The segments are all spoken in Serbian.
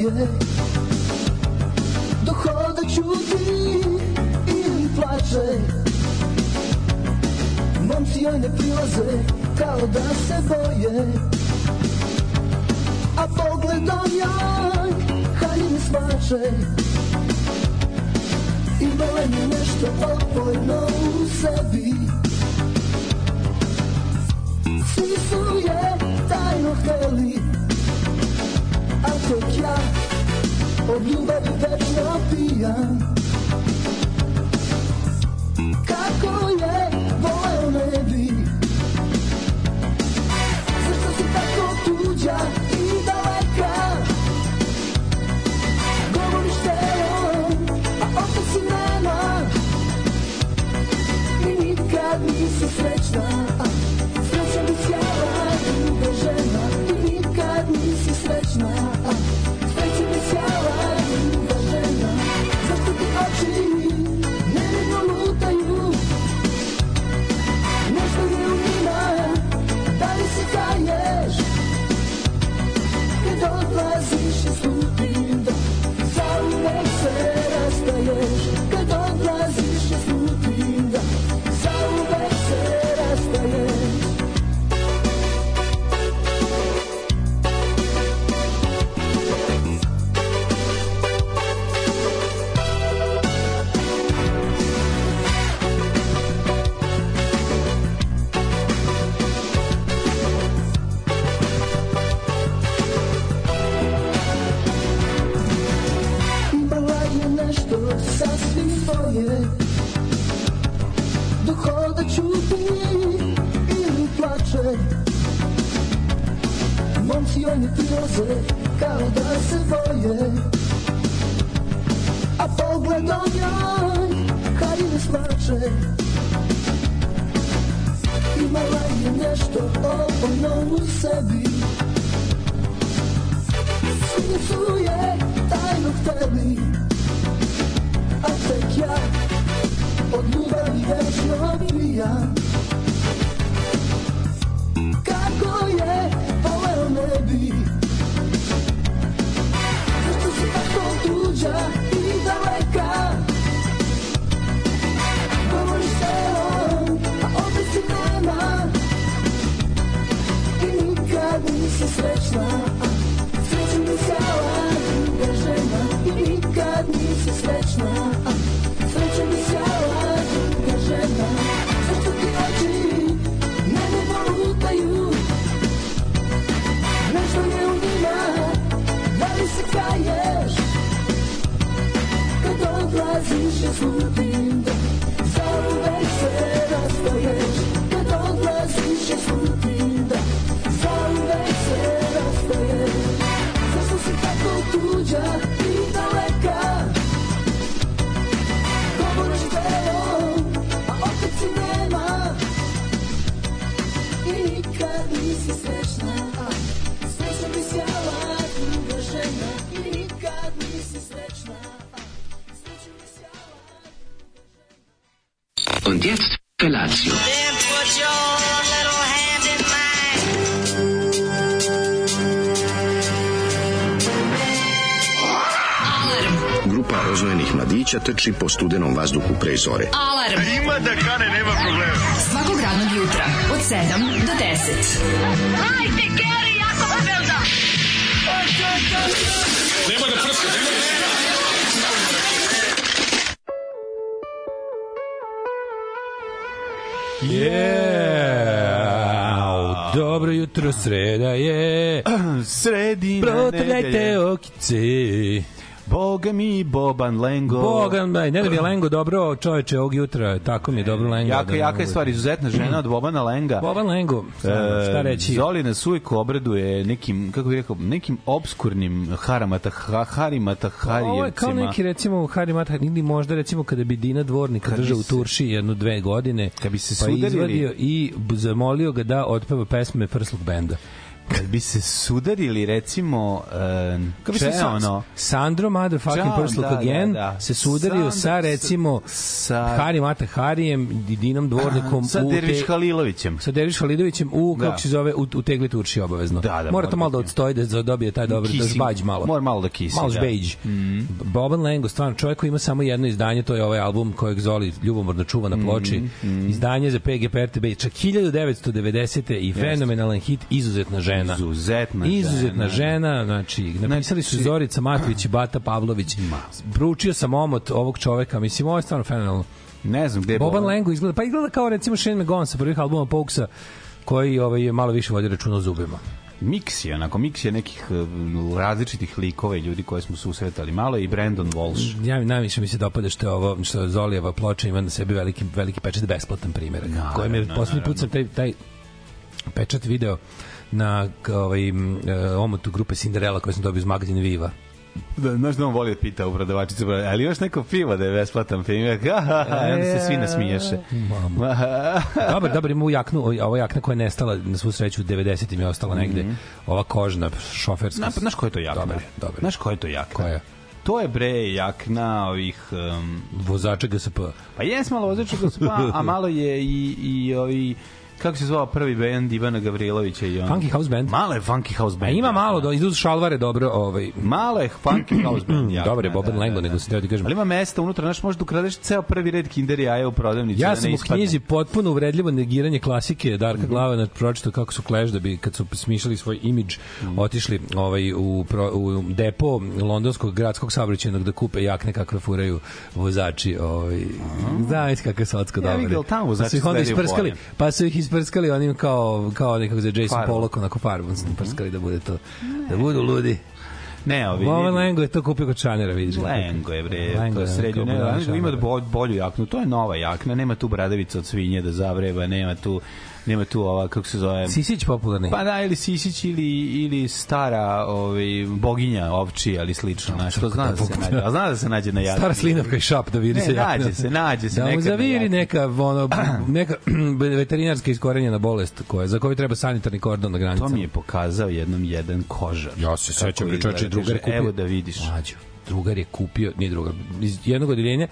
svoje Dok hoda čuti ili plače. Momci joj ne prilaze kao da se boje. A pogledom joj haljine smače. Imala je nešto opojno u sebi. Svi su je tajno hteli Tek ja od ljubavi večno pijam Kako je voleo ne bi Zašto si tako tuđa i daleka. Govoriš telom, a opet si nema I nikad nisi srećna mladića trči po studenom vazduhu pre zore. Alarm. Ima da kane, nema problema. Svakog radnog jutra, od 7 do 10. Hajde, Geri, jako se velda. Yeah. Dobro jutro, sreda je. Sredina Protrljajte nedelje. okice. Boga mi, Boban Lengo. Boga, ne, ne da mi je Lengo dobro čoveče ovog jutra, tako mi je dobro Lengo. Jaka, da jaka je stvar, izuzetna žena od Bobana Lenga. Boban Lengo, šta E, reći? Zoli nas uvijek obraduje nekim, kako bih rekao, nekim obskurnim haramata, ha, harimata, Ovo je kao harijevcima. neki recimo Harry Mata ili možda recimo kada bi Dina Dvornika Kad bi držao u Turši jednu dve godine Kad bi se pa sudarili- izvadio i zamolio ga da otpeva pesme Prsluk benda. Kad bi se sudarili recimo uh, Kako bi se če sa- ono Sandro Motherfucking Čao, Pursluk da, Again da, da. se sudario Sandro- sa recimo sa- Hari Mata Harijem, Didinom Dvornikom sa Derviš Halilovićem. sa Derviš Halidovićem u, kako Da. se zove, u, u tegli turši obavezno. Da, da, mora to malo da odstoji da dobije taj dobar, da žbađ malo. mora malo da kisi, Malo da. žbeđ. Mm. Boban Lengo, stvarno čovjek koji ima samo jedno izdanje, to je ovaj album kojeg Zoli ljubomorno čuva na ploči. Mm, Izdanje za PGP RTB, čak 1990. i fenomenalan hit Izuzetna žena. Izuzetna Izuzetna žena. žena, znači, napisali su Znači- Zorica Matović i Bata Pavlović. Bručio sam omot ovog čoveka, mislim, ovo je stvarno fenomenalno. Ne znam gde je Boban. Lengo izgleda, pa izgleda kao recimo Shane McGowan sa prvih albuma Pokesa, koji ovaj, je malo više vodio računa o zubima. Miks je, onako, miks je nekih uh, različitih likova i ljudi koje smo susretali. Malo je i Brandon Walsh. Ja najviše mi se dopada što je ovo što Zolijeva ploča ima na sebi veliki veliki pečat besplatan primjerak. Naravno, Kojem je poslednji put sam taj taj pečat video na ovaj m, e, omotu grupe Cinderella koju sam dobio iz magazina Viva. Da, znaš da on voli da pita u prodavačici, ali imaš neko pivo da je besplatan primjer? I onda se svi nasmiješe. Dobar, dobar ima ovu jaknu, ova jakna koja je nestala na svu sreću u 90-im je ostala negde. Ova kožna šoferska. Zna, znaš ko je to jakna? Dobar, dobar. Znaš ko je to jakna? Koja? To je bre jakna ovih... Um, Vozača GSP. pa jes malo vozača gospa, a malo je i, i ovi kako se zvao prvi bend Ivana Gavrilovića i on. Funky House Band. Malo je Funky House A Band. ima jakna. malo, do, idu šalvare dobro, ovaj, Malo je Funky House Band. jakna, Dobar je Boban da, Lengo, da, nego da. sam teo ti kažem. Ali ima mesta unutra, znaš, možda ukradeš ceo prvi red Kinder jaja u prodavnici. Ja da sam u knjizi potpuno uvredljivo negiranje klasike Darka Mhm. Glavana pročitao kako su Clash da bi kad su smišljali svoj imidž Mhm. otišli ovaj u pro, u depo londonskog gradskog saobraćajnog da kupe jakne kakve furaju vozači ovaj znaš kako je slatko Ja, dobro vidio, tamo vozači pa su ih onda isprskali pa su ih isprskali onim kao kao nekako za Jason. Pollock onako farbom su prskali da bude to da budu ludi. Ne, ovi... Boban Lengo je to kupio kod Chanera vidiš Lengo je bre, Lengo to je srednju, ne, Lengo ima bolju jaknu, to je nova jakna, nema tu bradavica od svinje da zavreba, nema tu nema tu ova, kako se zove, Sisić popularni Pa da, ili Sisić ili, ili stara ovaj, boginja ovči, ali slično. Znaš, to zna da se nađe. A zna da se nađe na jakni. Stara slinavka i šap da vidi Ne, se jakna. nađe se, nađe se Da mu na zaviri neka, ono, neka veterinarska iskorenjena bolest koja, za koju treba sanitarni kordon na To granicama. mi je pokazao jednom jedan kožar. Ja se sećam, čoveče, izgleda. drugar kupio. Evo da vidiš. Mlađo, drugar je kupio, nije drugar, iz jednog odeljenja,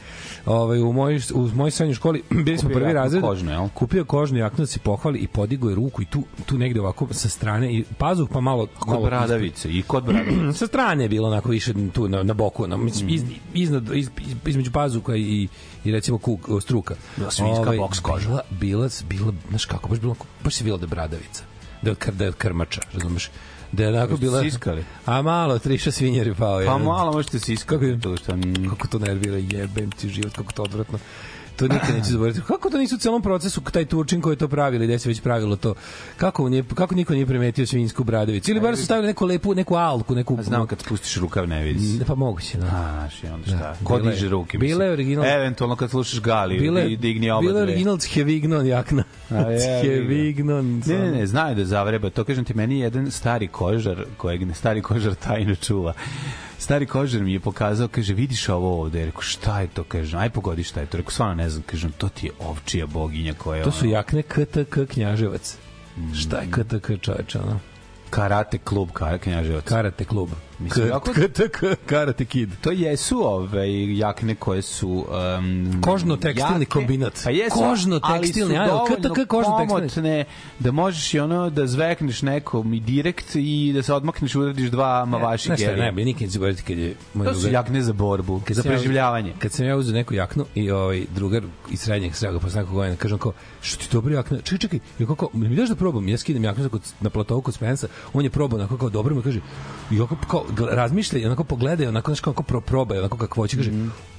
ovaj, u mojoj, u mojoj srednjoj školi, bili smo prvi razred, kožnu, jel? kupio kožnu jaknu da se pohvali i podigao je ruku i tu, tu negde ovako sa strane, i pazuh pa malo... Kod malo bradavice i kod bradavice. sa strane je bilo onako više tu na, na boku, na, mislim, iz, iznad, iz, iz, između pazuka i, i recimo kuk, struka. Bila svinjska boks koža. Bila, bila, bila, znaš kako, baš bilo, baš se bilo da bradavica. Da je od, da je od krmača, razumeš? Da je onako bila... siskali? A malo, triša svinjer je pao. Pa malo možete se Kako to Kako to nervira, jebem ti život, kako to odvratno. To nikad neću zaboraviti. Kako to nisu u celom procesu taj Turčin koji je to pravili, gde se već pravilo to? Kako, nije, kako niko nije primetio svinsku bradavicu? Ili bar su stavili neku lepu, neku alku, neku... A Znam kad spustiš rukav ne vidi se. Ne, Pa moguće, da. A, znaš, i onda šta? Da, Ko bila je- diže ruke? bila je original- Eventualno kad slušaš Galiju, Bile, di- digni oba bile dve. original Cjevignon jakna. Cjevignon. Ne, ne, ne, znaju da zavreba. To kažem ti, meni je jedan stari kožar, kojeg ne stari kožar tajno čuva. Stari kožar mi je pokazao, kaže, vidiš ovo ovde? Rekao, šta je to? Kažem, aj pogodi šta je to. Rekao, stvarno ne znam. Kažem, to ti je ovčija boginja koja je To su jakne KTK Knjaževac. Šta je KTK čoveče, ono? karate klub kar, knjaževac. Karate klub. Mislim, jako- Karate Kid. To jesu ove jakne koje su um, Kožno-tekstilni kombinat. Pa jesu, Kožno-tekstilni, ali su ajde, dovoljno komotne da možeš i ono da zvekneš nekom i direkt i da se odmakneš uradiš dva mavaši Znaš šta, gelija. najbolje, nikad ne zaboraviti kad je moj To su jakne za borbu, Kad za ja- preživljavanje. Kad sam ja uzeo neku jaknu i ovaj drugar iz srednjeg srega posle nekog godina kažem kao što ti dobra jakna. Čekaj, čekaj. Ja kako mi daš da probam? Ja skidam jaknu na platovu kod Spensa. On je probao onako kao dobro mi kaže. Onako kao razmišlja i onako pogleda i onako znači kako pro proba, onako kako hoće kaže.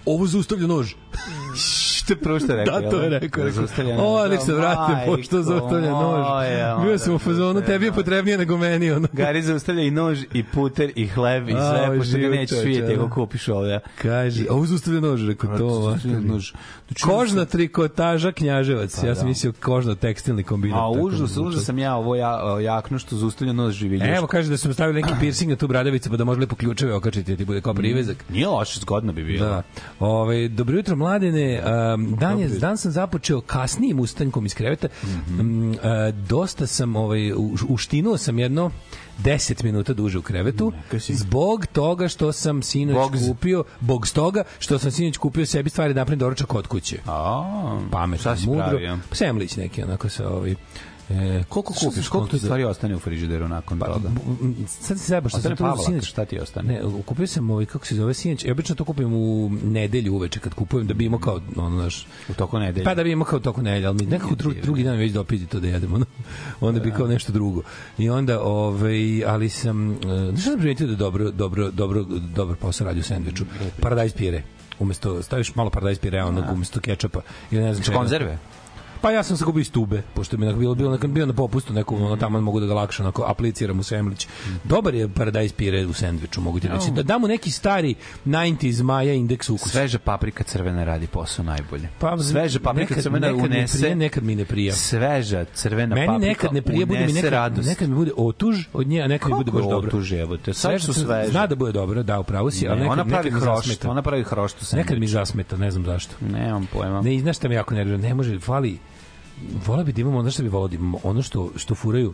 Ovo zaustavlja nož. Što je prvo što rekao? Da, to je rekao. rekao. O, nož. nek se vrate, pošto zaustavlja nož. Bio sam u onda fazonu, tebi je nož. potrebnije nego meni. Ono. Gari zaustavlja i nož, i puter, i hleb, i sve, pošto ga nećeš vidjeti ako kupiš ovdje. Kaže, ovo zaustavlja nož, rekao to. Nož. Znači, Kožna trikotaža knjaževac. ja sam mislio kožno tekstilni kombinat. A užas, da- užas sam ja ovo ja, jaknu što zaustavlja nos živiljuška. Evo kaže da su mu stavili neki piercing na tu bradavicu pa da može lepo ključeve okačiti da ti bude kao privezak. Nije loše, zgodno bi bilo. Da. Ove, dobro jutro mladene. Um, dan, je, dan sam započeo kasnijim ustankom iz kreveta. Mm, uh, dosta sam, ovaj, uštinuo sam jedno 10 minuta duže u krevetu zbog toga što sam sinoć Bogs. kupio bog stoga što sam sinoć kupio sebi stvari da napravim doručak kod kuće A, pametno, mudro. pravio? Semlić neki, onako sa ovaj... E, Koliko kupiš? Koliko ti da- stvari ostane u frižideru nakon toga? B- m, Sad se zajeba što Ostane sam to sinoć. šta ti ostane? Ne, kupio sam ovaj, kako se zove sinoć, ja obično to kupim u nedelju uveče kad kupujem da bi imao kao, ono, znaš, U toku nedelje. Pa da bi imao kao toku nedelje, ali mi nekako dru, drugi dan već dopiti to da jedemo. Ono. Onda bi kao nešto drugo. I onda, ovaj, ali sam, e, znaš šta sam primetio da dobro, dobro, dobro, dobro posao radi u sendviču? Paradajz pire. Umesto, staviš malo paradajz pire, onog, umesto kečapa. Ili ne znam čega. Konzerve? Pa ja sam se kupio iz tube, pošto mi je bilo, bilo, bilo, bio na popustu nekom, ono, tamo mogu da ga lakše onako, apliciram u semlić. Dobar je paradajz pire u sendviču, mogu ti reći. Da damo neki stari 90s Maja indeks ukusa. Sveža paprika crvena radi posao najbolje. Pa, Sveža paprika nekad, crvena nekad mi unese... prija, nekad mi ne prija. Sveža crvena Meni paprika nekad ne prije, bude mi nekad, radost. nekad mi bude otuž od nje, a nekad mi bude baš dobro. otuž, evo te. Sad su sveže. Zna da bude dobro, da, upravo si, ali Ne, nekad, ona pravi nekad mi hrošt, zasmeta. ona pravi hrošt u Nekad mi zasmeta, ne znam zašto. Nemam pojma. Ne, znaš šta me jako nervira, ne može, fali, vola bi da imamo ono što bi volao da imamo, ono što, što furaju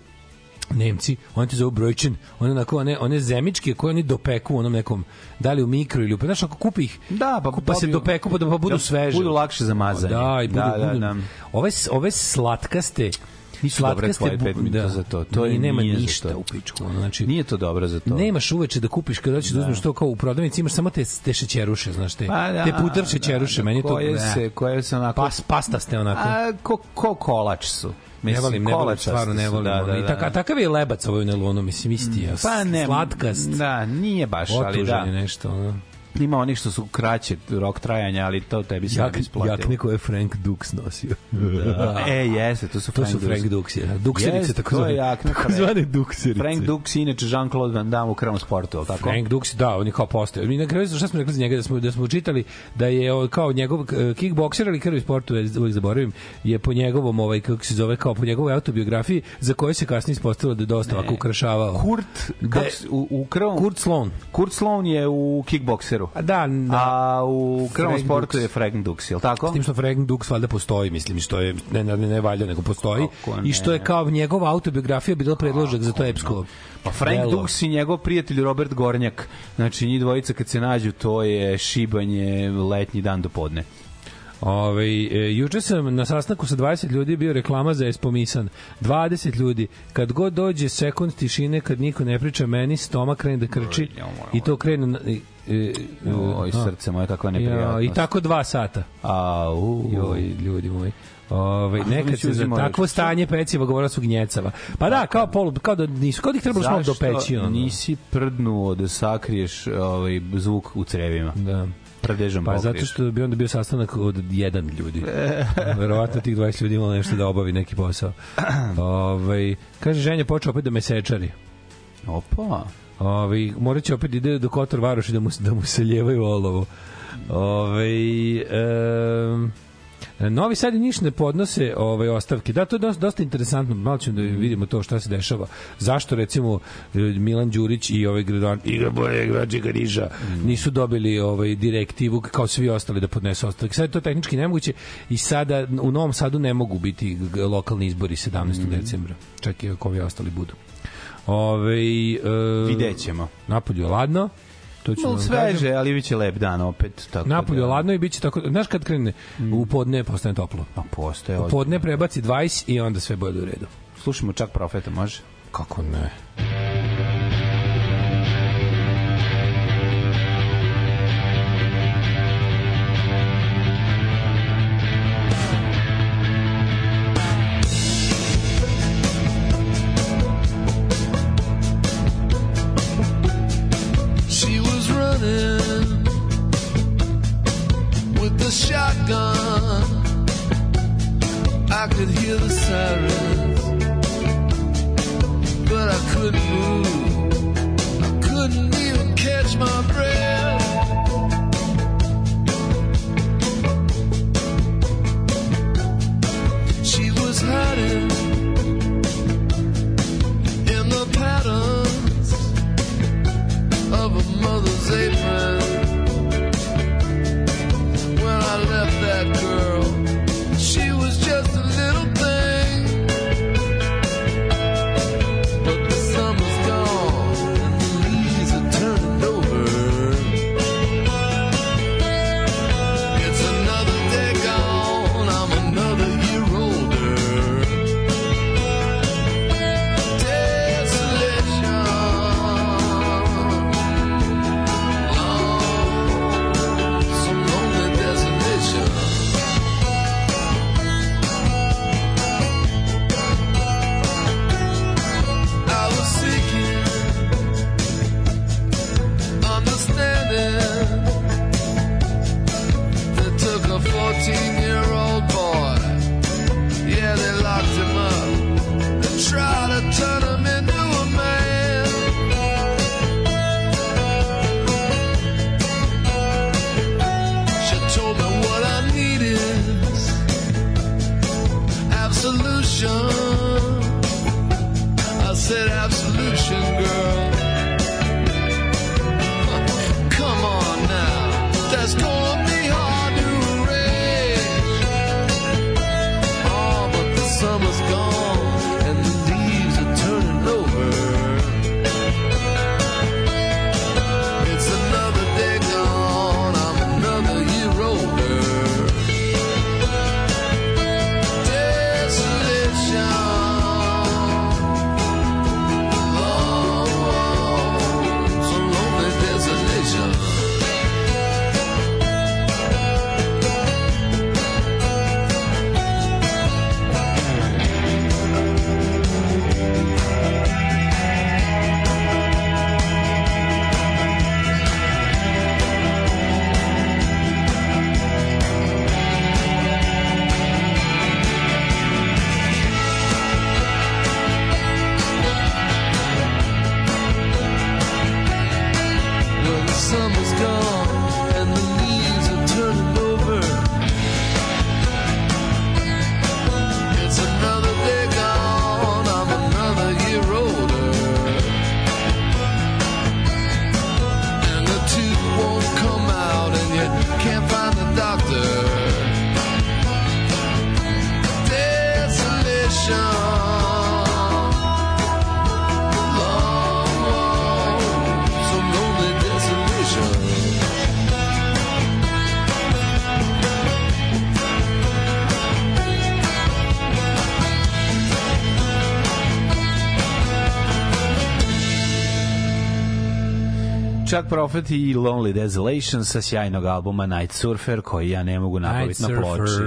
Nemci, oni ti zovu brojčin, one onako, one, one zemičke koje oni dopeku u onom nekom, da li u mikro ili u, znaš, ako kupi ih, Da, pa pa se dopeku pa da pa budu da sveže. budu lakše za mazanje. Da, i budu, Da, da, budu, da. Ove, ove slatkaste, Nisu dobre tvoje bu- pet minuta za to. To Nije- nema nije ništa to. u pičku. Znači, Nije to dobro za to. Nemaš uveče da kupiš kada hoćeš da uzmeš to kao u prodavnici, imaš samo te, te šećeruše, znaš, te, Pa da, te putar šećeruše, da, meni to... koje ne. se, koje se onako... Pas, pastaste onako. A, ko, ko kolač su. ne volim, ne volim, stvarno ne volim. Da, ono. da, I da. taka, takav je lebac ovaj u nelonu, mislim, isti. Ja, Pa ne, Slatkast, Da, nije baš, ali otužen je da. nešto. Ono. Ima onih što su kraće rok trajanja, ali to tebi se Jak, ne isplatilo. jakne koje je Frank Dux nosio. Da. E, jeste, to su To Frank su Frank Dux. Dux, je. Dukserice, Jeste, tako to zvane. jakne Tako zvane Dukserice. Frank Dux, inače Jean-Claude Van Damme u krvom sportu, ali tako? Frank Dux, da, on je kao postao. Mi na kraju šta smo rekli za njega da smo da smo čitali da je kao njegov eh, kickbokser ali krvi sportu, ja uvek zaboravim, je po njegovom ovaj kako se zove kao po njegovoj autobiografiji za koju se kasnije ispostavilo da je dosta ovako ukrašavao. Kurt, Da- kako u, u krvom... Kurt Sloan. Kurt Sloan je u kickbokseru. A da, da. A u krvom sportu je Frank Dux, je li tako? S tim što Frank Dux valjda postoji, mislim, što je ne, ne, ne valja, nego postoji. Kako I što je ne? kao njegova autobiografija bila predložak za to epsko Pa Frank delo. Dux i njegov prijatelj Robert Gornjak. Znači, njih dvojica kad se nađu, to je šibanje letnji dan do podne. Ove, e, juče sam na sastanku sa 20 ljudi bio reklama za Espomisan. 20 ljudi. Kad god dođe sekund tišine, kad niko ne priča, meni stomak krene da krči i to krene... E, e, Oj, a. srce moje, kakva Ja, neprijatnost. I tako dva sata. Au. Joj, ljudi moji. Ove, nekad se za uzimao takvo stanje peciva govorila su gnjecava. Pa da, kao polu, kao da nisu, kao da ih trebaš malo dopeći. Ono. nisi prdnuo da sakriješ ovaj, zvuk u crevima? Da. Prdežom Pa pokriješ. zato što bi onda bio sastanak od jedan ljudi. Verovatno tih 20 ljudi imalo nešto da obavi neki posao. Ovaj kaže ženja počeo opet da me sečari. Opa. Ovaj morat će opet ide do Kotor Varoši da mu da mu se ljevaju olovo. Ovaj em, Novi Sad i Niš ne podnose ovaj ostavke. Da, to je dosta, dosta interesantno. Malo ćemo da vidimo to šta se dešava. Zašto recimo e, Milan Đurić i ovaj gradan igra bolje građega Niša nisu dobili ovaj direktivu kao svi ostali da podnesu ostavke. Sad je to tehnički nemoguće i sada u Novom Sadu ne mogu biti lokalni izbori 17. decembra. Čak i ako ovi ostali budu. Ove, e, Vidjet ćemo. Napolju je ladno. To ću No, vam kažem. sveže, ali bit će lep dan opet. Tako Napolju je da, ladno i bit će tako... Znaš kad krene? U podne postane toplo. A postoje. U podne prebaci 20 i onda sve bude u redu. Slušamo čak profeta, može? Kako ne? She I could hear the sirens, but I couldn't move. I couldn't even catch my breath. She was hiding in the patterns of a mother's apron. Prophet i Lonely Desolation sa sjajnog albuma Night Surfer koji ja ne mogu nabaviti na ploči.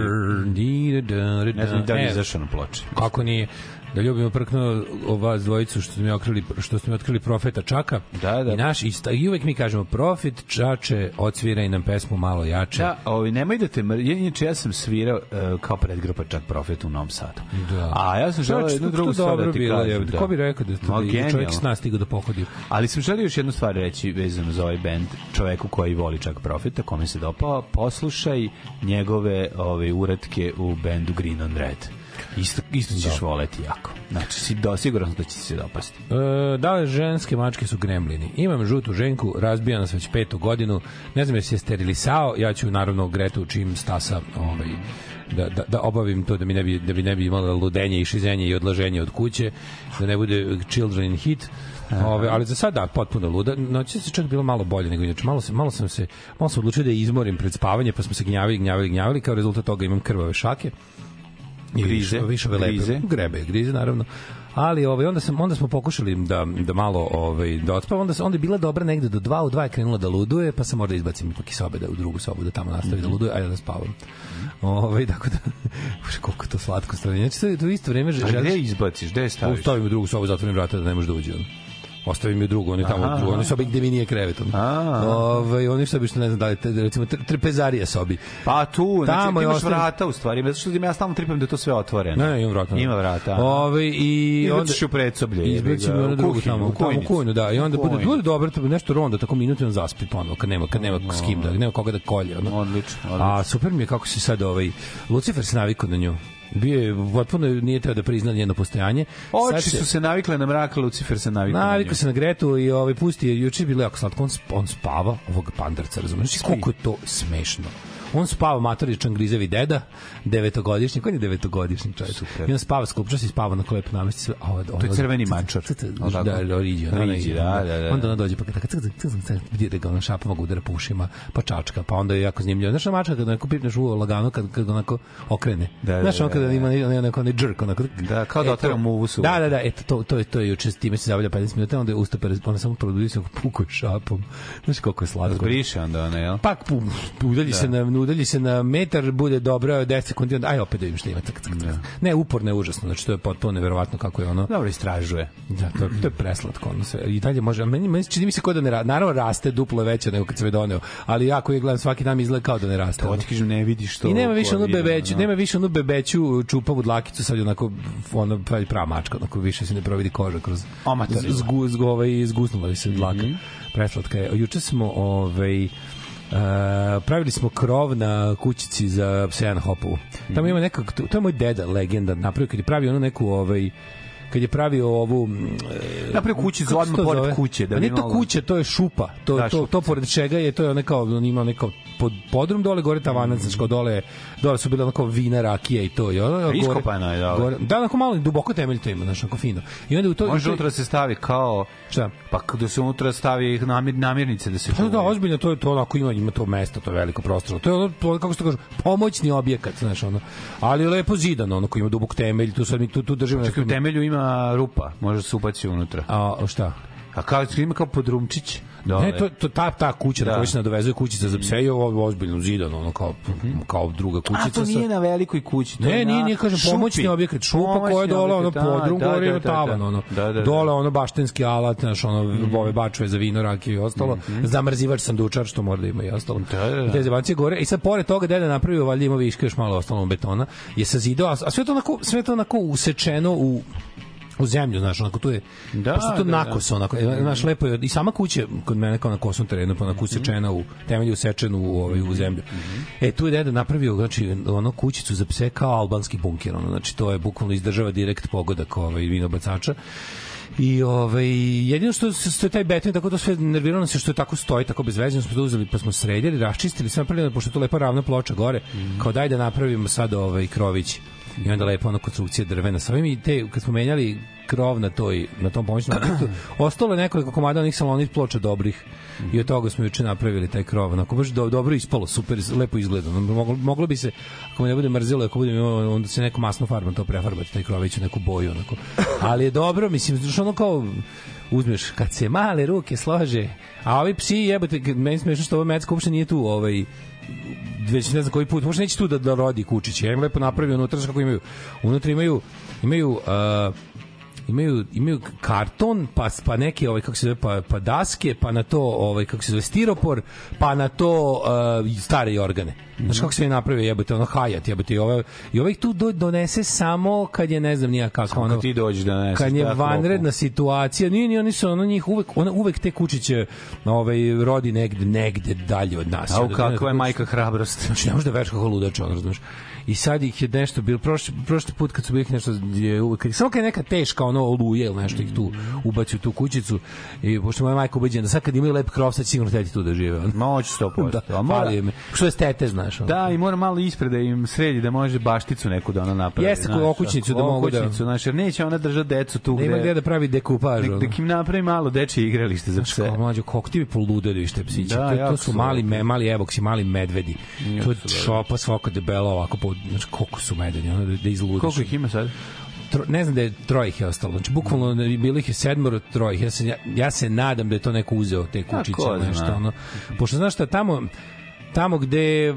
Ne znam da li izašao na ploči. Kako nije? Da ljubimo prkno o vas dvojicu što ste mi otkrili što ste mi otkrili profeta Čaka. Da, da. I naš i, sta- i uvek mi kažemo profit Čače odsviraj nam pesmu malo jače. Da, ovi, nemoj da te mr... Inače, ja sam svirao uh, kao predgrupa Chuck Prophet u Novom Sadu. Da. A ja sam želeo jednu drugu stvar da ti bilo, kažem. jebote. Ko bi rekao da, Ma, da, da čovjek s nas stigao da pohodi? Ali sam želio još jednu stvar reći vezano za ovaj bend, čoveku koji voli Chuck Prophet, kome se dopao, poslušaj njegove ove uratke u bendu Green on Red. Isto, isto ćeš voleti jako. Znači, si do, siguran da će se dopasti. E, da li ženske mačke su gremlini? Imam žutu ženku, razbija nas već petu godinu. Ne znam je sterilisao, ja ću naravno Gretu čim stasa ovaj, da, da, da obavim to da mi ne bi, da bi ne bi imala ludenje i šizenje i odlaženje od kuće, da ne bude children in hit. Ove, ali za sada potpuno luda. Noći se čak bilo malo bolje nego inače. Malo, sam, malo sam se malo sam odlučio da je izmorim pred spavanje, pa smo se gnjavili, gnjavili, gnjavili. Kao rezultat toga imam krvave šake. I Grize, više, više grize. Grebe, grize naravno. Ali ovaj onda sam onda smo pokušali da da malo ovaj da odspavam, onda se onda je bila dobra negde do 2, u 2 je krenula da luduje, pa sam možda izbacim ipak iz sobe da u drugu sobu da tamo nastavi da luduje, ajde da spavam. Ovaj tako da Bože, koliko to slatko stvaranje. Znači to u isto vreme želiš gde izbaciš? Gde staviš? Stavim u drugu sobu, zatvorim vrata da ne može da uđe. on. Ostavim je drugu, on je tamo Aha. u drugu, on je sobi gde mi nije krevet. On. A. Ovaj, on je sobi što ne znam da li, te- recimo, trpezarija sobi. Pa tu, znači Tamo je imaš ostavim- vrata u stvari, zato što ja stalno tripam da je to sve otvoreno. Ne, imam vrata. Ima vrata. aha. Ove, i Izbaciš u predsoblje, Izbacim u drugu tamo, u tamo u kujnu, da. I onda bude, bude dobro, to nešto ronda, tako minut i on zaspi ponovo, kad nema, kad nema s kim da, nema koga da kolje. Ono. Odlično, odlično. A super mi je kako se sad ovaj, Lucifer se navikao na nju. Bio je, potpuno nije teo da prizna njeno postojanje. Oči se- su se navikle na mrak, Lucifer se navikao na. Navikao se na Gretu i ovaj pusti je juče je bilo jako slatko. On, on spava ovog pandarca, razumeš? Koliko je to smešno. On spava matoričan grizevi deda, devetogodišnji, koji je devetogodišnji čovjek. Super. I on spava, skupča se i spava na klepu namesti sve. A ovo, To je crveni mačor. Jel tako? Da, Origi. Origi, da, da, da. Onda ona dođe pa kada kada vidi ga ona šapama udara po ušima, pa čačka, pa onda je jako zanimljivo. Znaš, mačka kada onako pipneš uvo lagano kad kad onako okrene. Da, da, Znaš, on da, kada da. ima onako onaj jerk, onako. Da, kao da E, otera muvu su. Da, da, da, eto to to je to je juče s time se zavlja 15 minuta, onda je ustao ona samo produži se puku šapom. Znaš kako je slatko. Zbriše onda ona, jel? Pak pu, udalji se na udalji se na metar, bude dobro 10 sekundi, onda aj opet da vidim šta ima. Tak, tak, tak. Ne, uporno je užasno, znači to je potpuno neverovatno kako je ono. Dobro istražuje. Da, to, to je preslatko ono sve. I dalje može, a meni, meni čini mi se kao da ne raste. Naravno raste duplo veće nego kad se doneo, ali jako je gledam svaki dan izgleda kao da ne raste. To ono. ti kažem, ne vidiš to. I nema više onu vidi, bebeću, ono. nema više onu bebeću čupavu dlakicu, sad onako ono pravi prava mačka, onako više se ne providi koža kroz Amatorila. zgu, zgu, ovaj, zgusnula se dlaka. Preslatka je. Juče smo ovaj Uh, pravili smo krov na kućici za Sejan Hopovu. Tamo ima neka, to, to je moj deda, legenda, napravio kad je pravio ono neku ovaj, kad je pravio ovu mm, Napravio kućicu odmah pored zove? kuće, da Pa nije to kuća, to je šupa. To, Da, to, šupa. to pored čega je, to je onako, on ima neko pod, podrum dole, gore tavanac, znači kao dole, dole su bile onako vina, rakija i to. I ono, gore, Iskopano je, da. Gore, da, onako malo duboko temelj to ima, znači onako fino. I onda u to... Može unutra da se stavi kao Šta? pa da se unutra stavi namir, namirnice da se Pa da, ozbiljno, to je to onako ima, ima to mesto, to je veliko prostor. To je ono, to, kako se kaže, pomoćni objekat, znaš, ono. Ali lepo zidano, ono koji ima dubok temelj, tu sad mi tu, tu držimo... Čekaj, u temelju ima rupa, može da se ubaci unutra. A, šta? A kao ima kao podrumčić. Dole. Ne, to, to ta, ta kuća da. Da. na kojoj se nadovezuje kućica za pse je ovo ozbiljno zidano, ono kao, kao druga kućica. A to nije na velikoj kući, to Ne, je nije, nije, kažem, šupi. pomoćni objekat, šupa koja je dole, ono, da, podrum, da, gore da, ima da, tavan, da. ono, Da, da, da. dole, ono, baštenski alat, znaš, ono, Mhm. ove bačve za vino, rakiju i ostalo, zamrzivač sandučar, što mora da ima i ostalo. Da, da, da. Te zebancije gore, i sad, pored toga, deda napravio, valjda ima viška još malo ostalo betona, je sazidao, a sve to onako, sve to onako usečeno u u zemlju, znaš, onako tu je, Da, pošto to da, da. nakos, onako, e, znaš, lepo je, i sama kuća kod mene kao na kosnom terenu, pa onako usečena u temelju usečenu u, ovaj, u zemlju. E, tu je deda napravio, znači, ono kućicu za pse kao albanski bunker, ono, znači, to je bukvalno izdržava direkt pogodak ovaj, vinobacača. I ovaj jedino što se što je taj beton tako to sve nerviralo nas je što je tako stoji tako bez veze smo to uzeli pa smo sredili raščistili sve napravili pošto je to lepa ravna ploča gore kao daj da napravimo sad ovaj krović i onda lepo ono konstrukcija drvena. Sa ovim i te kad smo menjali krov na toj na tom pomoćnom objektu ostalo je nekoliko komada onih salonit ploča dobrih. I od toga smo juče napravili taj krov. Onako baš do, dobro ispalo super lepo izgleda. Moglo, moglo bi se ako me ne bude mrzilo ako bude imao, onda se neko masno farbom to prefarbati taj krović u neku boju onako. Ali je dobro mislim što ono kao uzmeš kad se male ruke slože a ovi psi jebote meni smešno što ova mecka uopšte nije tu ovaj već ne znam koji put, možda neće tu da, da rodi kučić. Ja im lepo napravio unutra, kako imaju. Unutra imaju, imaju uh, imaju imaju karton pa pa neke ovaj kako se zove pa pa daske pa na to ovaj kako se zove stiropor pa na to uh, stare organe Znaš kako se je napravio jebote ono hajat jebote i ovaj i ovaj tu do, donese samo kad je ne znam nija kako ono Kad ti dođeš da neseš. kad je tako vanredna situacija, nije ni oni su ono njih uvek ona uvek te kučiće ovaj rodi negde negde dalje od nas. Onda- kakva je majka hrabrost. Znači, ne možeš da veruješ kako ludač, on, razumeš. I sad ih je nešto bilo, prošli, prošli put kad su bili nešto, je, uvek- samo kad je neka teška ono oluje ili nešto ih tu ubaci u tu kućicu i pošto moja majka ubeđena da sad kad imaju lep krov, sad sigurno hteti tu da žive. On. Moći 100%. Da, A mora- me. Što je stete, znaš. ono. Da, i mora malo ispred da im sredi da može bašticu neku da ona napravi. Jeste, znaš, okućnicu da mogu da- okućnicu, znaš, jer neće ona držati decu tu Da ima gde da pravi dekupaž. Nek, nek im napravi malo dečije igralište za pse. Kao mlađo, kako ti bi poludeli više te psiće. Da, to, to su mali, me, mali evoksi, mali medvedi. To je šopa svaka debela ovako, po, znači koliko su medeni, ono da, da izludiš. Koliko ih ima sad? Tro, ne znam da je troje ih je ostalo. Znači, bukvalno ne- bilo ih je sedmoro, troje ih. Ja se, ja, ja se nadam da je to neko uzeo te kućice. ko zna. nešto, ono. Pošto znaš šta, tamo, tamo gde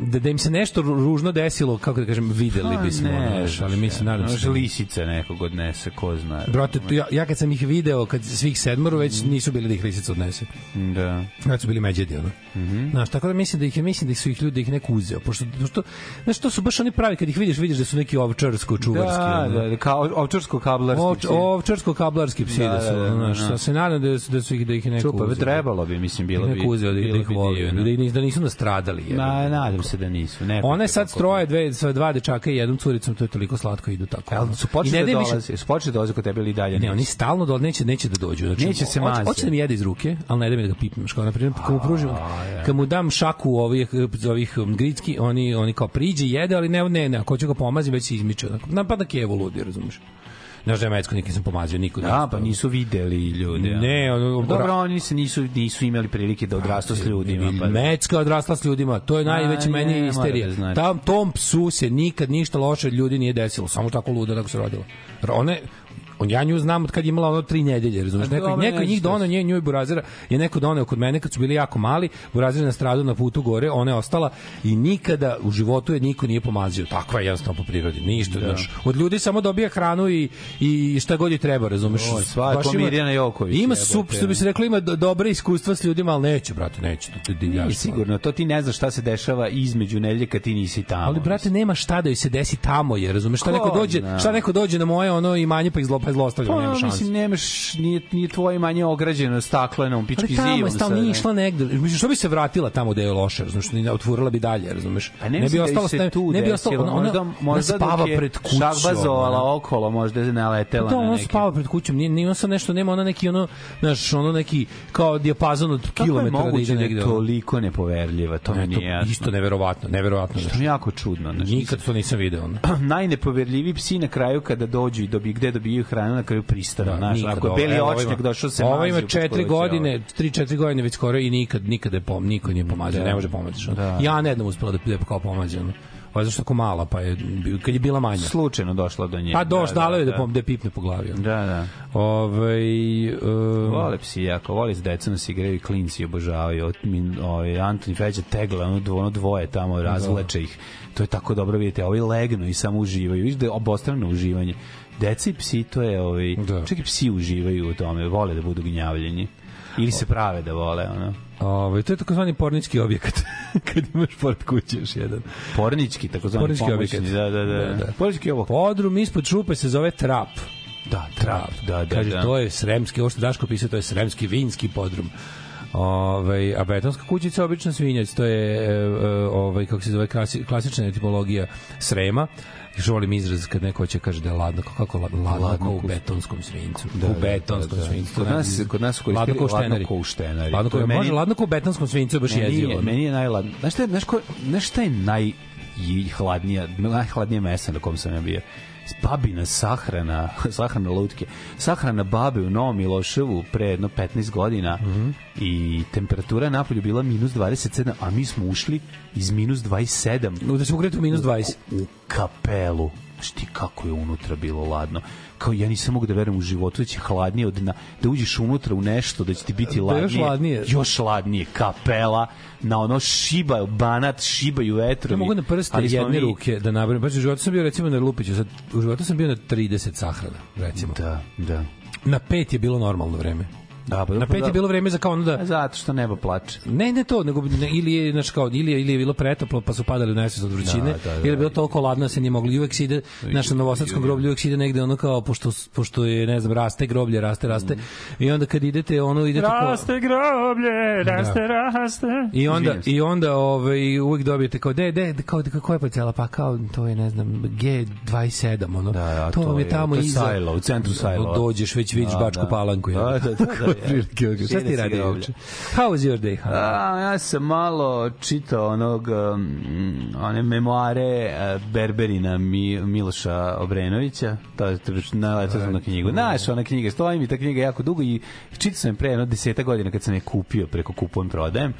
da, da im se nešto ru- ružno desilo, kako da kažem, videli Pa, bismo, ono, znaš, ali mislim, nadam se. Može da- lisice nekog odnese, ko zna. Brate, tu, ja, ja kad sam ih video, kad svih sedmoro, već nisu bili da ih lisica odnese. Da. Znači su bili međedi, ono. Mm -hmm. Znaš, tako da mislim da ih je, mislim da ih su ih ljudi, da ih neko uzeo. Pošto, pošto znaš, to su baš oni pravi, kad ih vidiš, vidiš da su neki ovčarsko-čuvarski. Da, ono. da, da, kao ovčarsko-kablarski. Ovč, ovčarsko-kablarski psi da, Da, su, da, da, znaš, da. da, se nadam da, su- da su ih, da ih neko Čupa, uzeo. trebalo bi, mislim, bilo Da bi. ih neko uzeo, da, ih- da bilo ih bi voli, da, da nisu nastradali. Na, nadam se da nisu. Je će sad stroje dve, sa dva dečaka i jednom curicom, to je toliko slatko, idu tako. Jel su počeli ne da više- dolaze? Su počeli da dolaze kod tebe ili dalje? Ne, oni stalno do neće neće da dođu. Znači Neće se maze. Hoće da mi jede iz ruke, ali ne da mi da ga pipnem. Što na primjer kad mu pružim, kad mu dam šaku ovih ovih um, gritski, oni oni kao priđe jede, ali ne ne, ne, ako ću ga pomazim već se izmiče. onako. Napada kevo ludi, Ne znam, Mecko nikad nisam pomazio niko. Da, pa nisu videli ljude. a? Ne, ono, Dobro, oni se nisu, nisu imali prilike da odrastu s ljudima. Pa, Mecka odrasla s ljudima, to je najveći A, meni isterija. da znači. Tam, tom psu se nikad ništa loše od ljudi nije desilo, samo tako ludo da se rodila. One, on ja nju znam od kad je imala ono tri nedelje, razumeš? Neko, neko njih dono nje njoj burazira, je neko doneo kod mene kad su bili jako mali, burazir je nastradao na putu gore, ona je ostala i nikada u životu je niko nije pomazio. Takva je jednostavno po prirodi, ništa, znaš. Od ljudi samo dobija hranu i i šta god je treba, razumeš? Oj, sva Mirjana Joković, Ima sup, što bi se reklo, ima do, dobre iskustva s ljudima, ali neće, brate, neće. To, I sigurno, to ti ne znaš šta se dešava između nedelje kad ti nisi tamo. Ali brate nema šta da joj se desi tamo je, razumeš? Šta Ko neko dođe, šta neko dođe na moje ono imanje pa izlo Pa zlostavljamo, Pa, nema šanse. mislim, nemaš, nije, nije tvoje manje ograđeno staklenom, pički Ali zivom. tamo je stalno nije išla negde. Mislim, što bi se vratila tamo gde je loše, razumeš, ne otvorila bi dalje, razumeš. Pa ne, ne bi da ostala se ne, tu ne bi ostala ona, možda, možda spava je pred kućom. šahbazovala ona. okolo, možda je naletela Da, na ona neki. spava pred kućom, nije, nije sad nešto, nema ona neki ono, znaš, ono neki kao dijapazon od Kako je kilometra da ide da je negde. toliko nepoverljiva, to mi Ne, to nije jasno. isto neverovatno, neverovatno. To znaš. mi je jako čudno. Nikad to nisam video. Najnepoverljiviji psi na kraju kada dođu i dobiju gde dobijaju hranu na kraju pristanu, Da, znaš, ako je beli očnjak ima- došao se Ovo ima u četiri potkoviće, godine, tri, četiri godine već skoro i nikad, nikad je pom, niko nije pomazio, Da. ne može pomoći. Da. Ja ne znam uspela da, da kao pomađe. Ono. Pa zašto ako mala, pa je, kad je bila manja. slučajno došla do nje. Pa doš, dalo je da, da, da pipne po glavi. da, da. Ovaj um, Vole psi jako, vole s decom da se igraju i klinci obožavaju. Od, min, ovaj, Antoni Feđa tegla, ono, dvo, ono dvoje tamo, razvleče ih. To je tako dobro vidite. Ovi legnu i samo uživaju. Viš da je obostrano uživanje. Deca i psi, to je, ovaj, Da. čak i psi uživaju u tome, vole da budu gnjavljeni. Ili se prave da vole, ono. ovaj to je takozvani pornički objekat. kad imaš pored kuće još jedan. Pornički, takozvani Pornički objekat. Da, da, da. Da, da. Pornički objekat. Podrum ispod šupe se zove trap. Da, trap. Da, da, Kaže, da. to je sremski, ovo što Daško pisao, to je sremski vinski podrum. Ovaj a betonska kućica obično svinjac, to je e, e, ovaj kako se zove klasi, klasična etimologija Srema. Još volim izraz kad neko će kaže da je ladno, kako ladno, ladno, Ladno u ko- betonskom svinjcu. Da, u da, betonskom da, da. svinjcu. Kod nas- kod nas su koristili ladno kao u ladno kao šteneri. Ladno kao, je meni- može ladno kao u betonskom svinjcu, baš meni jezivo. je, meni je najladnije. Znaš šta je, znaš, ko, znaš šta je najhladnija, najhladnije mesto na kom sam ja bio? Babina sahrana, sahrana lutke, sahrana babe u Novom Miloševu pre jedno 15 godina Mhm. i temperatura napolju bila minus 27, a mi smo ušli iz minus 27 Da se ugreti u minus 20. u kapelu. Znaš ti kako je unutra bilo ladno. Kao ja nisam mogu da verujem u životu da će hladnije od na, da uđeš unutra u nešto da će ti biti Da, ladnije. još hladnije. Još hladnije. Kapela na ono šiba, banat, šibaju vetrovi. Ja mogu na prste Ali smo jedne mi- ruke da nabrojim. Pa u životu sam bio recimo na Lupiću, sad u životu sam bio na 30 sahrana, recimo. Da, da. Na pet je bilo normalno vreme. Da, pa, Na pet je bilo vreme za kao ono da Zato što nebo plače. Ne, ne to, nego ne, ili je znači kao ili je, ili je bilo pretoplo pa su padali u nesvest od vrućine, Da, da, da. ili je bilo toliko ladno da se nije mogli uvek ide naš na novosadskom groblju uvek ide negde ono kao pošto pošto je ne znam raste groblje, raste, raste. Mhm. I onda kad idete ono idete kao groblje, raste, raste. I onda i onda ovaj uvek dobijete kao de de de, kao de, kako je parcela pa kao to je ne znam G27 ono. Da, da, to, to je je- tamo to je iza Sajlo, u centru Sajlova. Dođeš već vidiš Da, Bačku da. Palanku. Da, jel? da, da, je da, prilike. Šta ti radi juče? How was your day? A, ja sam malo čitao onog um, one memoare uh, Berberina Mi, Miloša Obrenovića to je naletao sam na knjigu znaš ona knjiga stoji mi ta knjiga jako dugo i čitao sam je pre jedno deseta godina kad sam je kupio preko kupujem prodajem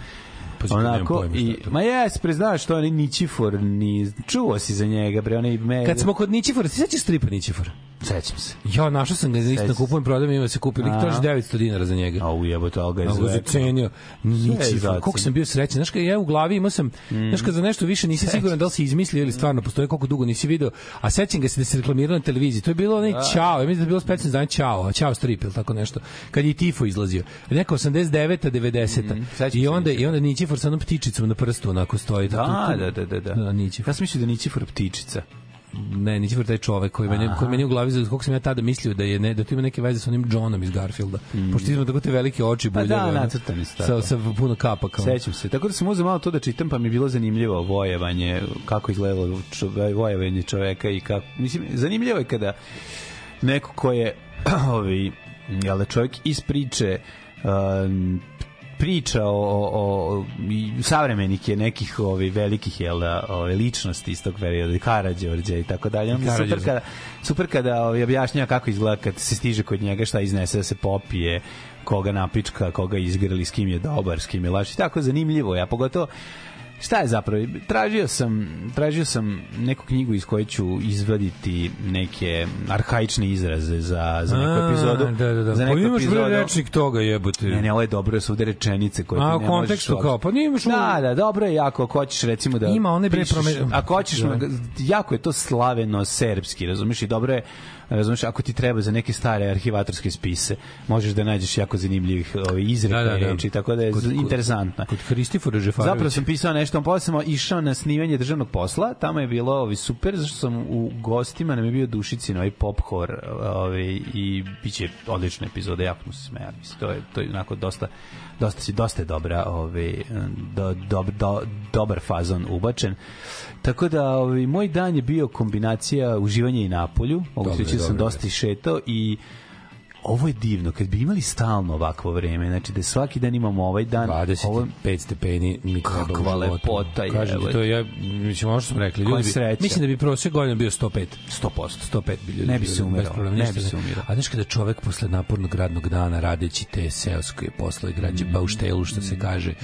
Pa onako i ma jes priznaš to je Ničifor ni čuo si za njega bre onaj me Kad smo kod Nićifora, ti sećaš stripa Nićifora? Sećam se Ja, našao sam ga, isto kupujem, prodajem, ima se kupili, traži 900 dinara za njega. a ujebote al ga je zacenio. Je Nićifor, zacenio. koliko sam bio srećan. Znaš, kad ja u glavi imao sam, znaš, kad za nešto više nisi siguran da li si izmislio ili stvarno postoji, koliko dugo nisi video, a sećam ga se da se reklamirao na televiziji. To je bilo onaj Ćao, ja mislim da je bilo specijalno zdanje Ćao, Ćao strip ili tako nešto. Kad je Tifo izlazio. Neka 89. 90. sećam I onda, i onda Nićifor sa onom ptičicom na prstu onako stoji. da da da da da Da, Nićifor. ja sam mislio da Ničifor ptičica Ne, Nićifor taj čovek koji meni, koji meni u glavi, za koliko sam ja tada mislio da je ne, da to ima neke veze sa onim Johnom iz Garfielda. Pošto ima tako te velike oči Pa da, nacrtani su sa, tako. sa puno kapa kao. Sećam se. Tako da sam uzeo malo to da čitam, pa mi je bilo zanimljivo vojevanje, kako izgledalo čove, vojevanje čoveka i kako... Mislim, zanimljivo je kada neko ko je ovi, jel da čovjek iz priče um, priča o, o, o i savremenik je nekih ovi velikih jel da ove ličnosti iz tog perioda Karađorđe i tako dalje Onda super kada super kada ovi objašnjava kako izgleda kad se stiže kod njega šta iznese da se popije koga napička, koga izgrali, s kim je dobar, s kim je laš. I tako zanimljivo je, a pogotovo Šta je zapravo? Tražio sam, tražio sam neku knjigu iz koje ću izvaditi neke arhaične izraze za, za neku A, epizodu. Da, da, da. Za Pa neku imaš epizodu. rečnik toga jebote. Ne, ne, ovo je dobro, su ovde rečenice koje A, ti u ne kontekstu možeš kao, pa nije imaš Da, da, dobro je jako, ako hoćeš recimo da Ima onaj bre pišeš- prome- Ako hoćeš, Da. jako je to slaveno serbski, razumiješ, i dobro je Razumeš, ako ti treba za neke stare arhivatorske spise, možeš da nađeš jako zanimljivih ovih izreka Da, da, da. reči, tako da je Kod- interesantno. Kod Hristifora Žefarovića. Zapravo sam pisao nešto, posle sam išao na snimanje državnog posla, tamo je bilo ovi super, zašto sam u gostima, nam je bio Dušicin, ovaj pop hor, ovaj, i bit će odlična epizoda, jako smo se smejali, mislim, to je, to je onako dosta, dosta, si, dosta je dobra, ovaj, do, do, do, dobar fazon ubačen. Tako da ovaj, moj dan je bio kombinacija uživanja i napolju, mogu se reći da sam dobro je. dosta išetao i ovo je divno, kad bi imali stalno ovakvo vreme, znači da svaki dan imamo ovaj dan, 25 ovo, stepeni mi treba Kakva u životu. lepota je, Kažem ti, to je, mislim, ono što smo rekli, ljudi sreća. mislim da bi prosjek godina bio 105. 100%. 105 bi ljudi. Ne bi se umirao, ne bi se umirao. A znaš kada čovek posle napornog radnog dana radeći te seoske poslove, građe Mm. bauštelu, što se kaže,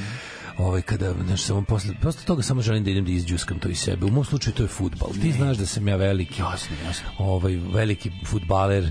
ovaj kada znaš samo posle posle toga samo želim da idem da izđuskam to iz sebe. U mom slučaju to je fudbal. Ti znaš da sam ja veliki. Jasno, jasno. Ovaj veliki fudbaler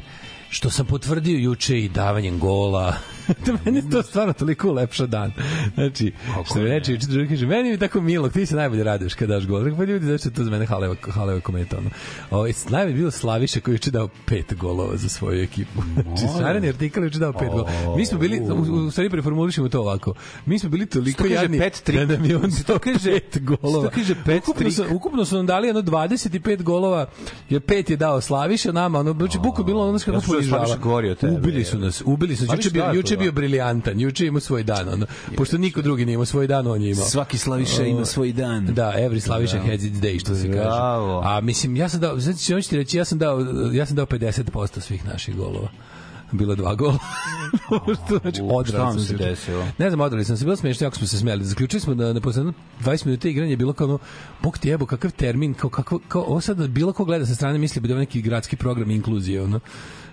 što sam potvrdio juče i davanjem gola. da meni to stvarno toliko lepša dan. Znači, što mi reče, juče drugi kaže, meni je tako milo, ti se najbolje raduješ kada daš gol. Rekao, pa ljudi, znači to za mene haleva, haleva kometa. Ono. O, najbolje je bilo Slaviša koji juče dao pet golova za svoju ekipu. Znači, Sarani artikal juče dao pet golova. Mi smo bili, u, u stvari preformulišemo to ovako, mi smo bili toliko jadni pet trik? da nam je on to kaže- pet golova. se to kaže pet ukupno, su, trik? ukupno su nam dali jedno 25 golova, jer pet je dao Slaviša nama, ono, znači, buko bilo ono kako što je ponižava. Slaviša od tebe, Ubili su nas, ubili su nas. Juče bio, da, juče bio da. briljantan, juče je imao svoj dan, ono. Pošto niko drugi nije imao svoj dan, on je imao. Svaki Slaviša ima svoj dan. Da, every Slaviša has its day, što se kaže. A mislim, ja sam dao, znači, hoćete reći, ja sam dao, ja sam dao 50% svih naših golova. Bilo dva gola. što znači, sam se desilo? Ne znam, odrali sam se, bilo smiješno, jako smo se smeli. Zaključili smo da na posledno 20 minuta igranja je bilo kao ono, bog ti jebo, kakav termin, kao, kako, kao, ovo sad bilo ko gleda sa strane misli da je ovo neki gradski program inkluzije, ono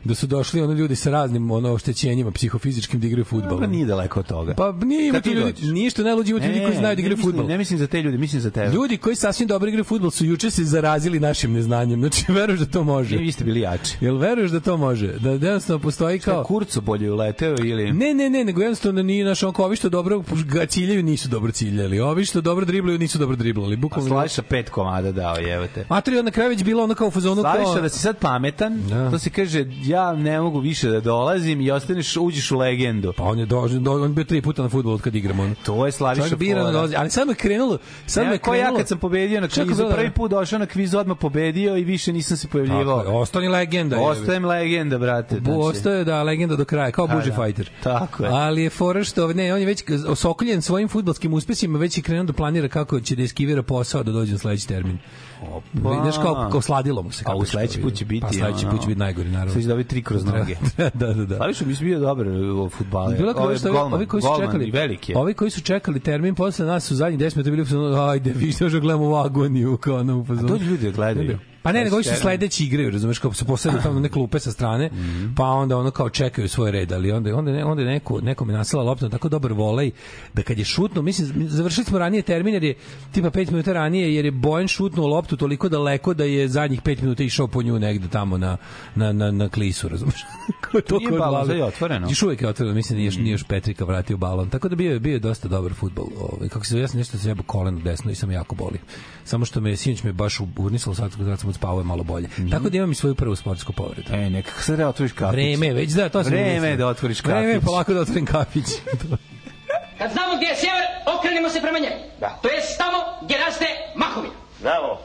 da su došli ono ljudi sa raznim ono oštećenjima psihofizičkim da igraju fudbal. Dobro, nije daleko od toga. Pa nije ima ti ljudi, ništa najluđi ima tu ljudi koji znaju da ne igraju fudbal. Ne mislim za te ljude, mislim za tebe. Ljudi koji sasvim dobro igraju fudbal su juče se zarazili našim neznanjem. Znači, veruješ da to može? Vi ste bili jači. Jel veruješ da to može? Da jednostavno postoji Kao kao... kurcu bolje uleteo ili... Ne, ne, ne, nego jednostavno nije naš onko, ovi što dobro ga ciljaju nisu dobro ciljali. Ovi što dobro driblaju nisu dobro driblali. A Bukvalno. Slaviša pet komada dao, jevete. Matri na kraju već bilo ono kao u fazonu kao... Slaviša da si sad pametan, Da. to se kaže ja ne mogu više da dolazim i ostaneš, uđeš u legendu. Pa on je došao, do, on je bio tri puta na fudbalu od kad igramo. On. To je Slaviša Čovjek bira dolazi, ali sad me krenulo, sad Evo, me ko ja krenulo. kad sam pobedio na kvizu, prvi put došao na kviz, odmah pobedio i više nisam se Tako pojavljivao. ostani legenda. je. Ostajem legenda, brate. Bu ostaje da legenda do kraja, kao Pa Buži da. Fighter. Tako je. Ali je fora što, ne, on je već osokoljen svojim fudbalskim uspesima, već je krenuo da planira kako će da eskivira posao da dođe na sledeći termin. Opa. Vidiš kao, kao sladilo mu se. A u sledeći put će biti, Pa sledeći put će biti najgori, naravno. Sad će dobiti tri kroz noge. da, da, da. Slaviša mi se bio dobar u fudbalu. Bilo kao što ovi, koji su čekali, veliki ovi koji su čekali termin posle nas su zadnjih 10 minuta bili u ajde, vi što gledamo u agoniju, kao ono u fazonu. dođu ljudi da gledaju. Pa ne, nego Termin. sledeći igraju, razumeš, kao se posede tamo neke klupe sa strane, pa onda ono kao čekaju svoj red, ali onda onda ne, onda je neko neko mi nasela lopta tako dobar volej da kad je šutno, mislim završili smo ranije termin jer je tipa 5 minuta ranije jer je Bojan šutnuo loptu toliko daleko da je zadnjih 5 minuta išao po nju negde tamo na na na na klisu, razumeš? Je to Nije ko balon, je otvoreno. Još uvek je otvoreno, mislim nije još, nije još Petrika vratio balon. Tako da bio je bio je dosta dobar fudbal. Ovaj kako se zove, ja sam nešto se jebo koleno desno i sam jako boli. Samo što me sinoć me baš urnisalo sad kad sam odspavao je malo bolje. Tako da imam i svoju prvu sportsku povredu. E, neka sad da otvoriš kafić. Vreme, je, već da, to sam Vreme je da otvoriš Vreme je kafić. polako da otvorim kafić. Kad znamo gdje je sjever, okrenimo se prema njemu. Da. To jest tamo gdje raste mahovina. Bravo.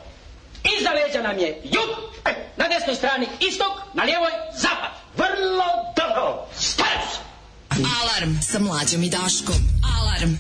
Iza leđa nam je jug, na desnoj strani istok, na lijevoj zapad. Vrlo dobro. Starac! Alarm sa mlađom i Daškom. Alarm.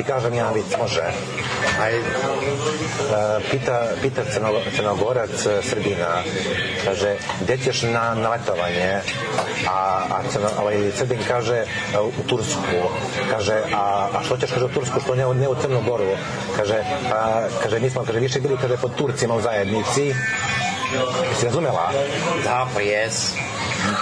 ti kažem javiti, može. Aj, e, pita, pita crnogorac e, Srbina, kaže, gde ćeš na, na letovanje? A, a crno, ovaj, Srbin kaže, e, u Tursku. Kaže, a, a što ćeš, kaže, u Tursku, što ne, ne u Crnogoru? Kaže, a, kaže, mi smo, kaže, više bili, kaže, pod Turcima u zajednici. Si razumela? Da, pa jes.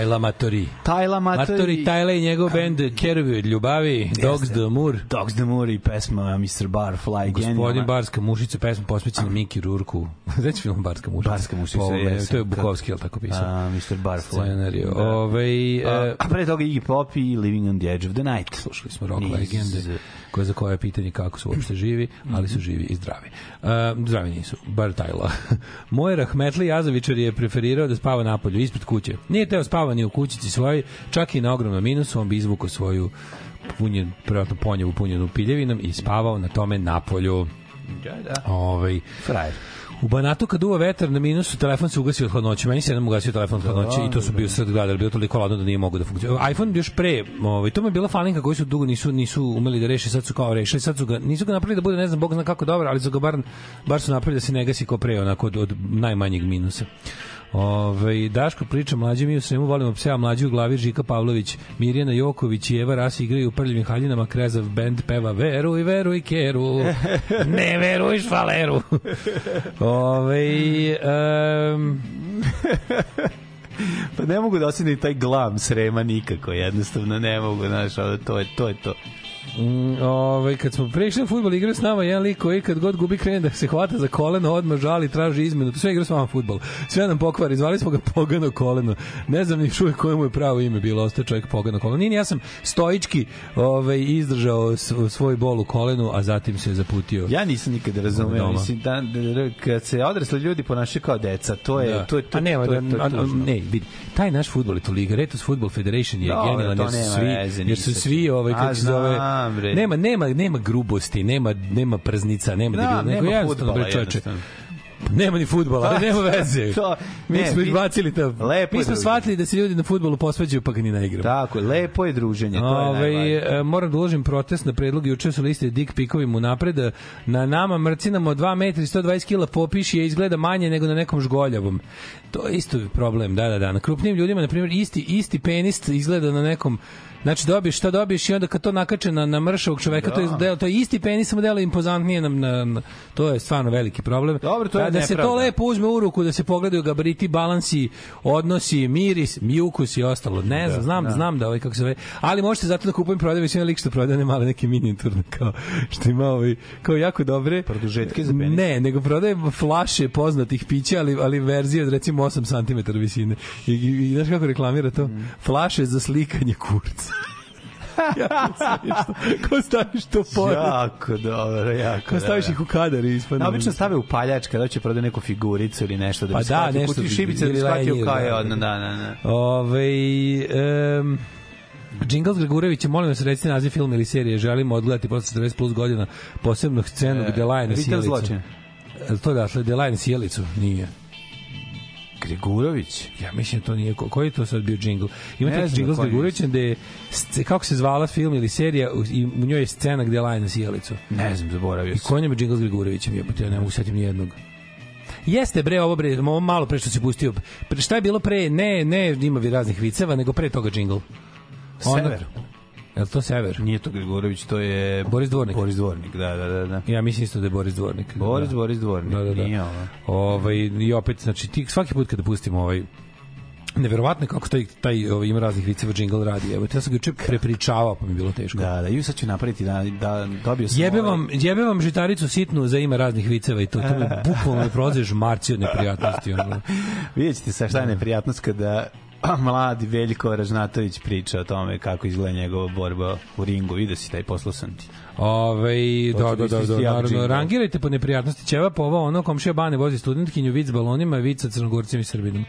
Tajla Matori. Tajla Matori. Matori Tajla i njegov band Kerovi od ljubavi, Dogs the Moor. Dogs the Moor i pesma Mr. Barfly. Gospodin. Barska mušica, pesma posvećena Miki Rurku. Znači film Barska mušica? Barska mušica, ovome, jesam. To je Bukovski, je li tako pisao? A, Mr. Barfly. Scenariju. Da. Ove, e, A pre toga Iggy Pop i Living on the Edge of the Night. slušali smo rock Niz- legende koje za koje je pitanje kako su uopšte živi, ali su živi i zdravi. Uh, zdravi nisu, bar Tajla. Moj Rahmetli Jazovičar je preferirao da spava napolju, ispred kuće. Nije teo spava ni u kućici svojoj, čak i na ogromnom minusu, on bi izvukao svoju punjen, prevratno ponjevu punjenu piljevinom i spavao na tome napolju. Da, da. Ovaj, Frajer. U Banatu kad duva vetar na minusu, telefon se ugasi od hladnoće. Meni se jednom ugasio telefon od hladnoće i to su bio sred grada, jer je bilo toliko ladno da nije mogu da funkcioniše. iPhone još pre, ovaj, to mi je bila falinka koji su dugo nisu nisu umeli da reše, sad su kao rešili, sad su ga, nisu ga napravili da bude ne znam, bog zna kako dobro, ali su ga bar, bar su napravili da se ne gasi kao pre, onako od, od najmanjeg minusa. Ove, Daško priča mlađe mi u svemu volimo pseva mlađi u glavi Žika Pavlović, Mirjana Joković i Eva Ras igraju u prljivim haljinama Krezav band peva Veruj, veruj keru ne veruješ faleru Ove, um, Pa ne mogu da osetim taj glam srema nikako, jednostavno ne mogu, znaš, to je to. Je to. Mm, ovaj kad smo prešli na fudbal igrao s nama jedan lik koji kad god gubi krene da se hvata za koleno odmah žali traži izmenu. To sve igra s vama fudbal. Sve nam pokvari. Zvali smo ga pogano koleno. Ne znam ni čuje koje mu je pravo ime bilo ostao čovjek pogano koleno. Nije ni ja sam stoički ovaj izdržao svoj bol u kolenu a zatim se zaputio Ja nisam nikada razumeo, mislim, da, da, da, kad se odrasli ljudi ponašaju kao deca, to je, Da. to je, to, a nema, to, je, to, da, je a- tužno. ne, vidi, taj naš fudbal je to liga, Retus Football Federation je Dobro, genijalan, to jer su svi, jer su svi, ovaj, kako se zove, znam, bre. nema, nema, nema grubosti, nema, nema prznica, nema, Da, debil, nego nema jednostavno, bre, čoveče, jednostavno. Nema ni fudbala, ali nema veze. To- mi ne, smo izbacili to. Lepo mi smo shvatili da se ljudi na fudbalu posveđuju pa ga ni ne igramo. Tako lepo je druženje, to je Ove, najvažnije. e, moram da uložim protest na predlog juče su liste dik pikovi mu napred na nama mrcinamo 2 metri 120 kila popiši je izgleda manje nego na nekom žgoljavom to je isto problem da da da na krupnim ljudima na primjer isti isti penis izgleda na nekom Znači dobiješ šta dobiješ i onda kad to nakače na, na mršavog čoveka, to, je, delo, to je isti penis, samo delo impozantnije. Na, na, na, to je stvarno veliki problem. Dobro, to je da, da se to lepo uzme u ruku, da se pogledaju gabariti, balansi, odnosi, miris, ukus i ostalo. Ne znam, znam, da. znam da ovaj kako se zove. Ali možete zato da kupujem prodajem sve lik što prodaje one male neke minijaturne kao što ima ovaj kao jako dobre Produžetke za penis? Ne, nego prodaje flaše poznatih pića, ali ali verzije od recimo 8 cm visine. I, i, i znaš kako reklamira to? Mm. Flaše za slikanje kurca. Ko staviš to pored? Jako dobro, jako Ko staviš ih u kadar i ispadne. Na, obično stave u paljač kada će prodati neku figuricu ili nešto da Pa bi da, shvatio, nešto kući šibice da bi shvatio kao je da, odno, da. da, da, da. Ove, um, Jingles Gregurevića, molim vas recite naziv filma ili serije, želimo odgledati posle 40 plus godina posebno scenu E, gde Ritel sjelicu. zločin. Je li to dakle, gde Lajne sjelicu? Nije. Gregurović. Ja mislim da to nije. Ko, koji je to sad bio džingl? Ima znam džingl s koji je. Gregurevićem gde je, kako se zvala film ili serija, i u njoj je scena gde Lajne sjelicu. Ne znam, zaboravio I sam. ko je džingl s Gregurevićem? Jebote, ja ne mogu setim ni jednog. Jeste bre, ovo bre, ovo malo pre što si pustio. Pre, šta je bilo pre? Ne, ne, ima vi raznih viceva, nego pre toga džingl. Sever. Je to Sever? Nije to Gregurović, to je... Boris Dvornik. Boris Dvornik, da, da, da. da. Ja mislim isto da je Boris Dvornik. Boris, da. Boris Dvornik, Da, da, da. nije ovo. Ovaj, I opet, znači, ti svaki put kada pustimo ovaj Neverovatno kako taj, taj ovaj, ima raznih viceva džingl radi. Evo, ja sam ga juče prepričavao, pa mi je bilo teško. Da, da, ju sad ću napraviti da, da dobio sam... Jebe ovaj- vam, jebe vam žitaricu sitnu za ima raznih viceva i to, to mi bukvalno me prolaze žmarci od neprijatnosti. Ono. Vidjet ćete sa šta je neprijatnost kada a, mladi Veljko Ražnatović priča o tome kako izgleda njegova borba u ringu. Vidio si taj poslu sam ti. Ove, da, će da, da, da, jak naravno, rangirajte po neprijatnosti. Ćeva po ovo, ono, komšija Bane vozi studentkinju, vic s balonima, vic sa crnogorcima i srbinom.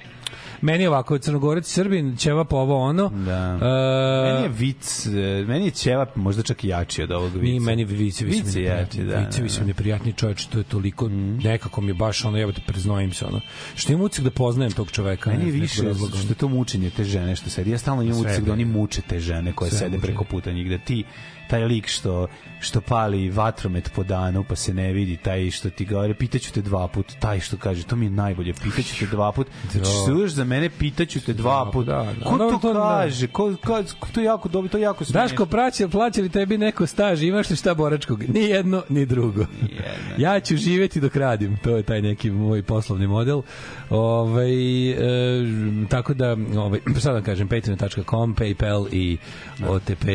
Meni je ovako, crnogorac srbin, ćeva po ovo, ono. Da. E, meni je vic, e, meni je ćevap možda čak i jači od ovog vica. Mi meni su Vic je jači, da. Vicevi da, su da. neprijatni čovječ, to je toliko nekako mi je baš ono jebote preznojim se ono. Što imam utisak da poznajem tog čoveka. Meni je više što je to mučenje te žene što sedi. Ja stalno imam utisak je. da oni muče te žene koje Sve sede muče. preko puta njih, da ti taj lik što što pali vatromet po danu pa se ne vidi taj što ti govori pitaću te dva put taj što kaže to mi je najbolje pitaću te dva put znači što još za mene pitaću te dva put da, da. ko to to da. kaže ko, ko, ko to jako dobro to jako smešno Daško, praća, plaća li tebi neko staž, imaš li šta boračkog? Ni jedno, ni drugo. ja ću živeti dok radim, to je taj neki moj poslovni model. Ovaj e, tako da, ovaj, sad da kažem, patreon.com, Paypal i OTP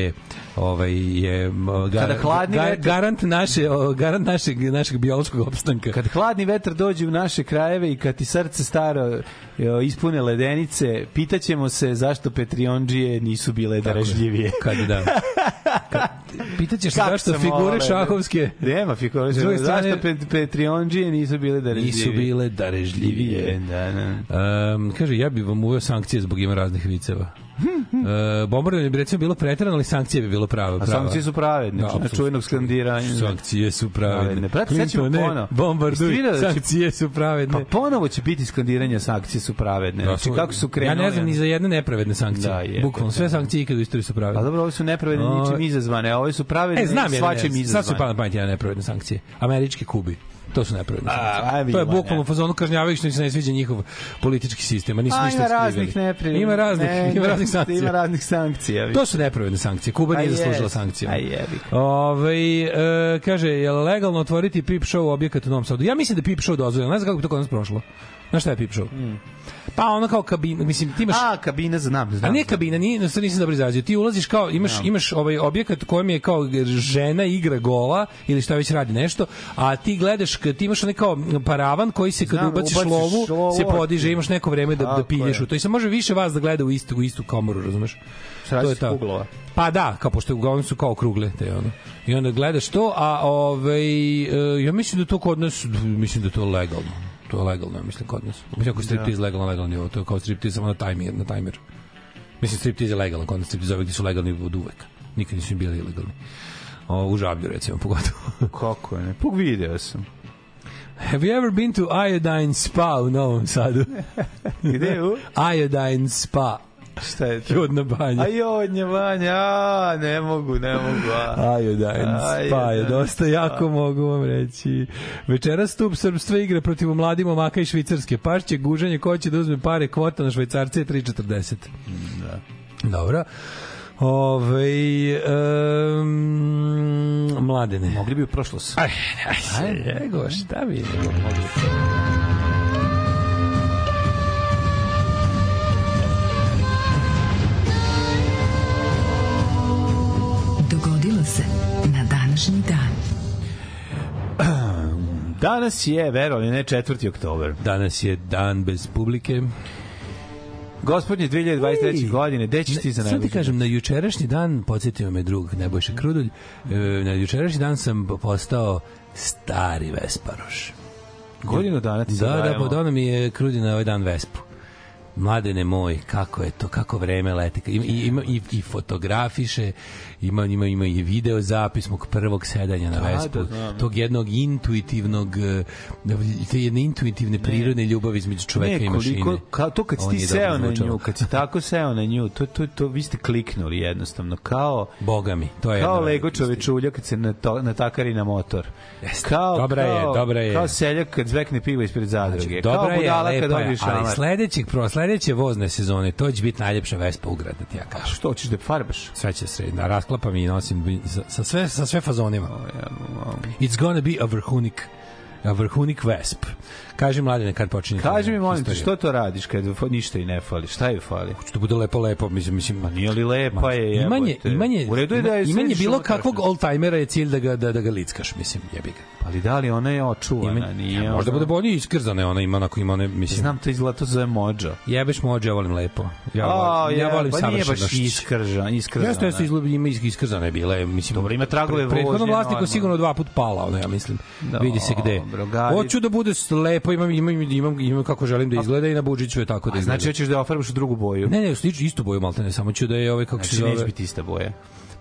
ovaj, je gar, Kada hladni gar- vetar- garant, naše, garant našeg, našeg biološkog opstanka. kad hladni vetar dođe u naše krajeve i kad ti srce staro e, ispune ledenice, pitaćemo se zašto Petrionđije nisu bile darežljivije. Kad da. Kad, pitaćeš se zašto figure voleo. šahovske Nema figure šahovske. Zašto Petrionđije nisu bile darežljivije? nisu bile darežljivije. Da, da. Um, kaže, ja bih vam uveo sankcije zbog ima raznih viceva. Uh, bombardovanje bi recimo bilo preterano, ali sankcije bi bilo pravo. A sankcije su pravedne, Da, znači na čuvenog skandiranja. Sankcije su pravedne. Pravedne. Brate, sad ćemo ponovo. Bombarduj, da sankcije su pravedne. Pa ponovo će biti skandiranja sankcije su pravedne. Znači, kako su krenuli? Ja ne znam ni za jedne nepravedne sankcije. Da, je, Bukvalno, sve sankcije ikad u istoriji su pravedne. Pa dobro, ovo su nepravedne ničim izazvane, a ove su pravedne E, znam ja, svačim ne, sad su izazvane. pa na pamet jedan nepravedne sankcije. Američki Kubi. To su nepravedne sankcije. to je bukvalno ne. fazonu kažnjavaju što se ne sviđa njihov politički sistem, a nisu ništa ima raznih nepravednih. Ima raznih, ne, ima raznih sankcija. Ima raznih sankcija. To su nepravedne sankcije. Kuba A nije zaslužila sankcije. A jebi. Ove, e, kaže, je legalno otvoriti pip show objekat u Novom Sadu? Ja mislim da pip show dozvoljeno. Ne znam kako bi to kod nas prošlo. Znaš šta je pip show? Pa ono kao kabina, mislim, ti imaš... A, kabina znam, znam. A nije kabina, nije, no, sad nisam dobro izrazio. Ti ulaziš kao, imaš, imaš ovaj objekat u kojem je kao žena igra gola ili šta već radi nešto, a ti gledaš, ti imaš onaj kao paravan koji se kad Znam, ubaciš ubaciš lovu, lovu, se podiže, imaš neko vreme da, da pilješ je. u to. I se može više vas da gleda u istu, u istu komoru, razumeš? Različitih uglova. Pa da, kao pošto uglavnom su kao krugle te ono. I onda gledaš to, a ovaj e, ja mislim da to kod nas mislim da je to legalno. To je legalno, mislim kod nas. Mislim ako je striptiz legalno, legalno nivo, to je kao striptiz samo na timer, na timer. Mislim striptiz je legalan, kod nas striptizovi gde su legalni od uvek. Nikad nisu bili ilegalni. O, u žablju recimo, pogotovo. Kako je, ne? Pug video sam. Have you ever been to Iodine Spa u Novom Sadu? Gde u? Iodine Spa. Šta je to? Jodna banja. A jodnje banja, a, ne mogu, ne mogu. A. Iodine Spa je dosta jako mogu vam reći. Večera stup srpstva igra protiv mladih momaka i švicarske. Pašće, gužanje, ko će da uzme pare, kvota na švajcarce je 3,40. Da. Dobro. Ove, um, mladene. Mogli bi u prošlost. Aj, aj, aj, nego, šta bi nego mogli? Dogodilo Danas je, verovali ne, 4. oktober. Danas je dan bez publike. Gospodnje 2023. Ej, godine, gde ćeš ti za Sad ti najluđe? kažem, na jučerašnji dan, podsjetio me drug Nebojša Krudulj, e, na jučerašnji dan sam postao stari Vesparoš. Godinu dana ti Da, da, pa donao mi je Krudin na ovaj dan Vespu. Mladene moj, kako je to, kako vreme leti. I- ima i, i fotografiše, ima, ima, ima i video zapis mog prvog sedanja na Da, Vespu. da, znam. tog jednog intuitivnog, eh, te jedne intuitivne prirodne ljubavi između čoveka ne, i mašine. koliko, ka, to kad si ti seo na nju, kad si tako seo na nju, to, to, to vi ste kliknuli jednostavno, kao Boga mi, to je kao Lego čovečulja kad se nato, natakari na motor. Jeste. Kao, Dobra je, kao, dobra je. Kao seljak kad zvekne pivo ispred zadruge. Znači, kao dobra je, budala kad je, dobiješ ali šamar. sledećeg, pro, sledeće vozne sezone, to će biti najljepša Vespa u grad, da ti ja kažem. Što hoćeš da farbaš? Sve će se, da rasklapam i nosim sa, sa, sve, sa sve fazonima. It's gonna be a vrhunik a vrhunik Vesp. Kaži mladine kad počinje. Kaži mi, molim te, što to radiš kad ništa i ne fali? Šta je fali? Hoću da bude lepo lepo, mislim, mislim, Ma nije li lepa je, jebote? imanje, imanje, U redu je da je imanje bilo kakvog old-timera je cilj da ga, da, da ga lickaš, mislim, jebi ga. Ali da li ona je očuvana? Imanje, Nije ja, možda ono- bude bolje iskrzane, ona ima onako ima one, mislim, Znam, to izgleda to zove jebeš mođe, ja volim lepo. Ja, volim, ja je, volim pa nije baš iskržan, iskržan. Jeste, jeste, izgleda, ima is- iskrzane bile, mislim. Dobro, ima tragove vožnje, vlasniku normalno. sigurno dva put pala, ono, ja mislim. Vidi se gde. Hoću da bude s- lepo, imam, imam, imam, imam kako želim da izgleda i na budžiću je tako da A izgleda. znači hoćeš da ofarbaš u drugu boju? Ne, ne, slično istu boju malte ne, samo ću da je ovaj kako se Znači zove. neće biti ista boja.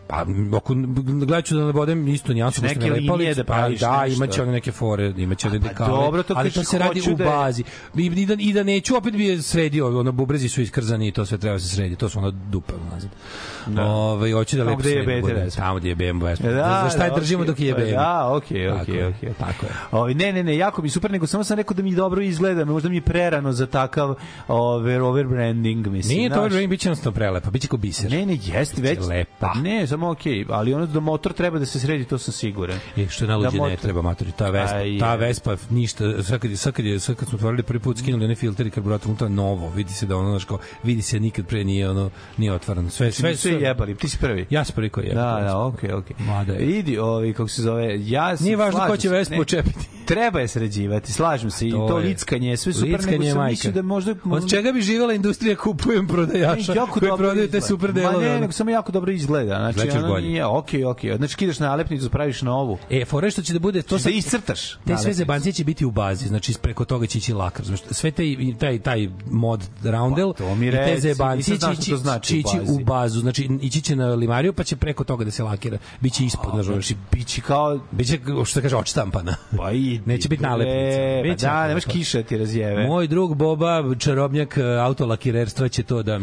Pa ako gledat ću da nabodem isto nijansu pošto mi je lepa linije lica, da pa, da, imaće one neke fore, imaće one pa dekale. dobro, to ali to se radi u da je- bazi. I, i, da, I da neću, opet bi je sredio, ono, bubrezi su iskrzani i to sve treba se srediti, to su ono dupe nazad. Da. Ove, hoću da Tamo lepo gde je sredim BT bude. Tamo gde je BMW Vespa. Da, za, šta je da, držimo okej, dok je pa BMW? Da, okej, okej, okej. Tako je. Ovi, ne, ne, ne, jako mi super, nego samo sam rekao da mi dobro izgleda, možda mi je prerano za takav over, over branding, mislim. Nije to znaš. ovaj biće jednostavno prelepa, biće kao biser. Ne, ne, jeste već. lepa. Pa ne, samo okej, ali ono da motor treba da se sredi, to sam siguran. E, što je najluđe Da ne motor- treba matori, ta Vespa, Aj, ta je. Vespa ništa, sad kad, je, sad kad, je, sad kad smo otvorili prvi put skinuli one filtere i karburator unutra novo, vidi se da ono, znaš kao, vidi se nikad pre nije ono, nije otvarano. Sve, sve, Sve, sve jebali, ti si prvi. Ja sam prvi koji je. Da, da, okej, okej. Mada je. Idi, ovi, kako se zove, ja se Nije važno ko će. Vespu Ne, očepiti. Treba je sređivati, slažem se, i To to je. lickanje je sve super, Lickanje nego je sam mislio da možda... Od čega bi živela industrija kupujem prodajaša E, koji prodaju te super Ma delove. ne, ono. nego samo jako dobro izgleda. Znači, Izgledaš ono bolje. nije, okej, okej. Znači, kidaš na nalepnicu, praviš novu. E, fore što će da bude to To da iscrtaš. Te sve zebancije će biti u bazi, znači preko toga će ići lak, razumeš? Sve taj taj taj mod roundel Pa, i te zebancije će ići, znači ići u bazu, znači ići će na limariju pa će preko toga da se lakira. Biće ispod, znači, Znači, bići kao... biće što kaže odštampana. Pa idi, Neće biti nalepnica. Pa Biće da, nemaš kiša ti razjeve. Moj drug Boba, čarobnjak e, autolakirerstva će to da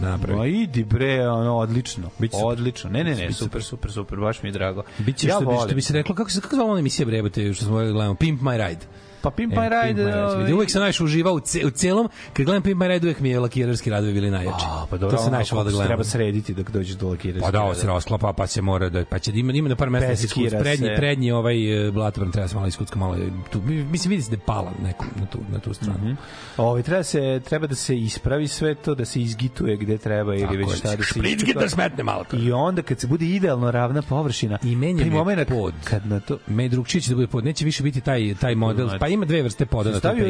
napravi. Ma idi bre, ono odlično. Biće super. Odlično. Ne, ne, ne, super, super, super, baš mi je drago. Biće ja što, bi, što bi se reklo, kako se kako zvala ona emisija brebote što smo da gledamo, Pimp My Ride. Pa Pimp E, My Ride... Pimp My Ride. ovaj, Uvek sam najviše uživao u, ce, u celom, kad gledam Pimp My Ride, uvek mi je lakirerski radovi bili najjači. A, pa dobro, to se najviše volao da gledam. Treba srediti dok dođeš do lakirarske. Pa da, ovo se rasklapa, pa se mora da pa će da ima ima na par mesta da iskuc, prednji prednji ovaj e, blatobran treba se malo iskucka malo tu mislim vidi se da je pala nekom na tu na tu stranu. Mm Ovaj treba se treba da se ispravi sve to, da se izgituje gde treba ili već šta da se Šprički da smetne malo to. I onda kad se bude idealno ravna površina, I menja me pod. kad na to Me drugčije će da bude pod, neće više biti taj taj model. Znači. Pa ima dve vrste poda na stavio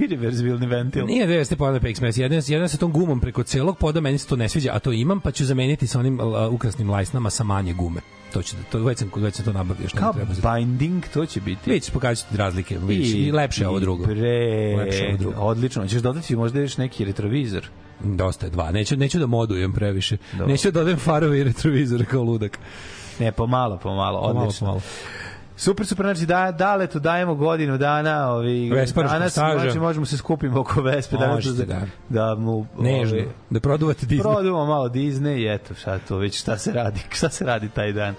irreverzibilni ventil. Nije dve vrste poda na PX. Jedan, jedan sa tom gumom preko celog poda, meni se to ne sviđa, a to imam, pa ću zameniti sa onim ukrasnim lajsnama sa manje gume. To će da, to već sam već sam to nabavio što Kao treba za. binding, to će biti. Vidiš, pokazat ću ti razlike. Vidiš, i, lepše je ovo drugo. Bre, Lepše ovo drugo. Odlično. Ćeš dodati možda još neki retrovizor. Dosta je dva. Neću, neću da modujem previše. Dobro. Neću da odem farove i retrovizore kao ludak. Ne, pomalo, pomalo, Pomalo, odlično. pomalo. Super, super, znači da, daletu dajemo godinu dana, ovi, danas, znači možemo se skupimo oko Vespe, Možete, da, da. da mu Nežno. ovi, Da produvate Disney. Produvamo malo Disney i eto, šta to već, šta se radi, šta se radi taj dan.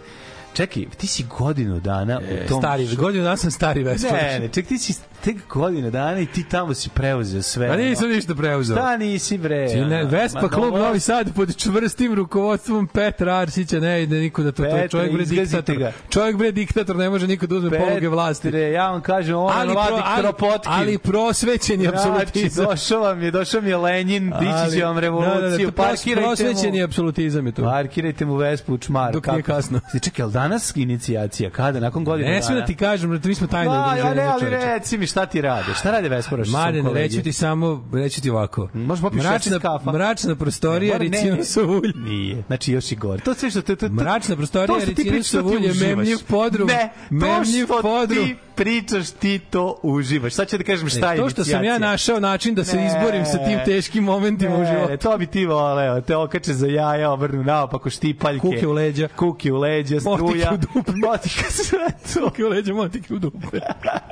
Čekaj, ti si godinu dana u tom... Stari, godinu dana sam stari Vesparoš. Ne, ne, ček, ti si tek godinu dana i ti tamo si preuzeo sve. A ono. nisam ništa preuzeo. Šta nisi bre? Ti Ne, Vespa ma, klub no, Novi Sad pod čvrstim rukovodstvom Petra Arsića ne ide niko da to, to Petre, čovjek bre diktator. ga. Čovjek bre diktator ne može niko da uzme poluge vlasti. Petre, ja vam kažem, on ali, pro- ali, Kropotkin. ali prosvećeni Znači, apsolutizam. došao vam je, došao mi je Lenin, dići će vam revoluciju, da, da, da, pros- parkirajte prosvećeni mu. apsolutizam je to. Parkirajte mu Vespu u čmar. Dok nije kasno. Si, Čekaj, danas inicijacija? Kada? Nakon godina Ne smijem da ti kažem, mi smo tajno ne, ali reci mi šta ti rade? Šta rade Vesporoš? Mladen, reći ti samo, reći ti ovako. Možeš popiti mračna, kafa. mračna prostorija, ricinusovo ulje. Nije. Znači još i gore. To sve što to, to, to Mračna prostorija, ti ulje, uživaš. memljiv podrum. Ne, to što podrum. ti pričaš, ti to uživaš. Sad ću da kažem šta Ne, je to što sam ja inicijacija. našao način da se Ne. izborim sa tim teškim momentima u životu. ne, to bi ti voleo, te okače za jaja, obrnu naopako štipaljke. Kuke u leđa. Kuke u leđa, struja. Motike u dupe. Motika sve to. Kuke u leđa, motike u dupe.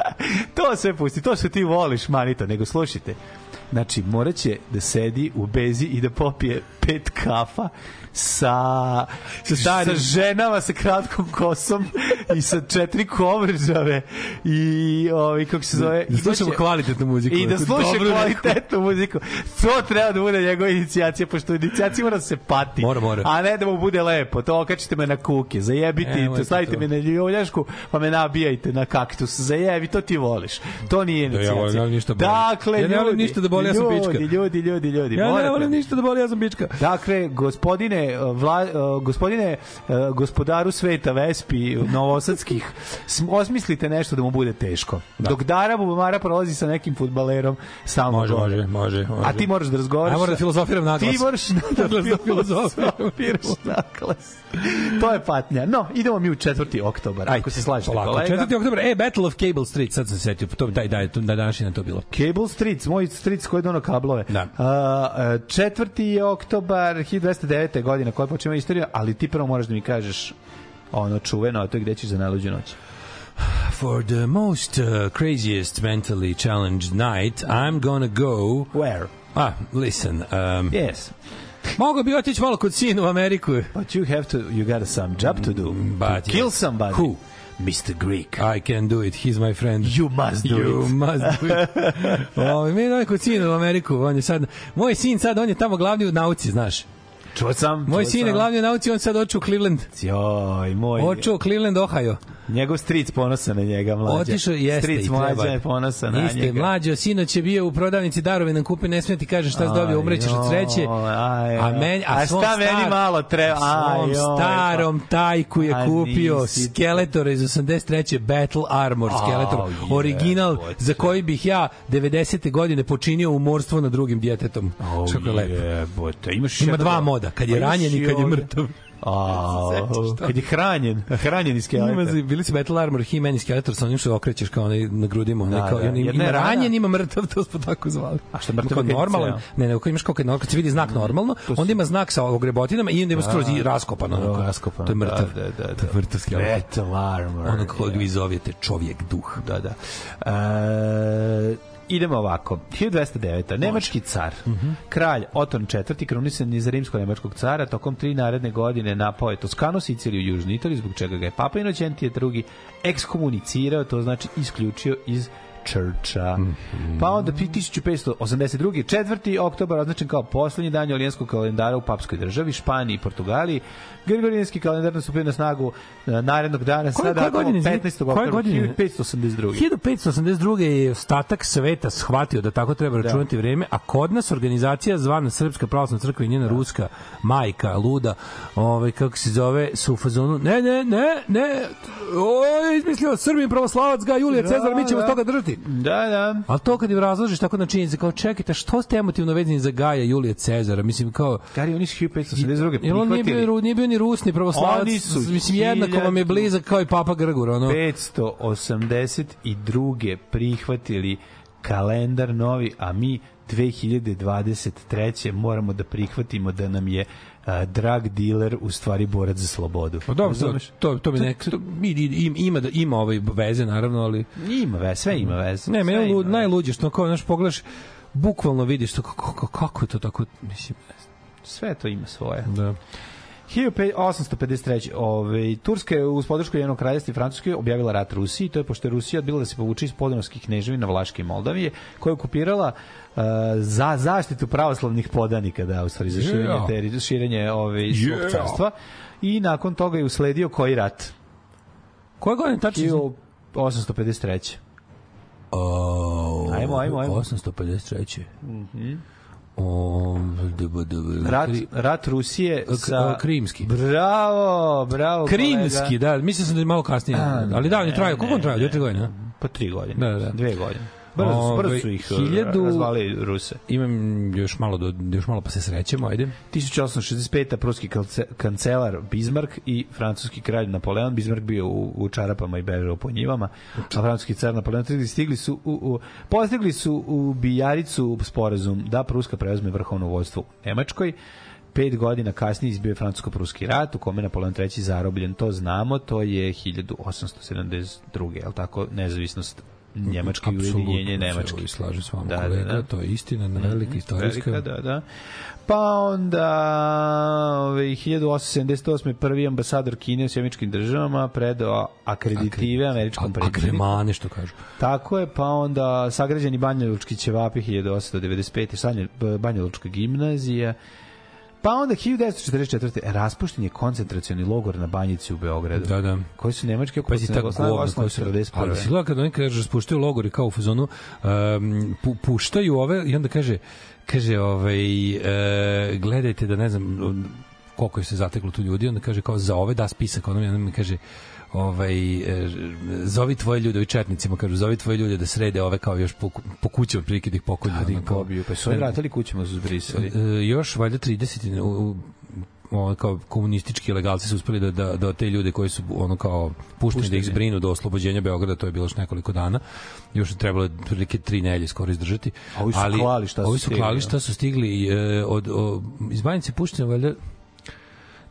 to sve pusti, to što ti voliš, manito, nego slušajte. Znači, morat će da sedi u bezi i da popije pet kafa sa, sa, starim. sa ženama sa kratkom kosom i sa četiri kovrđave i ovaj kako se zove Da slušamo imaće- kvalitetnu muziku. i da sluša kvalitetnu muziku. To treba da bude njegova inicijacija, pošto inicijacija mora da se pati. Mora, mora. A ne da mu bude lepo. To okačite me na kuke, zajebite, Nemojte to, stavite to. me na ljuljašku, pa me nabijajte na kaktus. Zajebi, to ti voliš. To nije Da, ja inicijacija. volim, ništa boli. Dakle, Ja ne volim ljudi, ništa da boli, ja sam ljudi, pička. Ljudi, ljudi, ljudi, Ja ne volim ništa da boli, ja sam bička. Dakle, gospodine, vla, uh, gospodine uh, gospodaru sveta Vespi novosadskih, sm- osmislite nešto da mu bude teško. Dok Dara Bubamara prolazi sa nekim futbalerom, samo Može, može, može, može. A ti moraš da razgovaraš. Ja moram da filozofiram naglas. Ti moraš da, da filozofiram. filozofiraš naglas. To je patnja. No, idemo mi u 4. oktobar. Ako se slažete, Polako. kolega. 4. oktober, e, Battle of Cable Street, sad sam se setio, to, daj, daj, to, da danas je na to bilo. Cable Streets, moj street koji dono kablove. Da. Uh, 4. je oktobar 1209. godina koja počinje istorija, ali ti prvo moraš da mi kažeš ono čuveno, a to je gde ćeš za najluđu noć. For the most uh, craziest mentally challenged night, I'm gonna go... Where? Ah, listen, um, Yes. mogu bi otići malo kod sina u Ameriku. But you have to, you got some job to do. But to kill yes. somebody. Who? Mr. Greek. I can do it, he's my friend. You must do you it. must do it. o, mi je kod sina u Ameriku, on je sad, moj sin sad, on je tamo glavni u nauci, znaš. Čuo sam. Moj čuo sin je glavni u nauci, on sad oču u Cleveland. Joj, moj. Oču u Cleveland, Ohio. Njegov stric ponosan na njega, mlađe. Otišao jeste stric mlađa je ponosan na Niste, njega. mlađo, sinoć je bio u prodavnici darove nam kupi, ne smije ti kaže šta si dobio, umrećeš od sreće. Aj, A, meni, a, a svom šta meni star- malo treba? Svom Aj, joj, starom tajku je kupio nisi- Skeletora iz 83. Battle Armor Skeletor, Au, original jebote. za koji bih ja 90. godine počinio umorstvo nad drugim djetetom. Oh, Što je lepo. Jebote, imaš Ima dva moda, kad je A imaš ranjen i kad je mrtav. A, kad je hranjen, hranjen iz Ima, skeleta. bili su Battle Armor, He-Man i Skeletor sa onim što okrećeš kao onaj na grudima. Da, kao, da. da, ima, rana. ranjen, ima mrtav, to smo tako zvali. A što mrtav je normalan, ceo? ne, ne, imaš kao kad, kad se vidi znak normalno, onda ima znak sa ogrebotinama i onda ima skroz i raskopano. onako. Raskopano, To je mrtav. da, da, da, To je mrtav skeletor. Battle armor. Ono kojeg vi zovete čovjek duh. Da, da. E, idemo ovako. 1209. Nemački car, Mhm. kralj Oton IV. krunisan je za rimsko-nemačkog cara, tokom tri naredne godine napao je Toskanu, Siciliju i Južnu Italiju, zbog čega ga je Papa Inocentije II. ekskomunicirao, to znači isključio iz Churcha. Pa onda 1582. 4. oktobar označen kao poslednji dan julijanskog kalendara u papskoj državi, Španiji i Portugaliji. Gregorijanski kalendar nastupio na snagu e, narednog dana Koje- koje godine, izvini? 15. Koje oktobra godine? 1582. 1582. je ostatak sveta shvatio da tako treba računati vreme, a kod nas organizacija zvana Srpska pravoslavna crkva i njena ruska majka, luda, ovaj, kako se zove, su u fazonu, ne, ne, ne, ne, o, izmislio Srbin pravoslavac ga Julija Da, Cezar, mi ćemo da. toga držati. Da, da. Ali to kad im razložiš tako na činjenice, kao čekajte, što ste emotivno vezani za Gaja Julija Cezara? Mislim, kao, Gari, oni su 1582. Jel on nije bio, prihvatili nije bio ni rus, ni pravoslavac, Oni su mislim, jednako vam je blizak kao i Papa Grgur, ono. 582. prihvatili kalendar novi, a mi 2023. moramo da prihvatimo da nam je drug dealer u stvari borac za slobodu. Pa dobro, to, to, to mi nek, to, im- ima, da, ima ovaj veze, naravno, ali... Ima veze, sve ima veze. Ne, lud, veze. najluđe što kao, znaš, pogledaš, bukvalno vidiš to, kako, kako, je to tako, mislim. Sve to ima svoje. Da. 1853. Ove, Turska je uz podršku jednog kraljevstva i Francuske objavila rat Rusiji. To je pošto je Rusija odbila da se povuče iz podunavskih kneževina Vlaške i Moldavije, koja je okupirala uh, za zaštitu pravoslavnih podanika, da, u stvari za širenje, Yeah. teri, širenje ove, svog Yeah. carstva. I nakon toga je usledio koji rat? Koje godine tačno? 1853. Oh, Ajmo, ajmo, ajmo. 853. Mhm. Db, Rat, rat Rusije sa... Krimski. Bravo, bravo. Krimski, kolega. da, mislio sam da je malo kasnije. ali da, on je trajao, koliko on trajao? Dvije, tri godine? Pa tri godine. Da, da. Dve godine. Brzo, su- brzo Ovaj, su ih hiljadu- razvali Ruse. Imam još malo, do, još malo pa se srećemo, ajde. 1865. pruski kalce- kancelar Bismarck i francuski kralj Napoleon. Bismarck bio u, u čarapama i bežao po njivama, a francuski car Napoleon stigli, su u, u, postigli su u Bijaricu sporazum da Pruska preuzme vrhovno vodstvo u Nemačkoj. Pet godina kasnije izbio je francusko-pruski rat u kome je Napoleon III zarobljen, to znamo, to je 1872. je li tako, nezavisnost Njemačka i Apsolutno ujedinjenje ovaj slažem s vama, Da, da, kolega, da. to je istina, na velika istorijska. Velika, da, da. Pa onda ovaj, 1878. prvi ambasador Kine u sjemičkim državama predao akreditive američkom A- predsjedniku. Agremane, što kažu. Tako je, pa onda sagrađeni Banja Lučki ćevapi 1895. Sanje, Banja Lučka gimnazija. Pa onda 1944. raspušten je koncentracioni logor na Banjici u Beogradu. Da, da. Koji su nemački Pazi ta govna koja su... Ali si gledao kad oni kaže raspuštaju logori kao u fazonu um, pu, puštaju ove i onda kaže kaže ovaj e, gledajte da ne znam koliko je se zateklo tu ljudi onda kaže kao za ove da spisak mi mi kaže ovaj e, zovi tvoje ljude, ovi četnicima kažu zovi tvoje ljude da srede ove kao još po, po kućama prilike da ih pokolju. Da ih kao- pobiju. Pa su ovi vratili kućama su zbrisali. E, još valjda 30 u, u, ono kao komunistički legalci su uspeli da, da, da te ljude koji su ono kao pušteni da ih Pušteni. zbrinu do oslobođenja Beograda, to je bilo još nekoliko dana. Još je trebalo prilike tri nelje skoro izdržati. A ovi su klali šta su ovi su stigli, klali ja. šta su stigli e, od, o, iz Banjice pušteno valjda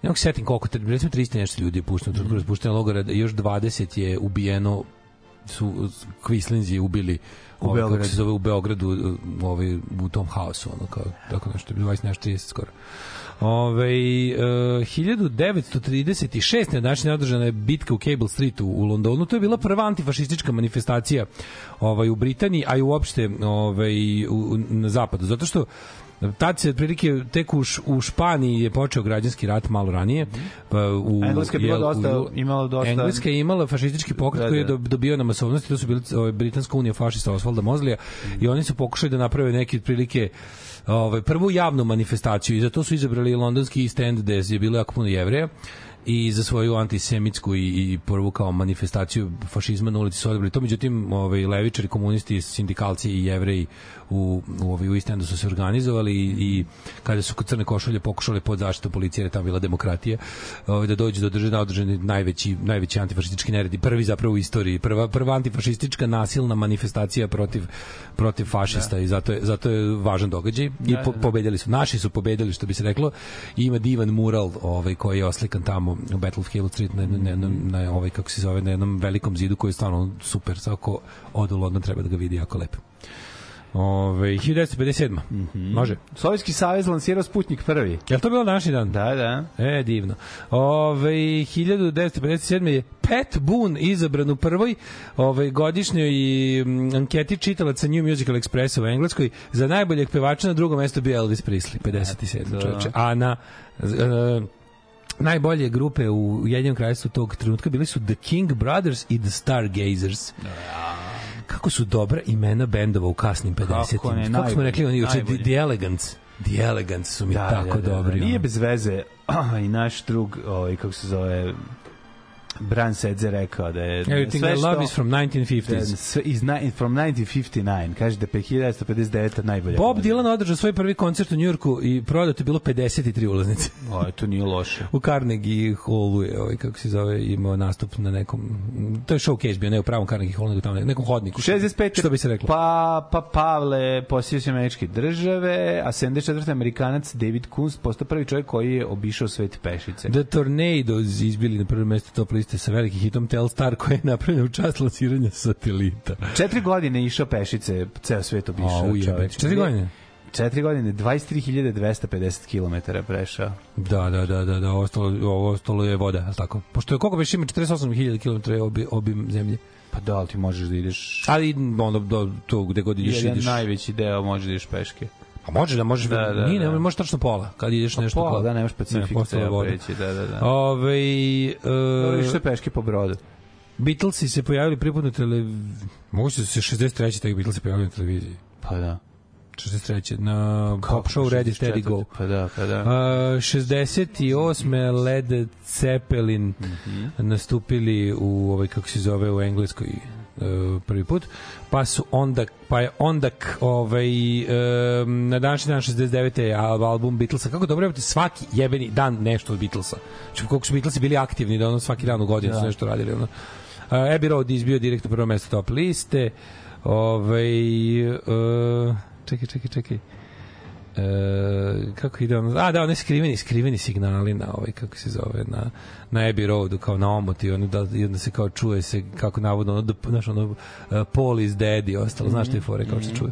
ne mogu se setim koliko, recimo 300 i nešto ljudi je pušteno, mm raspušteno logora, još 20 je ubijeno su kvislinzi ubili U ovaj, kako Beogradu. se zove u Beogradu ovaj, u tom haosu ono kao tako nešto 20 nešto 30 skoro Ove, e, 1936. na današnji održana je bitka u Cable Streetu u Londonu. To je bila prva antifašistička manifestacija ovaj, u Britaniji, a i uopšte ovaj, u, u, na zapadu. Zato što tad se otprilike tek u, u Španiji je počeo građanski rat malo ranije. Pa u, Engleska je bila jel, dosta- u- imala dosta- Engleska je imala fašistički pokret Da, koji je da. do- dobio na masovnosti, to su bili ovaj, Britanska unija fašista Osvalda Mozlija i oni su pokušali da naprave neke otprilike ovaj, prvu javnu manifestaciju i za to su izabrali londonski East End gde je bilo jako puno jevreja i za svoju antisemitsku i, i prvu kao manifestaciju fašizma na ulici su odabrali to, međutim ovaj, levičari, komunisti, sindikalci i jevreji u, u, ovaj, u East Endu su se organizovali i, i kada su kod crne košulje pokušali pod zaštitu policije, jer je tamo bila demokratija, ovaj, da dođu do države održani najveći, najveći antifašistički neredi, prvi zapravo u istoriji, prva, prva antifašistička nasilna manifestacija protiv, protiv fašista i zato je, zato je važan događaj. I po, pobedili su, naši su pobedili što bi se reklo i ima divan mural ovaj, koji je oslikan tamo u Battle of Hill Street na, na, na, na, ovaj, kako se zove, na jednom velikom zidu koji je stvarno super, svako ode u London treba da ga vidi jako lepo. Ove, 1957. Mm -hmm. Može. Sovjetski savez lansirao Sputnik prvi. Je li to bilo današnji dan? Da, da. E, divno. Ove, 1957. je Pat Boone izabran u prvoj ovaj, godišnjoj anketi čitalaca New Musical Expressa u Engleskoj za najboljeg pevača na drugom mestu bio Elvis Presley, 57. Eto. čoveče. A na e, najbolje grupe u Jedinom kraljestvu tog trenutka bili su The King Brothers i The Stargazers. Kako su dobra imena bendova u kasnim 50-im. Kako ne, Kako smo rekli oni juče, The. The Elegants. The Elegants su mi tako dobri. Nije bez veze i naš drug, ovaj, kako se zove, Bran Sedze rekao da je Everything I love is from da 1950s. je sve iz ni- from 1959 kaže da je 1959 najbolja Bob godina. Dylan održao svoj prvi koncert u Njujorku i prodato je bilo 53 ulaznice. o, to nije loše U Carnegie Hallu je, ovaj, kako se zove, imao nastup na nekom, to je showcase bio, ne u pravom Carnegie Hallu, nego tamo na nekom hodniku. 65. Što bi se reklo? Pa, pa Pavle posjetio se američke države, a 74. Amerikanac David Kunst postao prvi čovjek koji je obišao svet pešice. The Tornadoes izbili na prvo mesto top liste sa velikim hitom Telstar koji je napravljen u čast lansiranja satelita. Četiri godine išao pešice, ceo svet obišao. Četiri godine? Četiri godine, 23.250 km prešao. Da, da, da, da, da, ostalo, ovo ostalo je voda, li tako? Pošto je koliko već ima 48.000 km obi, obim zemlje. Pa da, ali ti možeš da ideš... Ali onda do to gde god ideš Jedan ideš. najveći deo možeš da ideš peške. A može da možeš Da, da, da, nije, da. ne, može tačno pola kad ideš Pa nešto pola, da, nemaš Pacifik, postalo je treba voda. preći, da, da, da. Ove, uh, ideš sve peške po brodu. Beatlesi se pojavili prvi put na televiziji. Mogu se da se 63. tek Beatlesi pojavili na televiziji. Pa da. 63. na pop show Ready Steady Go. Pa da, pa da. Uh, 68. Led Zeppelin nastupili u ovaj kako se zove u engleskoj prvi put pa su onda pa je onda ovaj um, na današnji dan 69. je al- album Beatlesa. Kako dobro je svaki jebeni dan nešto od Beatlesa. Znači koliko su Beatlesi bili aktivni da ono svaki dan u godinu su nešto radili ono. Uh, Abbey Road izbio direkt u prvo mesto top liste. Ovaj uh, čekaj čekaj čekaj E, kako ide ono, a da, one skriveni, skriveni signali na ovaj, kako se zove, na, na Abbey Roadu, kao na omoti, ono, da, i onda se kao čuje se kako navodno, ono, da, znaš, ono, uh, Paul is dead i ostalo, znaš te fore kao što se čuje.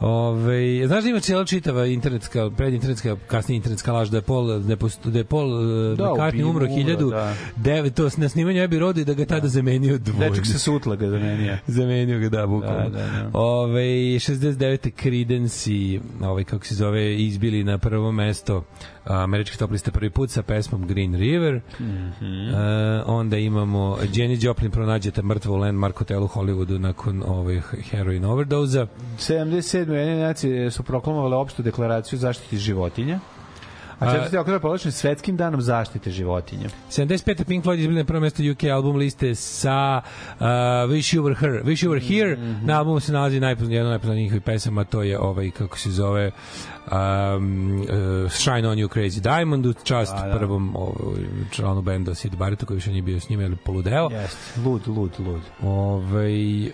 Ove, znaš da ima cijela čitava internetska, predinternetska, kasnije internetska laž da je Paul, da je, da je Paul uh, Da, McCartney umro umro, 1000, da. devet, to na snimanju Abbey Roadu i da ga je tada zamenio dvojni. Dečak se sutla ga zamenio. Zamenio ga, da, bukvalno. Da, da, da. Ove, 69. Creedence i, ovaj, kako se zove, izbili na prvo mesto a, američke top liste prvi put sa pesmom Green River. Mm Mhm. onda imamo Jenny Joplin pronađete mrtvo u Landmark hotelu u Hollywoodu nakon ovaj heroin overdose 77. Ujedinjene nacije su proklamovale opštu deklaraciju zaštiti životinja. A A- 4. oktober proglašen svetskim danom zaštite životinja. 75. Pink Floyd izbili na prvo mesto UK album liste sa uh, Wish You Were Her. Wish You Were Here. Mhm. Na albumu se nalazi najpoznat, jedna od najpoznatijih njihovih pesama, to je ovaj, kako se zove, um, uh, Shine On You Crazy Diamond, u čast Da, da. prvom ovaj, članu benda Sid Barretta, koji više nije bio s njima, ili poludeo. Jeste. Lud, lud, lud. Ovaj e,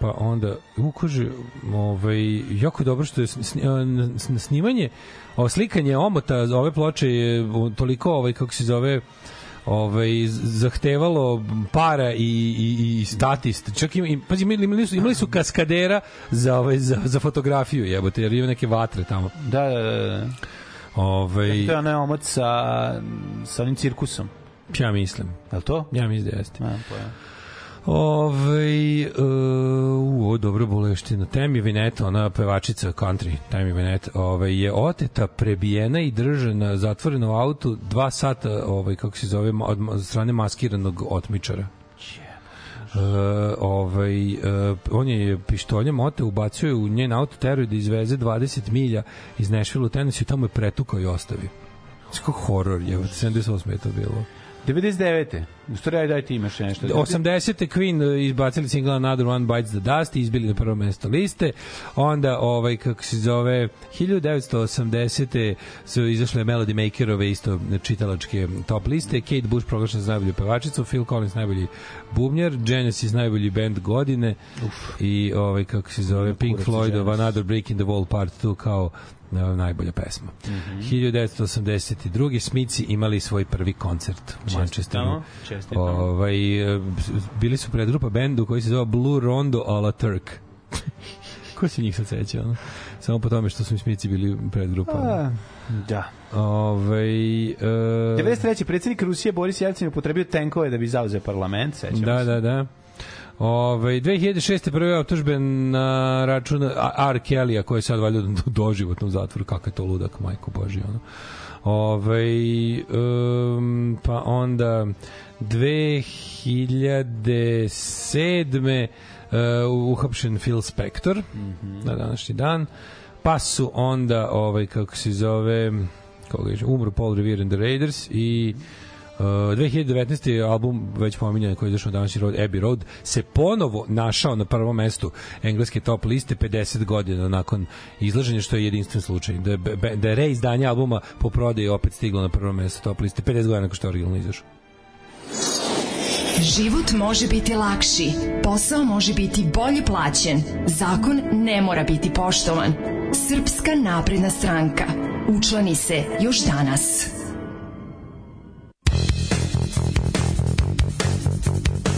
pa onda u kaže ovaj jako dobro što je sn- sn- sn- snimanje o slikanje omota ove ploče je toliko ovaj kako se zove ovaj zahtevalo para i i i statist. Čak im, im pazi imali, imali su imali su kaskadera za ovaj za, za fotografiju, jebote, jer ima neke vatre tamo. Da, da, da. da. Ovaj To je onaj omot sa, sa onim cirkusom. ja mislim. Je to? Ja mislim da jeste. Ne, pojma. Ove, uh, u, dobro boleština. Temi Vineta, ona pevačica country, Temi Vineta, ove, je oteta, prebijena i držana zatvorena u autu dva sata, ovaj, kako se zove, od, strane maskiranog otmičara. Uh, ovaj, uh, on je pištoljem ote ubacio je u njen auto teruje da izveze 20 milja iz Nashville u Tennessee tamo je pretukao i ostavio. Znači, Kako horor je, 78 je to bilo. 99. U stvari, ajde, daj ti imaš nešto. 80. Queen e, izbacili singla Another One Bites the Dust i izbili na prvo mesto liste. Onda, ovaj, kako se zove, 1980. su izašle Melody Makerove isto čitalačke top liste. Kate Bush proglašena za najbolju pevačicu, Phil Collins najbolji bubnjar, Genesis najbolji band godine Uf. i ovaj, kako se zove, Pink kurac i Floyd of Genesis. Another Break in the Wall Part 2 kao najbolja pesma. Mm. -hmm. 1982. Smici imali svoj prvi koncert u Manchesteru. čestitamo. Ovaj, bili su predgrupa bendu koji se zove Blue Rondo a la Turk. Ko se njih sad seća? Ono? Samo po tome što su Smici bili predgrupa. A, da. Ovaj, e, 93. predsjednik Rusije Boris Jelcin je upotrebio tenkove da bi zauzeo parlament, sećam Da, se. da, da. Ove, 2006. prve optužbe na račun R. Kelly-a koji je sad valjda u doživotnom zatvoru. Kakav je to ludak, majko Boži, ono. Ove, um, pa onda 2007. Uh, uhapšen Phil Spector na današnji dan. Pa su onda, ovaj, kako se zove, koga je, umro Paul Revere and the Raiders i Uh, 2019. je album već pominjan koji je izašao na današnji road Abbey Road se ponovo našao na prvom mestu engleske top liste 50 godina nakon izlaženja što je jedinstven slučaj da je, da je reizdanje albuma po prodaji opet stiglo na prvo mesto top liste 50 godina nakon što je originalno izašao Život može biti lakši, posao može biti bolje plaćen, zakon ne mora biti poštovan. Srpska napredna stranka. Učlani se još danas. Thank you.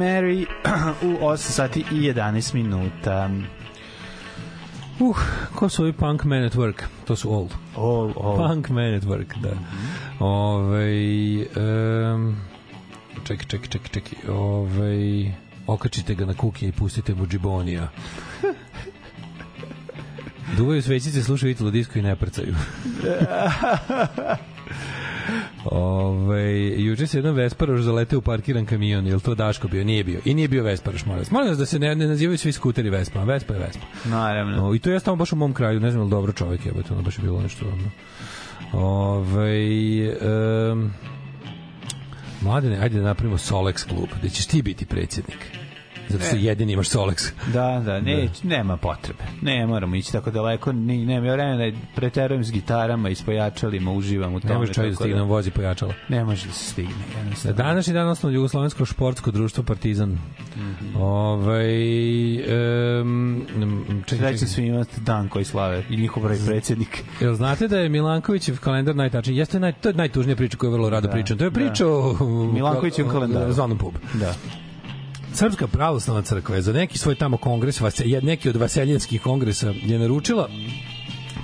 Mary u 8 sati i 11 minuta. Uh, ko su ovi Punk Men at Work? To su All. All, all. Punk Man at Work, da. Ove, um, čekaj, čekaj, čekaj, čekaj. Ove, okačite ga na kuke i pustite mu džibonija. Duvaju svećice, slušaju Italo disko i ne prcaju. Ove, juče se jedan Vesparoš zaleteo u parkiran kamion, je li to Daško bio? Nije bio. I nije bio Vesparoš, molim vas. Molim vas da se ne, ne nazivaju svi skuteri Vespa. Vespa je Vespa. Naravno. No, I to je tamo baš u mom kraju, ne znam li dobro čovjek je, to baš je bilo nešto ono. Ove, um, Mladene, ajde da napravimo Solex klub, da ćeš ti biti predsjednik. Zato što Ne. jedini imaš Solex. Da, da, ne, nema potrebe. Ne moramo ići tako daleko, ni nema vremena da preterujem s gitarama i s pojačalima, uživam u tome. Ne može čovjek da tako stigne, on vozi pojačala. Ne može da se stigne, jednostavno. današnji dan osnovno Jugoslovensko športsko društvo Partizan. Mhm. Ovaj um, čekaj, čekaj. svima dan koji slave i njihov broj predsjednik. Jel znate da je Milankovićev kalendar najtačniji? Jeste naj, to je najtužnija priča koju vrlo rado Da, pričam. To je da. priča o Milankovićevom kalendaru. Zvanom pub. Da. Srpska pravoslavna crkva je za neki svoj tamo kongres, neki od vaseljenskih kongresa je naručila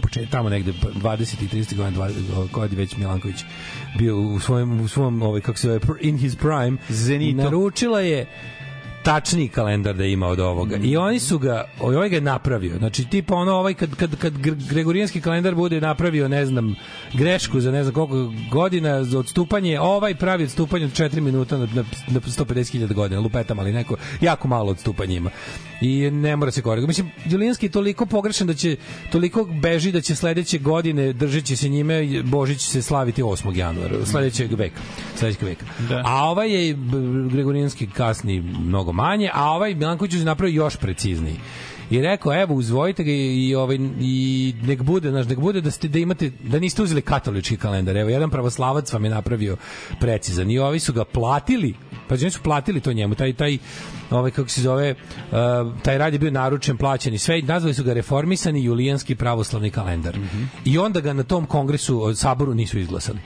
počet tamo negde 20 i 30 godina 20 kad je već Milanković bio u svojem u svom ovaj kako se zove in his prime Zenitu. naručila je tačniji kalendar da ima od ovoga. I oni su ga, ovaj ga je napravio. Znači, tipa ono, ovaj, kad, kad, kad Gr- Gregorijanski kalendar bude napravio, ne znam, grešku za ne znam koliko godina za odstupanje, ovaj pravi odstupanje od 4 minuta na, na, na 150.000 godina, lupetam, ali neko, jako malo odstupanje ima. I ne mora se korigati. Mislim, Julijanski je toliko pogrešan da će, toliko beži da će sledeće godine, držeći se njime, Božić se slaviti 8. januara, sledećeg veka. Sledećeg veka. Da. A ovaj je Gregorijanski kasni mnogo manje, a ovaj Milanković je napravio još precizniji. I rekao, evo, uzvojite ga i, i, ovaj, i nek bude, znaš, nek bude da, ste, da imate, da niste uzeli katolički kalendar. Evo, jedan pravoslavac vam je napravio precizan. I ovi su ga platili, pa oni su platili to njemu, taj, taj, ovaj, kako se zove, uh, taj rad je bio naručen, plaćen i sve, nazvali su ga reformisani julijanski pravoslavni kalendar. I onda ga na tom kongresu, saboru nisu izglasali.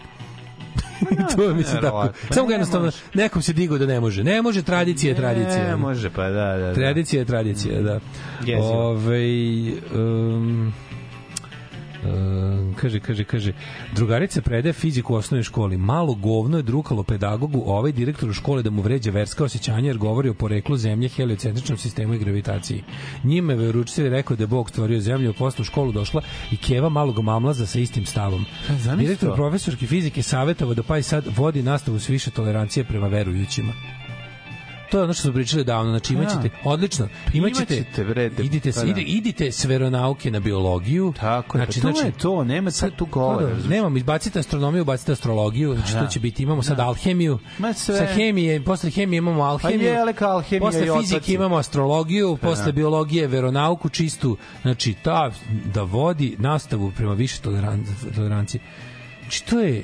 to je mislim tako. Pa Samo ga ne jednostavno može. nekom se digao da ne može. Ne može, tradicija je tradicija. Ne, može, pa da, da. da. Tradicija je tradicija, da. Jezivo. Ove, um, Um, kaže, kaže, kaže, drugarica predaje fiziku u osnovnoj školi. Malo govno je drukalo pedagogu, ovaj direktor u škole da mu vređa verska osjećanja jer govori o poreklu zemlje, heliocentričnom sistemu i gravitaciji. Njime veručitelj rekao da je Bog stvorio zemlju, a posle u školu došla i Keva malog mamlaza sa istim stavom. zamisli Direktor to. profesorke fizike savjetovao da pa i sad vodi nastavu s više tolerancije prema verujućima. To je ono što su pričali davno, znači imaćete, odlično, imaćete, Imaćete, bre, da- idite, pa pa da. ide, idite s veronauke na biologiju. Tako je, znači, pa to je to, nema sad tu govora, Da, nemamo, izbacite astronomiju, ubacite astrologiju, znači Da. to će biti, imamo sad alhemiju, Ma sve. sa hemije, posle hemije imamo alhemiju, Pa je, ali kao alhemija posle fizike imamo astrologiju, posle da. biologije veronauku čistu, znači ta, da vodi nastavu prema više toleran- tolerancije. Znači to je,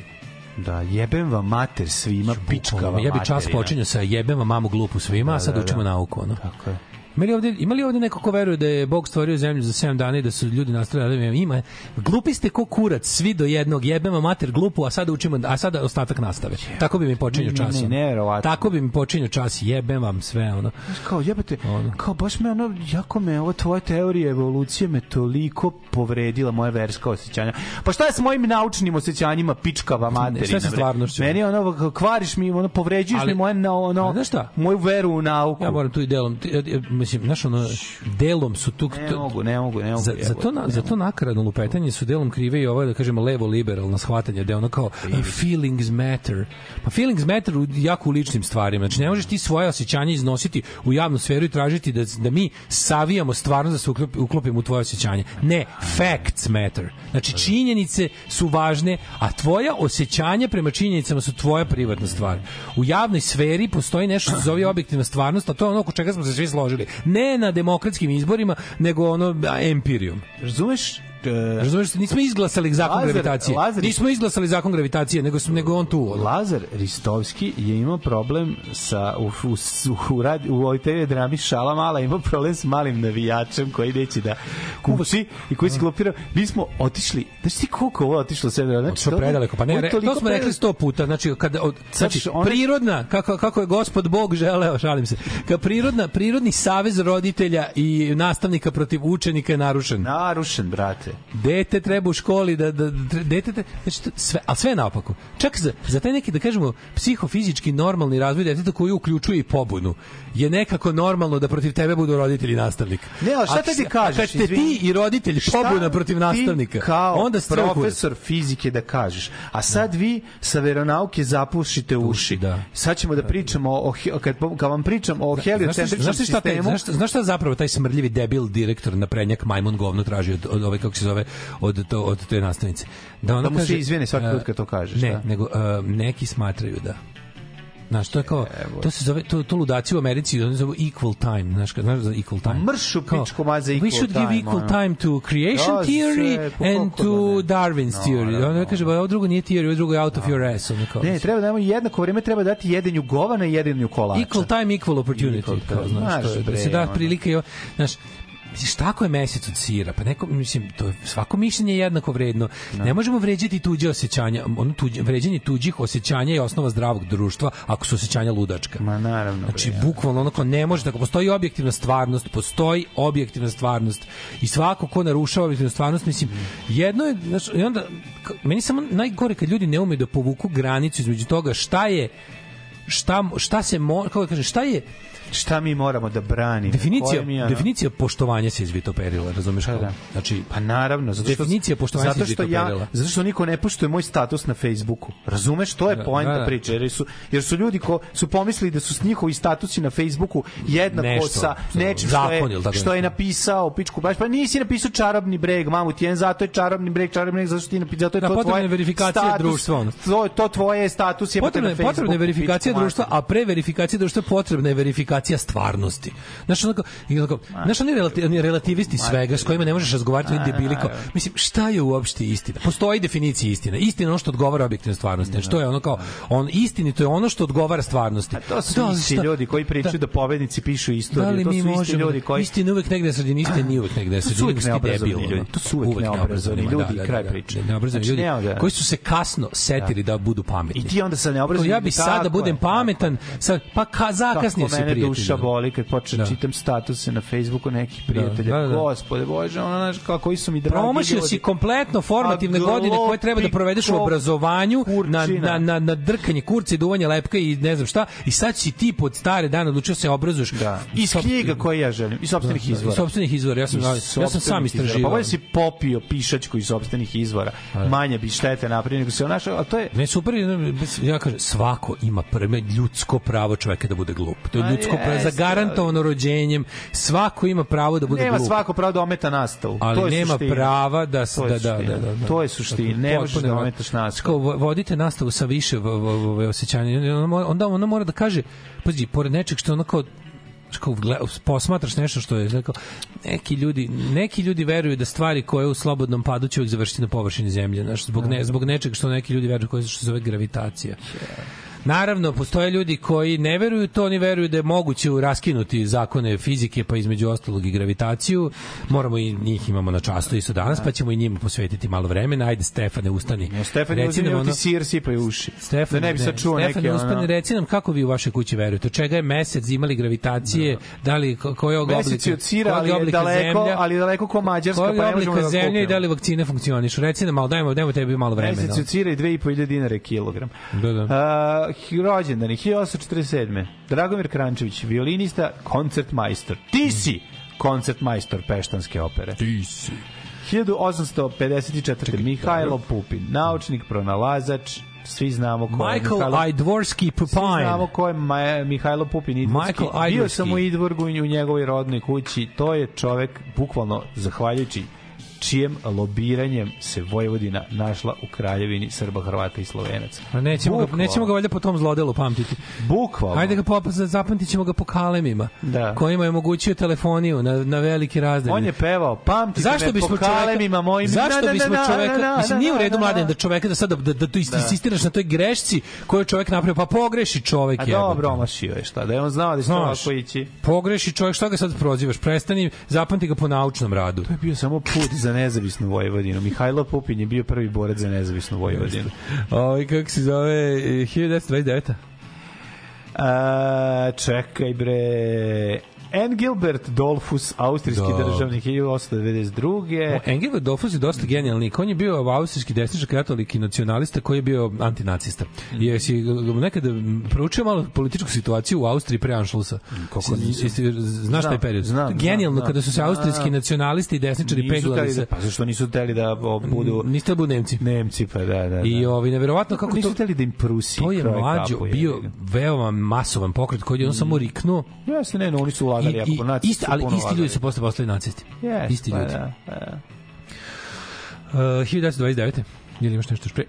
Da, jebem vam mater svima, pičkava ja bi čas počinjao sa jebem vam mamu glupu svima, a sad da, da. učimo nauku, ono. Tako je. Ima li ovde, ima li ovde neko ko veruje da je Bog stvorio zemlju za 7 dana i da su ljudi nastali da ima? Glupi ste ko kurac, svi do jednog, jebemo mater glupu, a sada učimo, a sada ostatak nastave. Tako bi mi počinio Ne, ne, čas. ne, neverovatno. Tako bi mi počinio čas, jebem vam sve, ono. Kao jebate, kao baš me ono, jako me ova tvoja teorija evolucije me toliko povredila moje verska osjećanja. Pa šta je s mojim naučnim osjećanjima pičkava materina? sa bre? stvarnošću. Meni ono, kvariš mi, ono, povređuješ Ali- mi moje, ono, šta? moju veru u nauku. Ja moram tu i delom, mislim, znaš, ono, delom su tu... Ne mogu, ne mogu, ne mogu. Za, za, to, na, za to nakaradno lupetanje su delom krive i ovo, da kažemo, levo-liberalno shvatanje, da je ono kao "E, feelings matter. Pa feelings matter u, jako u ličnim stvarima. Znači, ne možeš ti svoje osjećanje iznositi u javnu sferu i tražiti da, da mi savijamo stvarno da se uklop, uklopimo u tvoje osjećanje. Ne, facts matter. Znači, činjenice su važne, a tvoja osjećanja prema činjenicama su tvoja privatna stvar. U javnoj sferi postoji nešto što se zove objektivna stvarnost, a to je ono oko čega smo se svi složili. Ne na demokratskim izborima, nego ono a, empirijom. Razumeš? E, Razumeš, nismo izglasali zakon Lazar- gravitacije. Lazar- Nismo izglasali zakon gravitacije, nego smo nego on tu. ono. Lazar Ristovski je imao problem sa u, u, u, rad, u ovoj TV drami Šala Mala imao problem s malim navijačem koji neće da kupi i koji se glopira. Mi smo otišli, znaš ti koliko ovo otišlo sve? Znači, To predaleko, pa ne, re, to smo rekli predaleko. sto puta, znači kada od, znači Znači, one- prirodna kako kako je gospod Bog želeo, šalim se. Kao prirodna prirodni savez roditelja i nastavnika protiv učenika je narušen. Narušen, brate. Dete treba u školi da da da- dete te, znači sve a sve naopako. Čak za za taj neki da kažemo psihofizički normalni razvoj deteta koji uključuje i pobunu je nekako normalno da protiv tebe budu roditelji i nastavnik. Ne, ali šta A te ti kažeš, Kad ste izvini? ti i roditelj Šta pobuna protiv ti nastavnika, kao onda profesor fizike da kažeš. A sad vi sa veronauke zapušite uši. da. Sad ćemo da pričamo o, he- kad, kad vam pričam o šta- heliocentričnom šta, šta, sistemu. znaš, šta- znaš šta zapravo taj smrdljivi debil direktor na prednjak majmun govno traži od, od ove kako se zove od to od te nastavnice da ona Da mu se kaže izvine svaki put kad to kažeš, ne da. nego neki smatraju da Znaš, to je kao, to se zove, to, to ludaci u Americi, oni zove equal time, znaš, kad- znaš za equal time? mršu Kao, pičku mat za We equal should give time, equal ono. time to creation Da, theory and kako to da? Darwin's theory. Naravno. Onda kaže, ba, ovo drugo nije theory, ovo drugo je out of your ass. Ono kao, Ne, treba da imamo jednako vreme, treba dati jedenju govana i jedenju kolača. Equal time, equal opportunity. Equal kao, time. znaš, to je, Znaš, da se da ono. prilike, i Misliš, tako je mesec od sira, pa neko, mislim, to je, svako mišljenje je jednako vredno. Ne možemo vređati tuđe osjećanja, ono tuđe, vređanje tuđih osjećanja je osnova zdravog društva ako su osjećanja ludačka. Ma naravno. Znači, bre, bukvalno onako ne može tako. Postoji objektivna stvarnost, postoji objektivna stvarnost i svako ko narušava objektivnu stvarnost, mislim, jedno je, znaš, i onda, meni samo najgore kad ljudi ne umeju da povuku granicu između toga šta je šta, šta se mo, kako da kažem, šta je Šta mi moramo da branimo? definicija mi, ono- definicija poštovanja se izvitoperila, razumeš Pa da. Znači Pa naravno, zato što Definicija poštovanja zato što ja, zato što niko ne poštuje moj status na Facebooku. Razumeš, to je Da, poenta da, da. priče, jer su jer su ljudi ko su pomislili da su s njihovi statusi na Facebooku jednako Nešto, sa nečim što zakon je što je napisao pičku baš pa nisi napisao čarobni breg, mamu ti zato je čarobni breg, čarobni breg zato što ti napisao zato je Da, to potrebna tvoje je verifikacija status, društva, ono. To, to tvoje status je potrebna na Facebooku, potrebna je verifikacija društva, a pre verifikacije društva potrebna je verifikacija stvarnosti. Znaš, onako, onako, znaš, oni, relati, oni relativisti svega s kojima ne možeš razgovarati, oni debili kao, mislim, šta je uopšte istina? Postoji definicija istine. Istina je ono što odgovara objektivnoj stvarnosti. Znači, to je ono kao, on, istinito je ono što odgovara stvarnosti. To su Da, isti šta- ljudi koji pričaju da, pobednici pišu Da istoriju. li to mi su isti možemo, ljudi koji istina uvek negde na sredini, istina nije uvek negde na To su uvek debil, ljudi. To su uvek neobrazovani ljudi da, i da, kraj da, priče. da, Neobrazovani Znači, ljudi da- koji su se kasno setili da budu pametni. I ti onda sa neobrazovanim ja bi sada budem pametan, sad, pa ka, zakasnio Kako si mene prijatelju. Duša boli kad počnem Da. čitam statuse na Facebooku nekih prijatelja. da, da. Gospode Bože, ono znaš kako koji su mi dragi Promašio si kompletno formativne godine koje treba da provedeš u obrazovanju, na, na, na, na drkanje kurca i duvanje lepka i ne znam šta, i sad si ti pod stare dane odlučio se obrazuješ. Da. Iz Sop- knjiga koje ja želim, iz sopstvenih Da, da, izvora. iz sopstvenih izvora, ja sam- Iz ja sam sam istraživao. Pa bolje si popio pišačku iz sopstvenih izvora. Manje bi štete napravio nego se onašao, a to je Ne, super, ja kažem, svako ima prve ljudsko pravo čoveka da bude glup. To je Ma ljudsko pravo, zagarantovano rođenjem. Svako ima pravo da bude nema glup. svako pravo da ometa nastavu. ali to je nema suština. prava da se To da, da, da, da, da. To je suština. Ne možeš da ometaš nastavu. Kao, vo- vodite nastavu sa više osjećanja. Onda ona mora da kaže, pazi, pored nečeg što onako znaš, kao gle- posmatraš nešto što je znaš, kao, neki ljudi neki ljudi veruju da stvari koje u slobodnom padu će uvijek završiti na površini zemlje znaš, zbog, ne, zbog nečeg što neki ljudi veruju koje što se zove gravitacija Naravno, postoje ljudi koji ne veruju to, oni veruju da je moguće raskinuti zakone fizike, pa između ostalog i gravitaciju. Moramo i njih imamo na častu isto danas, pa ćemo i njima posvetiti malo vremena. Ajde, Stefane, ustani. Ja, Stefan, Reci nam ono- ti sir sipaju uši. Stefan, da ne bi sad čuo Stefan, neke... uspani, ono- reci nam kako vi u vašoj kući verujete. Čega je mesec, imali gravitacije, da li, ko- koji je oblika, Mesec je od sira, ali je daleko, zemlja, ali je daleko ko Mađarska, pa je ne možemo da zemlja i da li vakcine funkcionišu. Reci nam malo, dajmo, dajmo tebi malo vremena. Mesec od sira i 2.500 dinara je kilogram. Da, da. Uh, rođendani, 1847. Dragomir Krančević, violinista, koncert majstor. Ti si koncert majstor Peštanske opere. Ti si. 1854. Mihajlo Pupin, naučnik, pronalazač, svi znamo ko je Michael Mihajlo- Idvorski Svi Pupine. znamo ko je Ma- Mihajlo Pupin Idvorski. Michael Bio Idvorski. sam u Idvorgu u njegovoj rodnoj kući. To je čovek, bukvalno, zahvaljujući čijem lobiranjem se Vojvodina našla u kraljevini Srba, Hrvata i Slovenaca. Pa nećemo ga, nećemo ga valjda po tom zlodelu pamtiti. Bukvalno. Ajde ga pop, zapamtit ćemo ga po kalemima, Da. kojima je omogućio telefoniju na, na veliki razdalj. On je pevao, pamtite Zašto me bismo po kalemima mojim. Zašto Na, na, bismo čoveka, na, mislim nije u redu mladen da čoveka da sada da, da tu isti, insistiraš na toj grešci koju je čovek napravio, pa pogreši čovek A dobro, omašio je šta, da je on znao da će ovako ići. Pogreši čovjek, što ga sad prozivaš? Prestani, zapamti ga po naučnom radu. To je bio samo put za nezavisnu Vojvodinu. Mihajlo Pupin je bio prvi borac za nezavisnu Vojvodinu. Ovaj kako se zove e, 1929. A, čekaj bre. N. Gilbert Dolfus, austrijski Da. državnik 1892. Engel Dofus je dosta genijalni. On je bio austrijski desničar katolik i nacionalista koji je bio antinacista. Mhm. I jesi nekada proučio malo političku situaciju u Austriji pre Anšlusa? Kako Si- Znaš taj Znam, period? znam, To je Genijalno znam, kada su se znam. austrijski nacionalisti i desničari peglali hteli se. da, pa zašto nisu hteli da o, budu Niste da budu Nemci. Nemci, pa da, da. da. I ovi neverovatno kako nisu to hteli da im Prusi to je mlađo bio veoma masovan pokret koji je on samo riknuo Jeste, ne, no, oni su ulagali, i ako nacisti isti, ali isti ljudi su posle postali nacisti. Jeste, isti pa ljudi. Da, pa da. Uh, 1929. Ili imaš nešto još pre?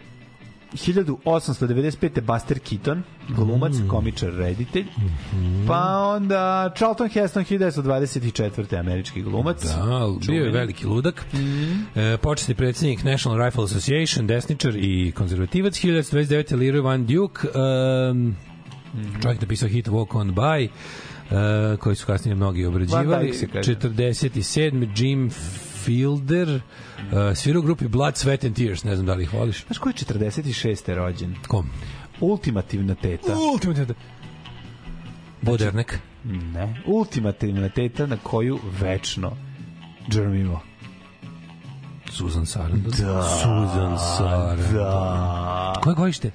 1895. Buster Keaton, glumac, Mm. komičar, reditelj. Mhm. Pa onda Charlton Heston, 1924. američki glumac. Da, bio je veliki ludak. Mhm. E, početni predsjednik National Rifle Association, desničar i konzervativac, 1929. Leroy Van Duke, um, Mhm. čovjek napisao hit Walk on By, uh, koji su kasnije mnogi obrađivali. Dyke se kaže. 47. Jim Fielder, uh, svirao u grupi Blood, Sweat and Tears, ne znam da li ih voliš. Znaš ko je 46. rođen? Kom? Ultimativna teta. Ultimativna Bodernek. Ne. Ultimativna teta na koju večno džrmimo. Susan Sarandon. Da. Susan Sarandon. Da. Koje godište?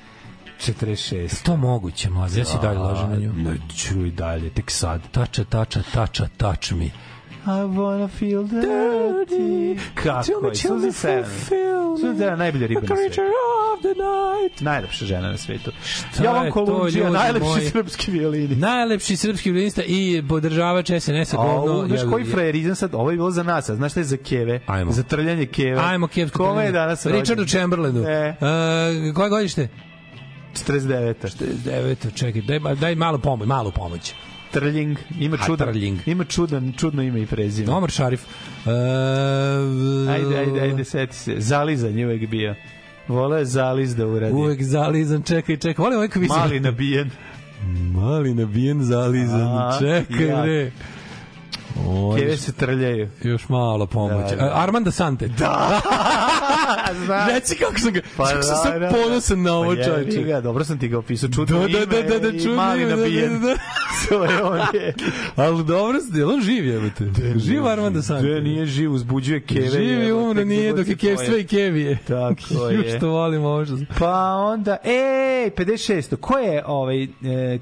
46. To moguće, mlađe. Ja si dalje lažem na nju. Ne, čuj dalje, tek sad. Tača, tača, tača, touch me. I wanna feel dirty. Kako je? Susan Sarandon. Susan Sarandon, najbolja riba na svetu. of the night. Najlepša žena na svetu. je Jovan Kolundžija, najlepši moji? srpski violini. Najlepši srpski violinista i podržavač SNS-a. Znaš koji frajerizam sad? Ovo je bilo za nas, a znaš šta je za keve? Ajmo. Za trljanje keve. Ajmo, Kev. Kome je danas rođen? Richardu Chamberlainu. E, Uh, koje godište? 49. 9. Čekaj, daj, daj malo pomoć, malu pomoć. Trljing, ima čudan, Trljing. ima čudan, čudno ime i prezime. Omar Šarif. Uh, Ajde, ajde, ajde, seti se. Zalizan je uvek bio. Vole je zaliz da uradi. Uvek zalizan, čekaj, čekaj. Volim ovaj kviz. Mali nabijen. Mali nabijen zalizan. A, čekaj, ja. bre. O, Keve se trljaju. još malo pomoć. Da, da. Armanda Sante. Da! Znaš. Reci kako sam ga, Pa kako sam da, da, ponosan na ovo Pa čovječe. ga, dobro sam ti ga opisao. Čudno Da, da, ime da, da, da, i čudno mali ime, da, da, nabijen. da, da. To je on je. Ali dobro, je on živ jebate? Živ Armanda Sante. Da, nije živ, uzbuđuje keve. Živi jebote, umro, nije, dok je kevstva i kevije. Tako je. Što volim ovo što... Pa onda, ej, 56. Ko je ovaj, e,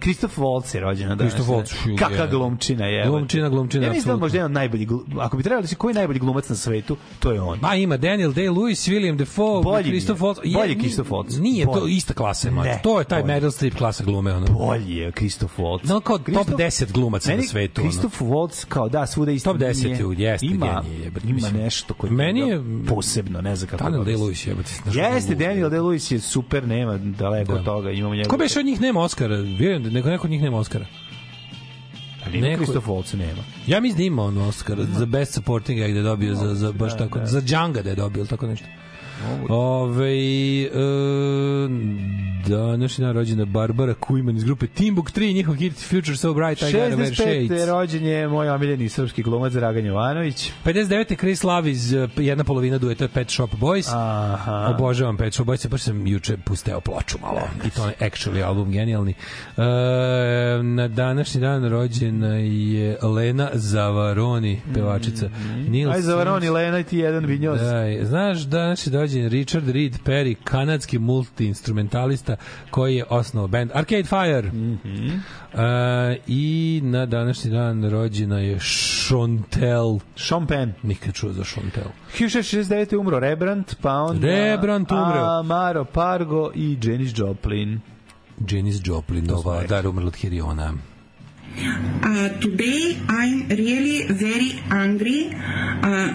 Kristof Volc je rođen danas? Kristof Waltz, šu, Kakva je. glumčina je. Glumčina, glumčina, Ja da je možda jedan glu- ako bi trebalo da se koji je najbolji glumac na svetu, to je on. Ma ima Daniel Day-Lewis, William Defoe, Bolji je. Christoph Waltz. Je, Bolji Christoph Waltz. Nije, to Bolji. ista klasa je, Ne. To je taj bolji. Meryl Streep klasa glume, ono. Bolji je Kristof Waltz. No, kao top Christoph- 10 glumaca na svetu, ono. Kristof Waltz kao da svuda isto Top 10 nije- je, jeste ima, genije, jebote, ima mislim. nešto koje Meni je- posebno, ne znam kako. Daniel da. Day-Lewis, kako Jeste, Daniel. Day-Lewis je super, nema daleko Da. od toga, imamo njegov. Ko beše od njih nema Oscara? Vjerujem da neko, neko od njih nema Oscara. Nema neko- Kristof Waltz nema. Ja mislim da ima on Oscar za Best Supporting Act da je dobio za, za baš tako, za Django da je dobio tako nešto. Ove, e, današnji dan rođena Barbara Kujman iz grupe Timbuk 3, njihov hit Future So Bright, I Gotta Wear 65. Shades. rođen je moj omiljeni srpski glumac Dragan Jovanović. 59. Chris Love iz uh, jedna polovina dueta Pet Shop Boys. Aha. Obožavam Pet Shop Boys, baš sam juče pusteo ploču malo. I to je actually album genijalni. E, na današnji dan rođena je Lena Zavaroni, pevačica. Neil Aj, zavaroni, Lena, ti jedan vinjoz. Da, znaš danas je dođen Richard Reed Perry, kanadski multi-instrumentalista koji je osnovao band Arcade Fire. Mm -hmm. I na današnji dan rođena je Chantel. Sean Penn. Nikad čuo za Chantel. 1669. umro Rembrandt, pa onda Rembrandt umro. Amaro Pargo i Janis Joplin. Janis Joplin, ova, da, umrla od Hiriona. Uh, today I'm really very angry uh,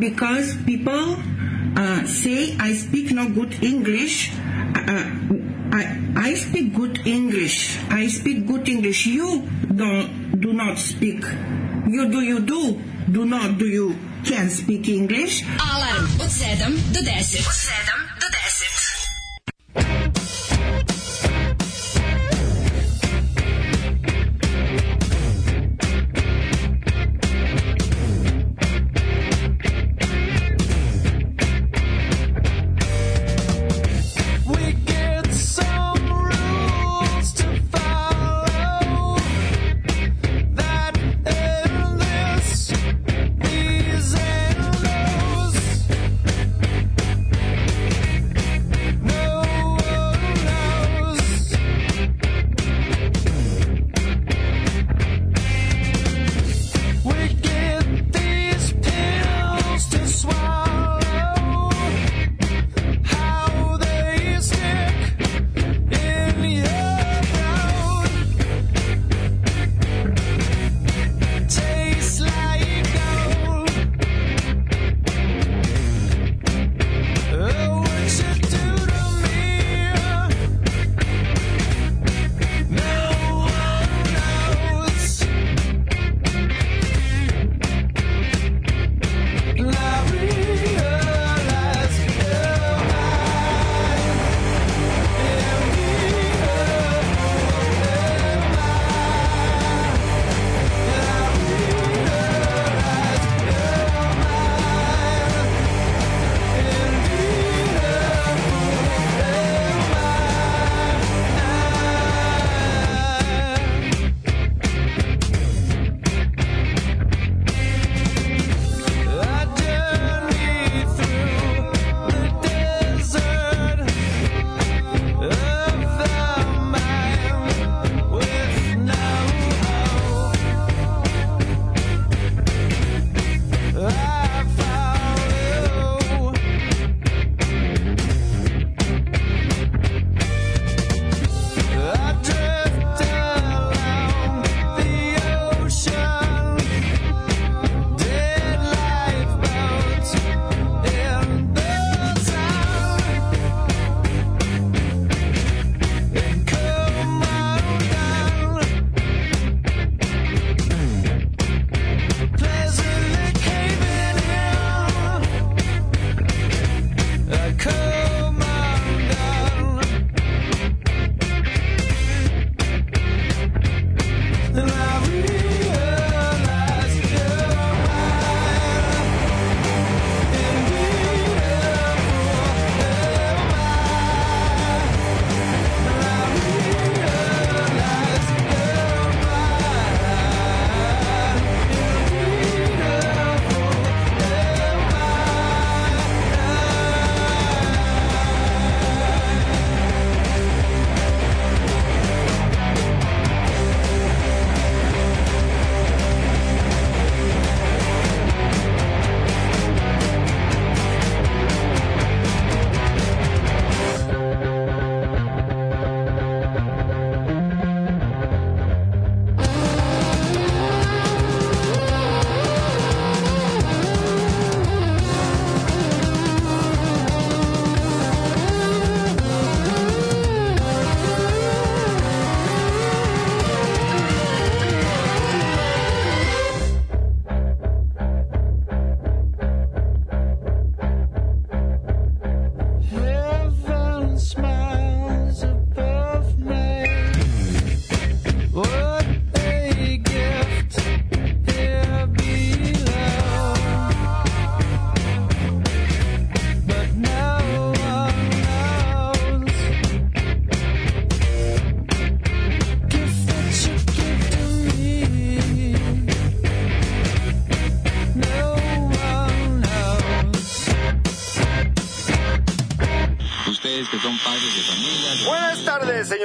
because people uh, say I speak no good English. Uh, I, I speak good English. I speak good English. You don't do not speak. You do you do do not do you can speak English. Alarm od 7 do 10. Od 7 do 10.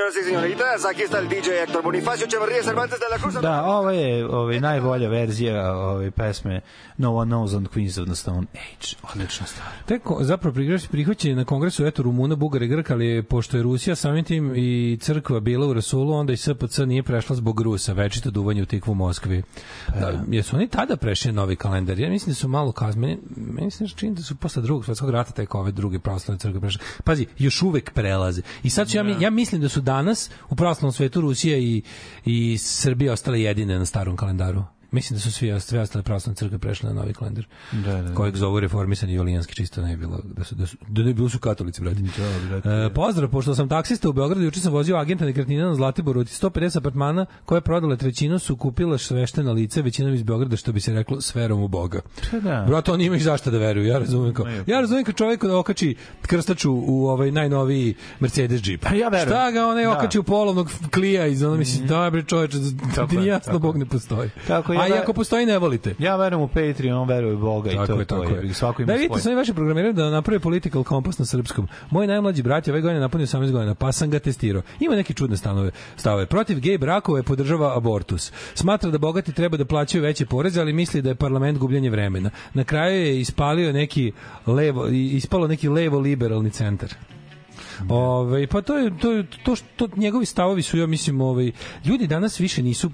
señoras y señoritas. Aquí está el DJ Héctor Bonifacio Echeverría Cervantes de la Cruz. Da, ovo je ovaj, najbolja verzija ove pesme No One Knows on Queens of the Stone Age. Odlična stvar. Tek zapravo prihvaćen prihvaćen na kongresu eto Rumuna, Bugara i Grka, ali pošto je Rusija samim tim i crkva bila u Rasulu, onda i SPC nije prešla zbog Rusa, večito duvanje u tikvu u Moskvi. Da, jesu oni tada prešli na novi kalendar? Ja mislim da su malo kazmeni, meni se čini da su posle drugog svetskog rata tek ove druge pravoslavne crkve prešle. Pazi, još uvek prelaze. I sad su, ja, mi- ja mislim da su danas u pravoslavnom svetu Rusija i, i Srbija ostale jedine na starom kalendaru. Mislim da su svi sve ostale pravoslavne crkve prešle na novi kalendar. Da, da, da. Kojeg zovu reformisani julijanski čisto ne bi bilo da su da su da ne bilo su katolici brate. E, pozdrav, pošto sam taksista u Beogradu, juče sam vozio agenta nekretnina na Zlatiboru, od 150 apartmana koje je prodala trećinu su kupila sveštena lice, većinom iz Beograda, što bi se reklo s verom u Boga. Pa da. Brate, oni imaju zašto da veruju, ja razumem kao. Ja razumem kad čovjek da okači krstaču u ovaj najnoviji Mercedes Jeep. Pa ja verujem. Šta ga onaj Da. okači u polovnog klija iz ono mislim, da bre čoveče, ti je, jasno tako Bog je. ne postoji. Tako je, A i ja- ako postoji ne volite. Ja verujem u Patreon, on veruje u Boga i to je to. je. Svako ima da vidite, sam i vaše programiranje da napravi political kompas na srpskom. Moj najmlađi brat je ove godine napunio 18 godina, pa sam ga testirao. Ima neke čudne stanove, stavove. Protiv gej brakova je podržava abortus. Smatra da bogati treba da plaćaju veće poreze, ali misli da je parlament gubljenje vremena. Na kraju je ispalio neki levo, ispalo neki levo liberalni centar. Ove, pa to je to je to što njegovi stavovi su ja mislim ovaj ljudi danas više nisu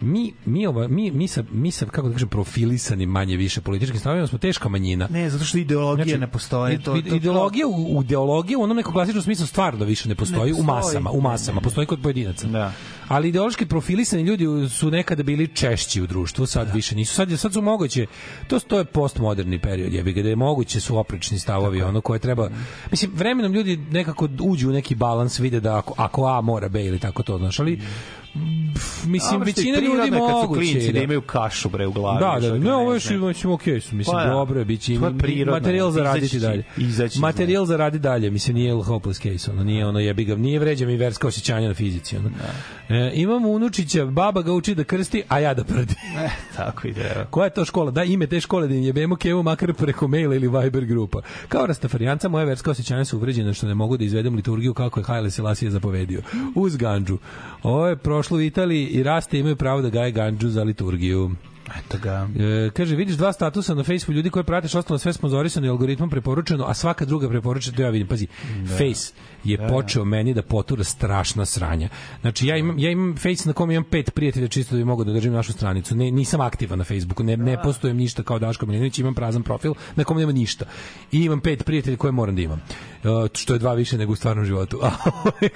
mi mi ova mi mi sa mi sa kako da kažem profilisani manje više političkim stavovima smo teška manjina. Ne, zato što ideologija ne postoji. To, to, ideologija u, u ideologija u onom nekom klasičnom smislu stvarno više ne postoji, Ne u postoji. masama, u masama, postoji kod pojedinaca. Da. Ali ideološki profilisani ljudi su nekada bili češći u društvu, sad više nisu. Sad je sad su moguće. To to je postmoderni period, jebi ga da je moguće su oprečni stavovi, ono koje treba. Mislim vremenom ljudi nekako uđu u neki balans, vide da ako, ako A mora B ili tako to, znaš, ali pff, mislim Dobro, većina ljudi moguće klinci je da imaju kašu bre u glavi. da, da, što ne, ovo je mislim okej su, mislim Pa da. dobro je biće im materijal za raditi će- dalje. izaći će Materijal za radi dalje, mislim nije hopeless case, ono nije ono jebi ga, nije vređa mi verska osjećanja na fizici, ono. E, imamo unučića, baba ga uči da krsti, a ja da prdi. E, tako i treba. Koja je to škola? Da, ime te škole da im jebemo kevu makar preko maila ili Viber grupa. Kao rastafarijanca, moje verska osjećanja su uvređene što ne mogu da izvedem liturgiju kako je Haile Selassie zapovedio. Uz ganđu. Ovo je prošlo u Italiji i raste imaju pravo da gaje ganđu za liturgiju. Eto ga. E, kaže, vidiš dva statusa na Facebooku ljudi koji pratiš ostalo sve sponzorisano i algoritmom preporučeno, a svaka druga preporučena, to ja vidim. Pazi, Face je počeo meni da potura strašna sranja. Znači, ja imam, ja imam Face na kom imam pet prijatelja čisto da bi mogao da držim našu stranicu. Ne, nisam aktivan na Facebooku, ne, ne postojem ništa kao Daško Milinović, imam prazan profil na kom nema ništa. I imam pet prijatelja koje moram da imam. E, što je dva više nego u stvarnom životu. A,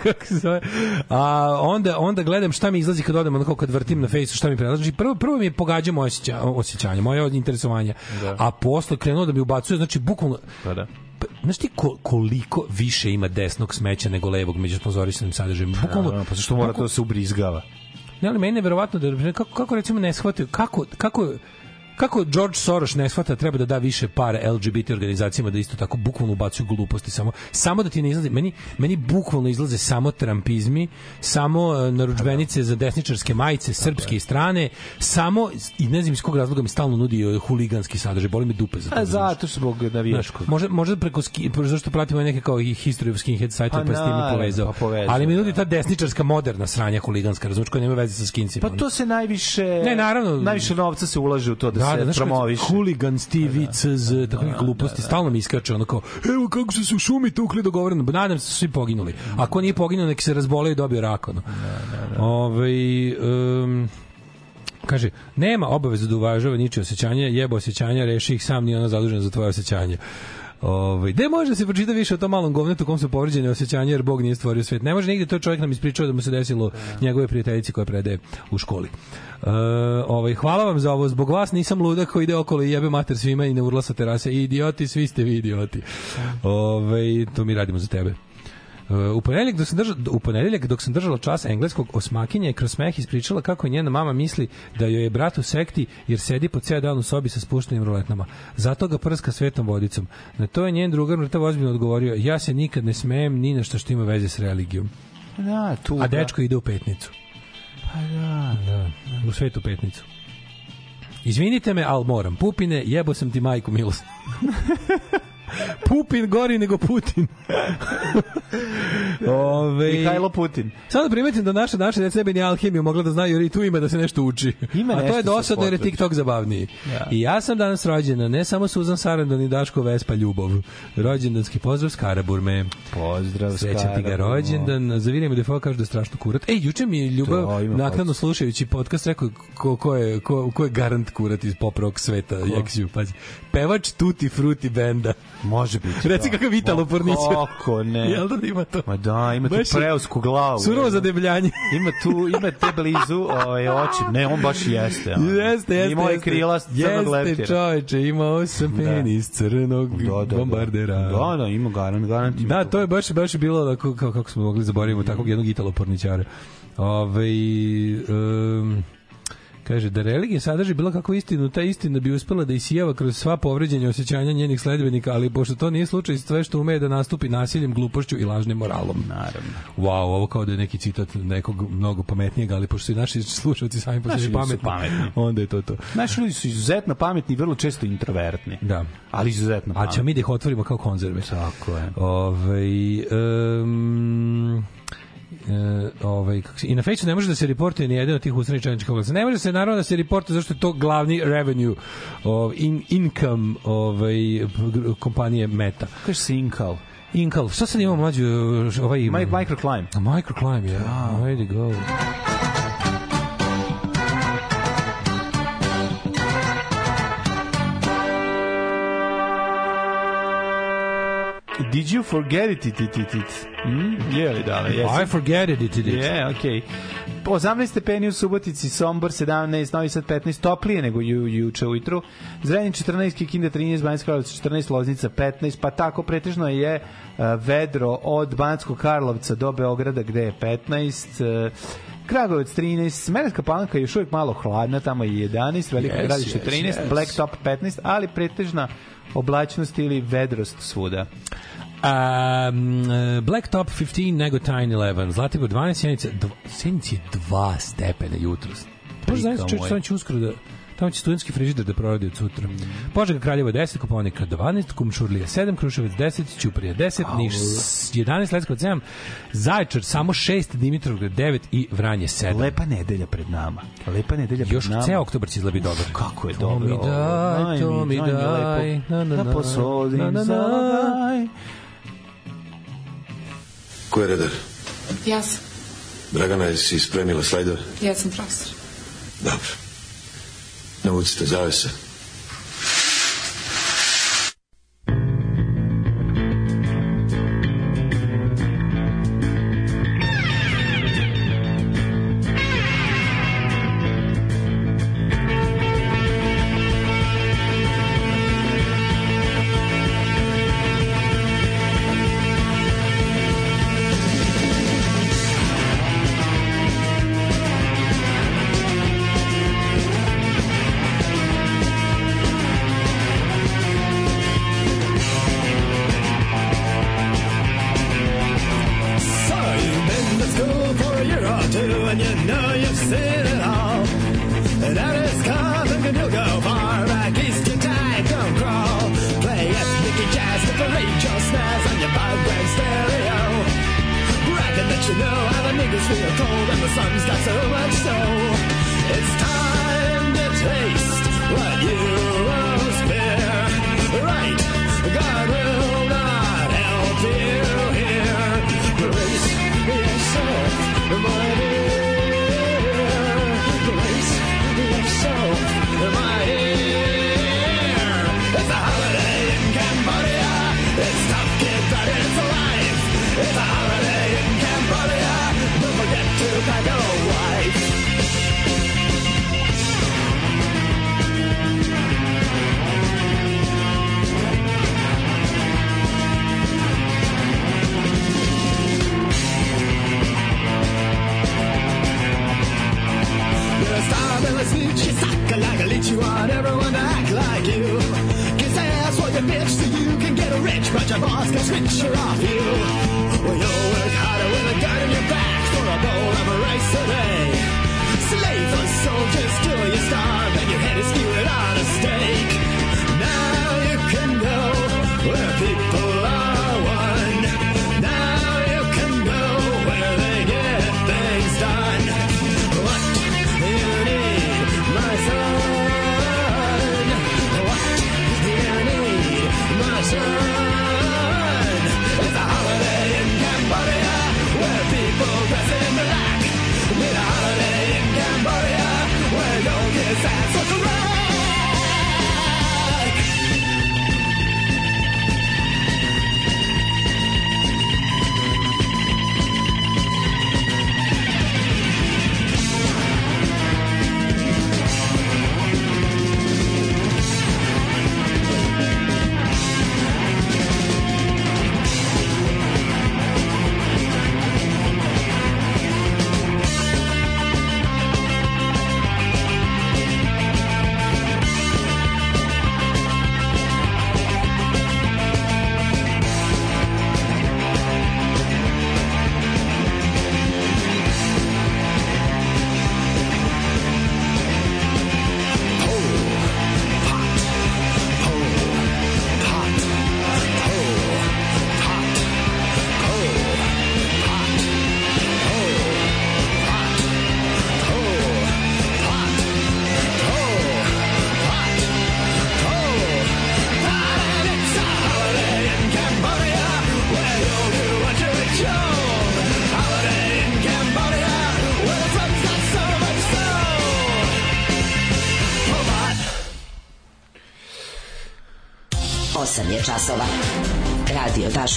kako se zove? A onda, onda gledam šta mi izlazi kad odem, onako kad vrtim na Facebooku, šta mi predlaže. Znači, prvo, prvo mi je pogađa moje osjeća, osjećanje, moje interesovanja. Da. A posle krenuo da mi ubacuje, znači, bukvalno, Pa da. Pa, znaš ti ko, koliko više ima desnog smeća nego levog među sponzorisanim sadržajem? Bukvalno, Naravno, pa zašto mora to da se ubrizgava? Ne, ali meni je verovatno da kako, kako recimo ne shvataju, kako, kako kako George Soros ne shvata da treba da da više pare LGBT organizacijama da isto tako bukvalno ubacuju gluposti samo samo da ti ne izlazi meni meni bukvalno izlaze samo trampizmi samo e, narudžbenice za desničarske majice srpske strane samo i ne znam iz kog razloga mi stalno nudi e, huliganski sadržaj boli me dupe za to A razumeš? zato što zbog navijačkog. Možda, možda preko ski, zašto pratimo neke kao i History of Skinhead sajta Pa pa, s time naravno, povezao. pa povezao, Ali mi nudi ta desničarska moderna sranja huliganska, razumiješ, koja nema veze sa skincima. Pa to se najviše Ne, naravno. najviše novca se ulaže u to da, da, se da, znaš, promoviše. Hooligans TV, CZ, takve gluposti, stalno mi iskače ono kao, evo kako su se u šumi tukli dogovoreno, nadam se da su svi poginuli. Ako nije poginuo, neki se razboleo i dobio rak, ono. Ovaj, um, kaže, nema obavezu da uvažava ničije osjećanja, jebo osjećanja, reši ih sam, nije ona zadužena za tvoje osjećanje. Ovaj, gde može da se pročita više o tom malom govnetu kom su povređene osjećanja jer Bog nije stvorio svet. Ne može nigde, to je čovjek nam ispričao da mu se desilo njegove prijateljici koje predaje u školi. E, ovaj, hvala vam za ovo, zbog vas nisam ludak koji ide okolo i jebe mater svima i ne urla sa terase. I idioti, svi ste vi idioti. Ovaj, to mi radimo za tebe. Uh, u ponedeljak dok sam držala u ponedeljak dok sam držala čas engleskog osmakinja je kroz smeh ispričala kako njena mama misli da joj je brat u sekti jer sedi po ceo dan u sobi sa spuštenim roletnama. Zato ga prska svetom vodicom. Na to je njen drugar mrtav ozbiljno odgovorio: "Ja se nikad ne smejem ni na što što ima veze s religijom." Da, tu. A dečko ide u petnicu. Pa da. Da, u svetu petnicu. Izvinite me, al moram. Pupine, jebo sam ti majku milost. Pupin gori nego Putin. Ove, Mihajlo Putin. Samo da primetim da naša naša deca sebi ni alhemiju mogla da znaju jer i tu ima da se nešto uči. Ima A to je dosadno jer je. TikTok zabavniji. Ja. I ja sam danas rođena, ne samo Suzan Sarandon i Daško Vespa Ljubov. Rođendanski pozdrav s Karaburme. Pozdrav, Srećan ti ga rođendan. Za Viljama Defoe kaže da je strašno kurat. Ej, juče mi je Ljubav naknadno slušajući podcast rekao ko, ko, je, ko, ko je garant kurat iz pop rock sveta. Jeksiju, pazi. Pevač Tutti Frutti benda. Može biti. Reci da. kakav Italo Ma Pornićev. Kako ne? Jel da ima to? Ma da, ima tu Baš je preusku glavu. Surovo zadebljanje. Ima tu, ima te blizu ovaj, oči. Ne, on baš jeste. ono. Jeste, jeste. Ima ovaj jeste. krila crnog Jeste, leptira. čoveče, imao sam Da. penis crnog Da, da, da. bombardera. Da, da, ima garant, garant. ima Da, to je baš baš je bilo da kako, kako smo mogli zaboravimo takvog jednog Italo porničara. Ovaj um, kaže da religija sadrži bilo kakvu istinu, ta istina bi uspela da isijava kroz sva povređenja osjećanja njenih sledbenika, ali pošto to nije slučaj, sve što ume je da nastupi nasiljem, glupošću i lažnim moralom. Naravno. Wow, ovo kao da je neki citat nekog mnogo pametnijeg, ali pošto su i naši slušalci sami po Naši sebi pametni, pametni. onda je to to. Naši ljudi su izuzetno pametni i vrlo često introvertni. Da. Ali izuzetno A pametni. ćemo mi da ih otvorimo kao konzerve. Tako je. Ovaj um, e, ovaj kako se i na Fejsu ne može da se reportuje ni jedan od tih usrednjih čelničkih oglasa. Ne može se naravno da se reportuje zašto je to glavni revenue of in, income ovaj kompanije Meta. Kaže se Inkal. Inkal, šta sad imamo mlađu ovaj Microclimb. Microclimb je. Yeah. Where to go? Did you forget it? it, it, it, it? Mm? Je li dale? I forget it, it, it. Je, okej. Po 18 stepeni u Subotici, Sombor 17, Novi Sad 15, toplije nego ju, juče ujutru. Zrenjanin 14, Kikinda 13, Banjska Karlovac 14, Loznica 15, pa tako pretežno je uh, vedro od Banjskog Karlovca do Beograda gde je 15, uh, Kragovac 13, Smerenska palanka je još uvijek malo hladna, tamo je 11, Veliko Yes, gradište yes, 13, yes. Blacktop 15, ali pretežna oblačnost ili vedrost svuda. Um, uh, Blacktop 15, Negotin 11, Zlatibor 12, Sjenica, dv, Sjenica je 2 stepena jutros. Prika znači, čovječ, tamo će uskoro da tamo će studentski frižider da proradi od sutra. Požega Kraljevo 10, Koponika 12, Kumšurlija 7, Kruševac 10, Ćuprija 10, Niš s- 11, Leskovac 7, Zaječar samo 6, Dimitrovgrad 9 i Vranje 7. Lepa nedelja pred nama. Lepa nedelja pred Još nama. ceo oktobar će izgleda biti dobar. Kako je To dobro. mi ovo. daj, to mi daj, lepo. na, na, Da na, posodim na, na, za na. daj. Ko je redar? Ja sam. Dragana, jesi spremila slajdove? Ja sam profesor. Dobro. Navucite zavese.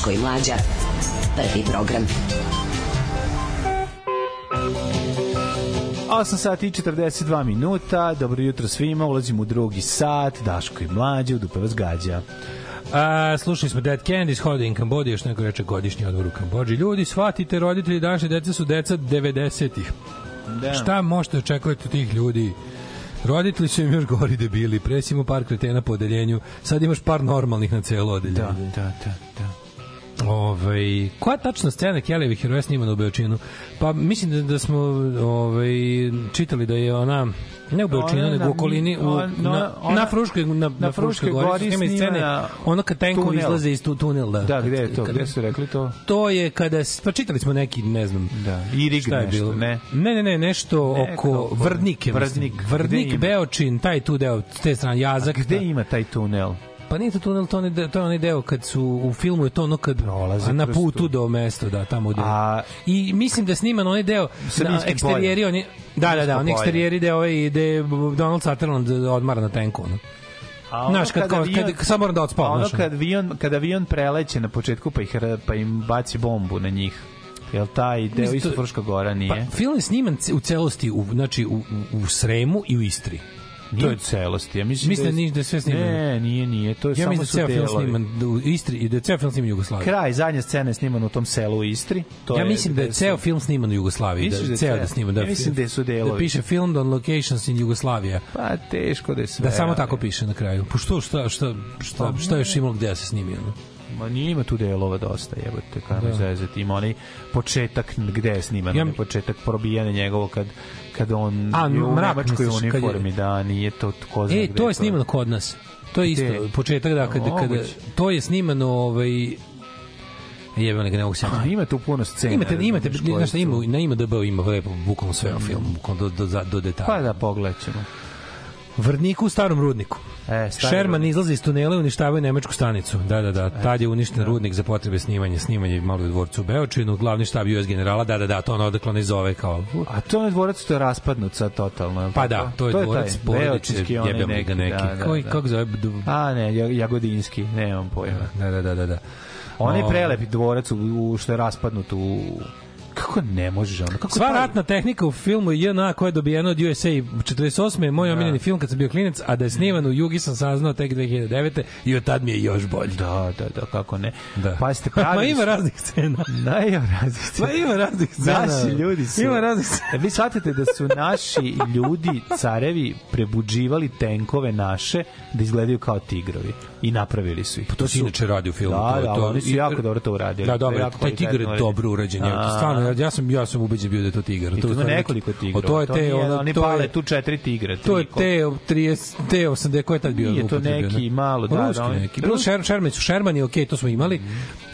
Daško i Mlađa. Prvi program. 8 sati i 42 minuta, dobro jutro svima, ulazimo u drugi sat, Daško i Mlađe, u dupe vas gađa. A, slušali smo Dead Candies, Holiday in Cambodia, još neko reče godišnji odmor u Kambođi. Ljudi, shvatite, roditelji današnje dece su deca 90-ih. Da. Šta možete očekivati od tih ljudi? Roditelji su im još gori debili, presimo par kretena po odeljenju, sad imaš par normalnih na celo odeljenje. Da, da, da, da. Ovaj koja tačna scena Kellyvih heroja snimana u Beočinu? Pa mislim da, da smo ovaj čitali da je ona ne u Beočinu, nego u okolini u, ona- na, ona- na Fruškoj na, na, Fruškoj gori, snima scene ono kad tenkovi tunel. izlaze iz tu tunel da. Da, gde je to? Kad- Gde su rekli to? To je kada pa čitali smo neki, ne znam. Da, Irig šta je nešto, bilo? ne? Ne, ne, ne, nešto Ne, oko Vrdnike. Vrdnik. Vrdnik? Beočin, taj tu deo, te strane, Jazak. Gde ima taj tunel? Pa nije to tunel, to, ne, to je onaj deo kad su u filmu je to ono kad Prolaze a na putu tu. do mesta, da, tamo gde. A- I mislim da sniman onaj deo na Minskim eksterijeri, oni Da, da, da, oni eksterijeri deo ovaj ide Donald Sutherland odmara na tenku, ono. A ono Znaš, kad, kao, avion- kad, sad moram da odspavam, Ono znaš. kad avion, kad avion preleće na početku pa, ih, pa im baci bombu na njih. Jel taj deo isto to- Fruška gora nije? Pa, film je sniman u celosti, u, znači u, u, u Sremu i u Istri. Nije to je- celosti. Ja mislim, Mislim da, da nije- da je sve snimano. Ne, nije, nije. To je Ja samo mislim da je ceo film sniman u Istri i da je ceo film sniman u Jugoslaviji. Kraj, zadnja scena je snimana u tom selu u Istri. To ja je, mislim da je gde su- ceo film sniman u Jugoslaviji, da da je ceo da je sniman, da. Ja mislim da su delovi. Da piše filmed on locations in Jugoslavia. Pa teško da je sve. Da samo tako piše na kraju. Pa što šta šta šta šta je još imalo gde da se snimi ono? Ma nije ima tu delova dosta, jebote, kako Da. da. zezati. Ima onaj početak gde je sniman, Ja- ja, onaj početak probijanja njegovo kad kad on A, je u nemačkoj misliš, kad je- uniformi, da, nije to ko zna E, gde to je snimano kod nas. To je isto Gde? početak da kada kada Moguće. to je snimano ovaj Jebem ga ne mogu se A, ima tu puno scena. Imate, imate, znaš šta ima, na IMDb ima lepo, bukvalno sve o filmu, bukvalno do, do, do detalja. Pa da, pogledat ćemo. Vrniku u starom rudniku. E, stari Sherman rudnik. izlazi iz tunela i uništavaju nemačku stanicu. Da, da, da. Tad je uništen rudnik za potrebe snimanja, snimanje malo u dvorcu u Beočinu, glavni štab US generala, da, da, da, to ono odakle ne zove kao... A to je dvorac to je raspadnut sad totalno. je Pa da, to je dvorac taj porodice, Beočinski, onaj jebem li ga neki. Da, da, Koji- da. kako zove? A ne, Ja- Jagodinski, nemam pojma. Da, da, da, da. da. Onaj O, prelepi dvorac u, u što je raspadnut u kako ne možeš ono kako Sva taj- ratna tehnika u filmu JNA koja je dobijena od USA 48. je moj omiljeni film kad sam bio klinac, a da je sniman u Jugi sam saznao tek 2009. i od tad mi je još bolji. Da, da, da, kako ne. Da. Pa ste Ma pravili... ima raznih scena. Da, ima raznih scena. Ma ima raznih scena. Naši ljudi su... Ima raznih scena. E, Vi shvatite da su naši ljudi, carevi, prebuđivali tenkove naše da izgledaju kao tigrovi. I napravili su ih. Pa to se inače radi u filmu. Da, to, da, to, oni su jako dobro to uradili. Da, dobro, taj kvalitetno je dobro urađen. je. Stvarno, ja, ja sam ja sam ubeđen bio da je to tigar. I tu je ima nekoliko. O, to je te, ono, oni to pale je, tu četiri tigra. to je te 30 te 80 ko je tad bio Nije to neki malo, da, da, neki. Bilo Sher, Sherman su Shermani, okej, to smo imali.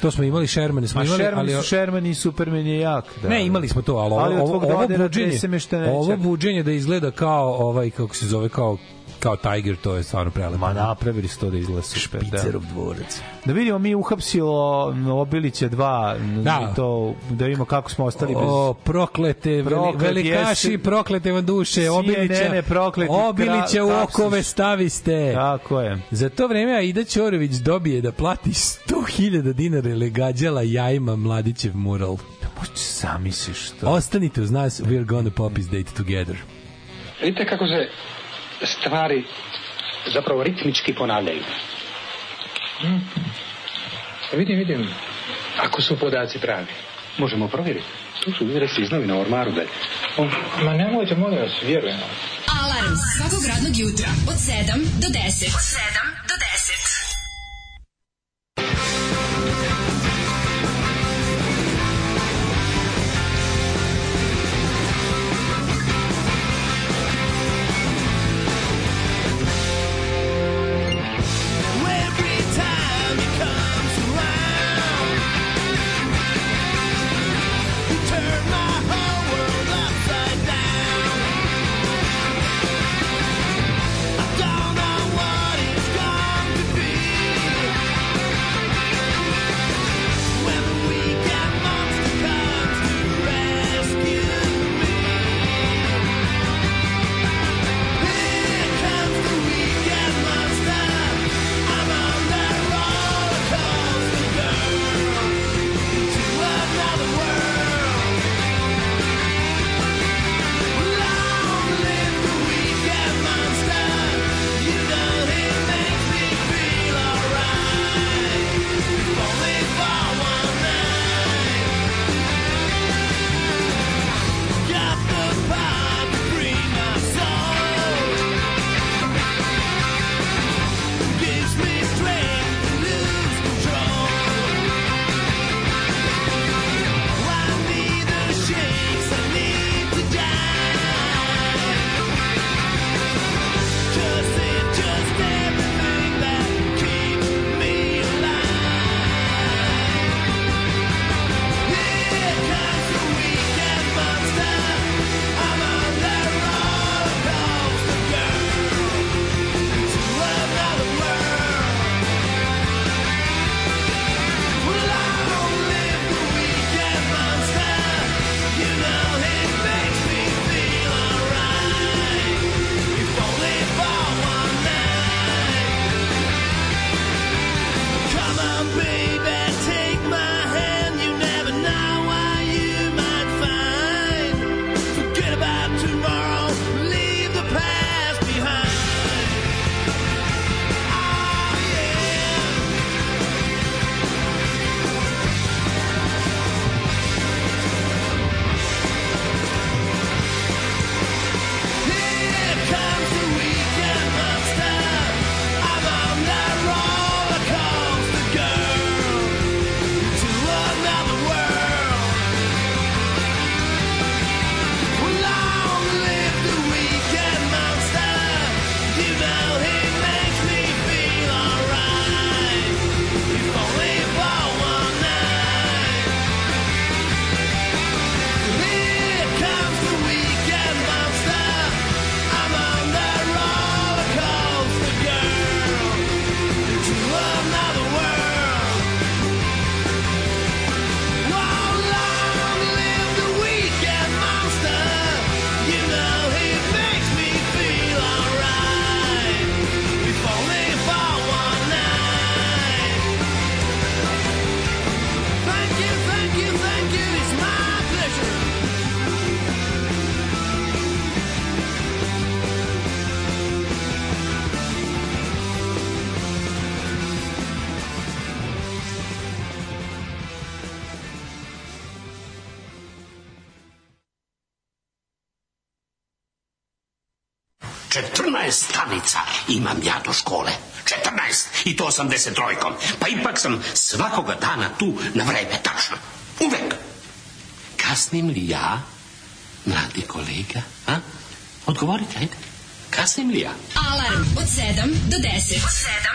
To smo imali Shermane, smo Ma imali, Sherman ali Sherman i Superman je jak. Da. Ne, imali smo to, ali ovo, ovo, buđenje, ovo buđenje da izgleda kao ovaj kako se zove kao kao Tiger, to je stvarno prelepo. Ma napravili su to da izgleda super. Da. Špicerov dvorac. Da vidimo mi uhapsilo Obilića 2 Da. to da vidimo kako smo ostali bez O, proklete, Proklet velikaši, jesi- proklete vam duše, Obilića, CNN, prokleti Obilića u okove staviste. Tako je. Za to vreme Aida Ćorović dobije da plati 100.000 dinara ili gađala jajima Mladićev mural. Možeš zamisliš to. Ostanite uz nas, we're gonna pop his date together. Vidite kako se stvari zapravo ritmički ponavljaju. Hmm. Vidim, vidim. Ako su podaci pravi, možemo provjeriti. Tu su izresi iz novina u ormaru da je. O, Ma nemojte, molim vas, vjerujem. Alarm svakog radnog jutra od 7 do 10. Od 7 do 10. imam ja do škole. 14. I to 83 trojkom. Pa ipak sam svakoga dana tu na vreme, tačno. Uvek. Kasnim li ja, mladi kolega? A? Odgovorite, ajde. Kasnim li ja? Alarm od 7 do 10. Od 7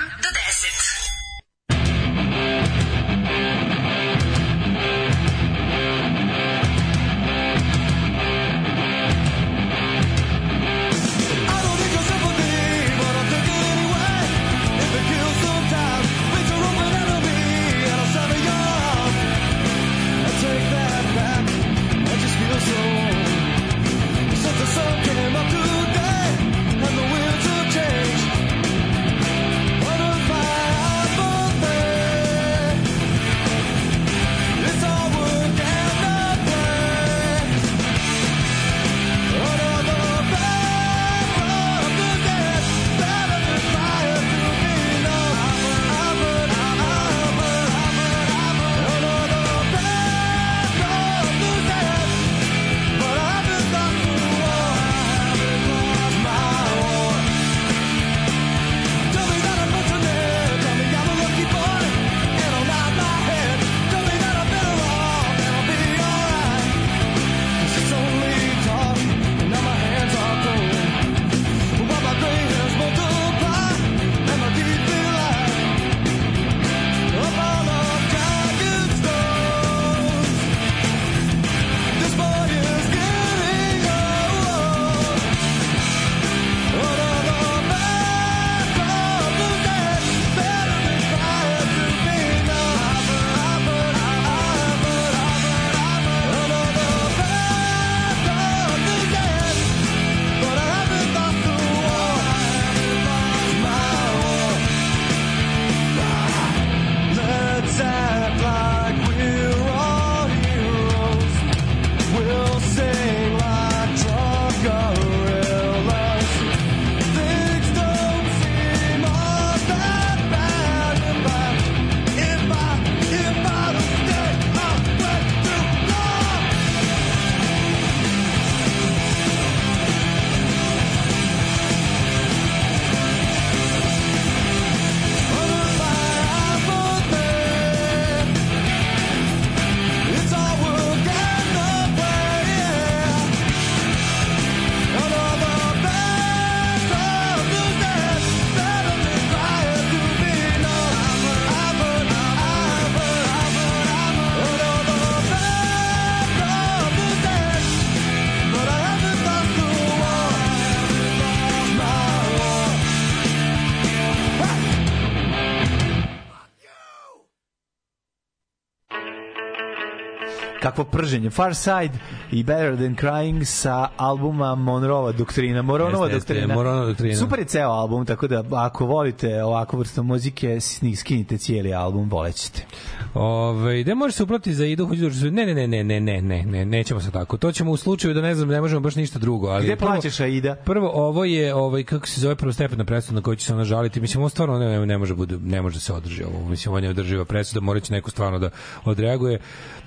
Kakvo prženje. Far Side i Better Than Crying sa albuma Monroe doktrina. Jeste, jeste, doktrina. Monroe doktrina. Super je ceo album, tako da ako volite ovakvu vrstu muzike, skinite cijeli album, volećete. Ove, gde može se uplati za idu hoću da ne ne ne ne ne ne ne ne nećemo se tako. To ćemo u slučaju da ne znam ne možemo baš ništa drugo, ali Gde prvo- plaćaš Aida? Prvo ovo je ovaj kako se zove prvostepena presuda na koju će se ona žaliti. Mislim ovo stvarno ne, ne može bude ne može da se održi ovo. Mislim ovo je neodrživa presuda, moraće neko stvarno da odreaguje.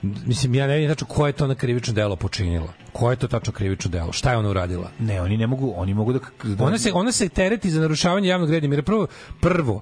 Mislim ja ne vidim tačno ko je to na krivično delo počinila. Ko je to tačno krivično delo? Šta je ona uradila? Ne, oni ne mogu, oni mogu da... da Ona se ona se tereti za narušavanje javnog reda i mira. Prvo prvo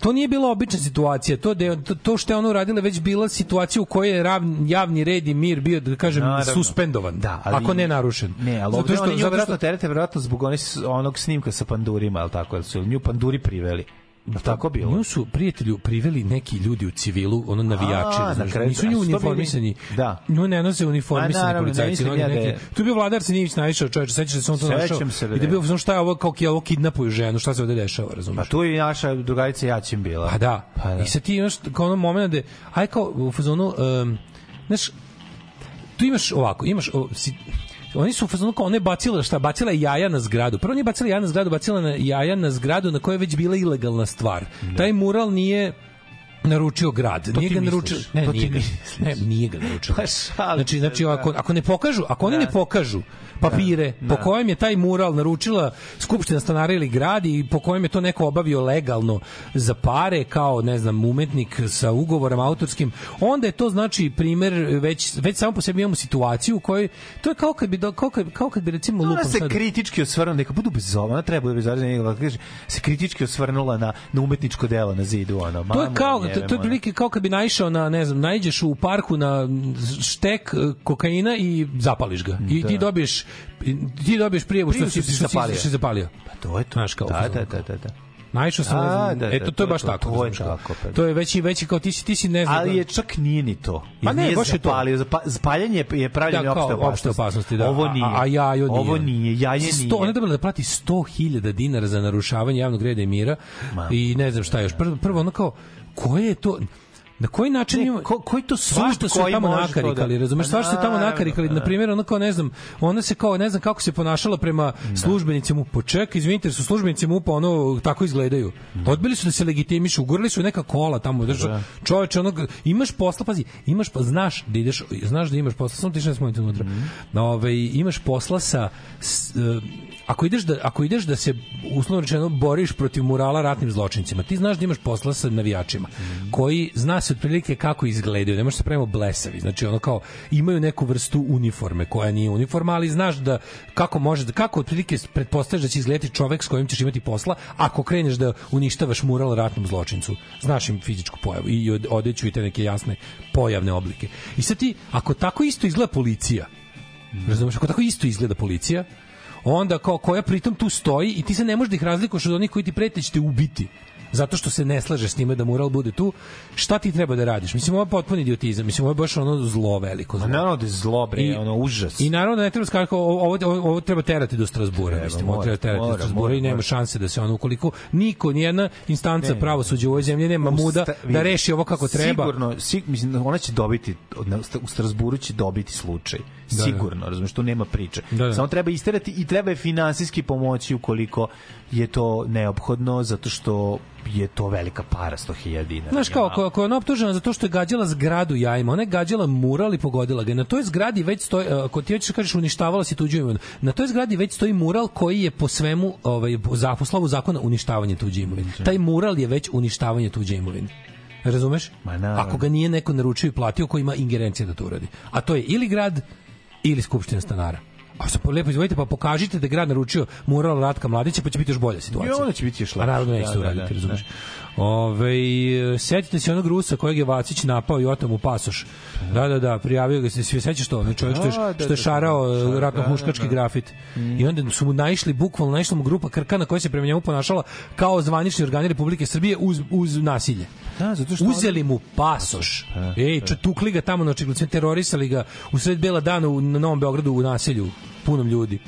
to nije bila obična situacija. To, da to, to što je ona uradila već bila situacija u kojoj je ravn, javni red i mir bio, da kažem, Naravno. suspendovan. Da, ali- ako ne narušen. Ne, ali ovde oni nju verovatno terete verovatno zbog onih, onog snimka sa pandurima, al tako, jer su nju panduri priveli. Je tako bilo? Nju su prijatelju priveli neki ljudi u civilu, ono navijači, A, na znaš, kraju- nisu a nju uniformisani. Da. Nju ne nose A, uniformisani naravno, ne policajci. oni ja da je- neki- Tu je bio Vladar Sinivić naišao, čoveče, sećaš se da on to našao? se, da I da je je. bio, znaš šta je ovo, kao ki ovo kidnapuju ženu, šta se ovde dešava, razumeš? Pa tu je naša drugarica Jaćin bila. Pa da. Pa da. I sad ti imaš kao ono moment da, aj kao u fazonu, um, znaš, tu imaš ovako, imaš, o, si, oni su u fazonu kao ona je bacila šta bacila je jaja na zgradu. Prvo nije bacila jaja na zgradu bacila na jaja na zgradu na kojoj je već bila ilegalna stvar. Taj mural nije naručio grad. To nije ga naručio. Ne, To nije ga, ne, nije ga naručio. Pa šalim Znači, znači da. ako, ako ne pokažu, ako oni Da. ne pokažu papire Da, po kojem je taj mural naručila skupština stanara ili grad i po kojem je to neko obavio legalno za pare kao ne znam umetnik sa ugovorom autorskim onda je to znači primer već već samo po sebi imamo situaciju u kojoj to je kao kad bi kao kad, kao kad bi recimo Ona lupam se sad kritički osvrnula, neka budu bez ona treba da bez kaže, se kritički osvrnula na, na umetničko delo na zidu, ono. To je kao jebem, to, to je prilike kao kad bi naišao na ne znam, naiđeš u parku na štek e, kokaina i zapališ ga. I Da. ti dobiješ ti dobiješ prijavu što si što si zapalio. što si zapalio. Pa to je to. Znaš kao. Da, da, da, da, da. Naišao sam, ne A, znam, da, da, eto, to, to je baš to, tako. to je tako, pa. To je veći, veći kao ti si, ti si ne znam. Ali je čak nije ni to. Pa ne, baš je to. zapaljanje je- je pravljanje Da, opšte opasnosti. opšte opasnosti, da. Ovo nije. A, a jajo nije. Ovo nije. Jaje nije. Sto, ona je dobila da plati 100.000 dinara za narušavanje javnog reda i mira Ma. i ne znam šta još. Prvo, prvo ono kao, koje je to... Na koji način Ne, ima ko- koji to svašta su tamo to da- nakarikali, razumeš, svašta su tamo nakarikali, pa na primjer, ono kao ne znam, ona se kao ne znam kako se ponašala prema službenicima MUP. Ček, izvinite, su službenici MUP ono tako izgledaju. Odbili su da se legitimišu, ugurali su neka kola tamo, drža. Da. Čoveče, ono imaš posla, pazi, imaš pa znaš da ideš, znaš da imaš posla, samo ti što smo unutra. Mhm. Ovaj imaš posla sa s, e, ako ideš da ako ideš da se uslovno rečeno boriš protiv murala ratnim zločincima, ti znaš da imaš posla sa navijačima Mhm. koji zna se otprilike kako izgledaju, ne možeš se pravimo blesavi. Znači ono kao imaju neku vrstu uniforme koja nije uniforma, ali znaš da kako može da kako otprilike pretpostavljaš da će izgledati čovek s kojim ćeš imati posla ako kreneš da uništavaš mural ratnom zločincu. Znaš im fizičku pojavu i od- odeću i te neke jasne pojavne oblike. I sad ti ako tako isto izgleda policija, Razumeš, ako tako isto izgleda policija, onda kao koja pritom tu stoji i ti se ne možeš da ih razlikuješ od onih koji ti prete da ubiti zato što se ne slaže s time da mural bude tu, šta ti treba da radiš? Mislim, ovo je potpuni idiotizam, mislim, ovo je baš ono zlo veliko. Zlo. Naravno da je zlo, bre, I- ono, užas. I naravno da ne treba skakati, ovo, ovo, ovo, treba terati do Strasbura, Treba, mislim, ovo treba terati do mora, Strasbura mora, i nema mora. šanse da se ono, ukoliko niko, nijedna instanca Ne. pravosuđa u ovoj zemlji nema muda Usta- da vidi, reši ovo kako treba. Sigurno, sig, mislim, ona će dobiti, u Strasburu će dobiti slučaj. da. Sigurno, razumiješ, tu nema priče. Da, da. Samo treba isterati i treba je finansijski pomoći ukoliko je to neophodno, zato što je to velika para, 100.000 dinara. Znaš kao, ako, ako je ona optužena za to što je gađala zgradu jajima, ona je gađala mural i pogodila ga. Na toj zgradi već stoji, e, ako ti hoćeš da kažeš uništavala si tuđu imovinu, na toj zgradi već stoji mural koji je po svemu, ovaj, po slovu zakona uništavanje tuđe imovine. Taj mural je već uništavanje tuđe imovine. Razumeš? Ma. Ako ga nije neko naručio i platio ko ima ingerencije da to uradi. A to je ili grad ili skupština stanara. A sad lepo izvolite pa pokažite da je grad naručio mural Ratka Mladića pa će biti još bolja situacija. I onda će biti još A lepše. naravno neće Da, to da, uraditi, da, razumeš? Ove, setite se onog Rusa kojeg je Vacić napao i otamo pasoš. Da, da, da, prijavio ga se, svi sećaš to, onaj čovjek što je, Da, da, što je da, šarao da, da, ratno da, huškački da. grafit. I onda su mu naišli, bukvalno naišla mu grupa krkana koja se prema njemu ponašala kao zvanični organi Republike Srbije uz, uz nasilje. Da, zato što Uzeli mu pasoš. Ej, če, tukli ga tamo na očigledno, terorisali ga u sred bela dana u, na Novom Beogradu u naselju punom ljudi.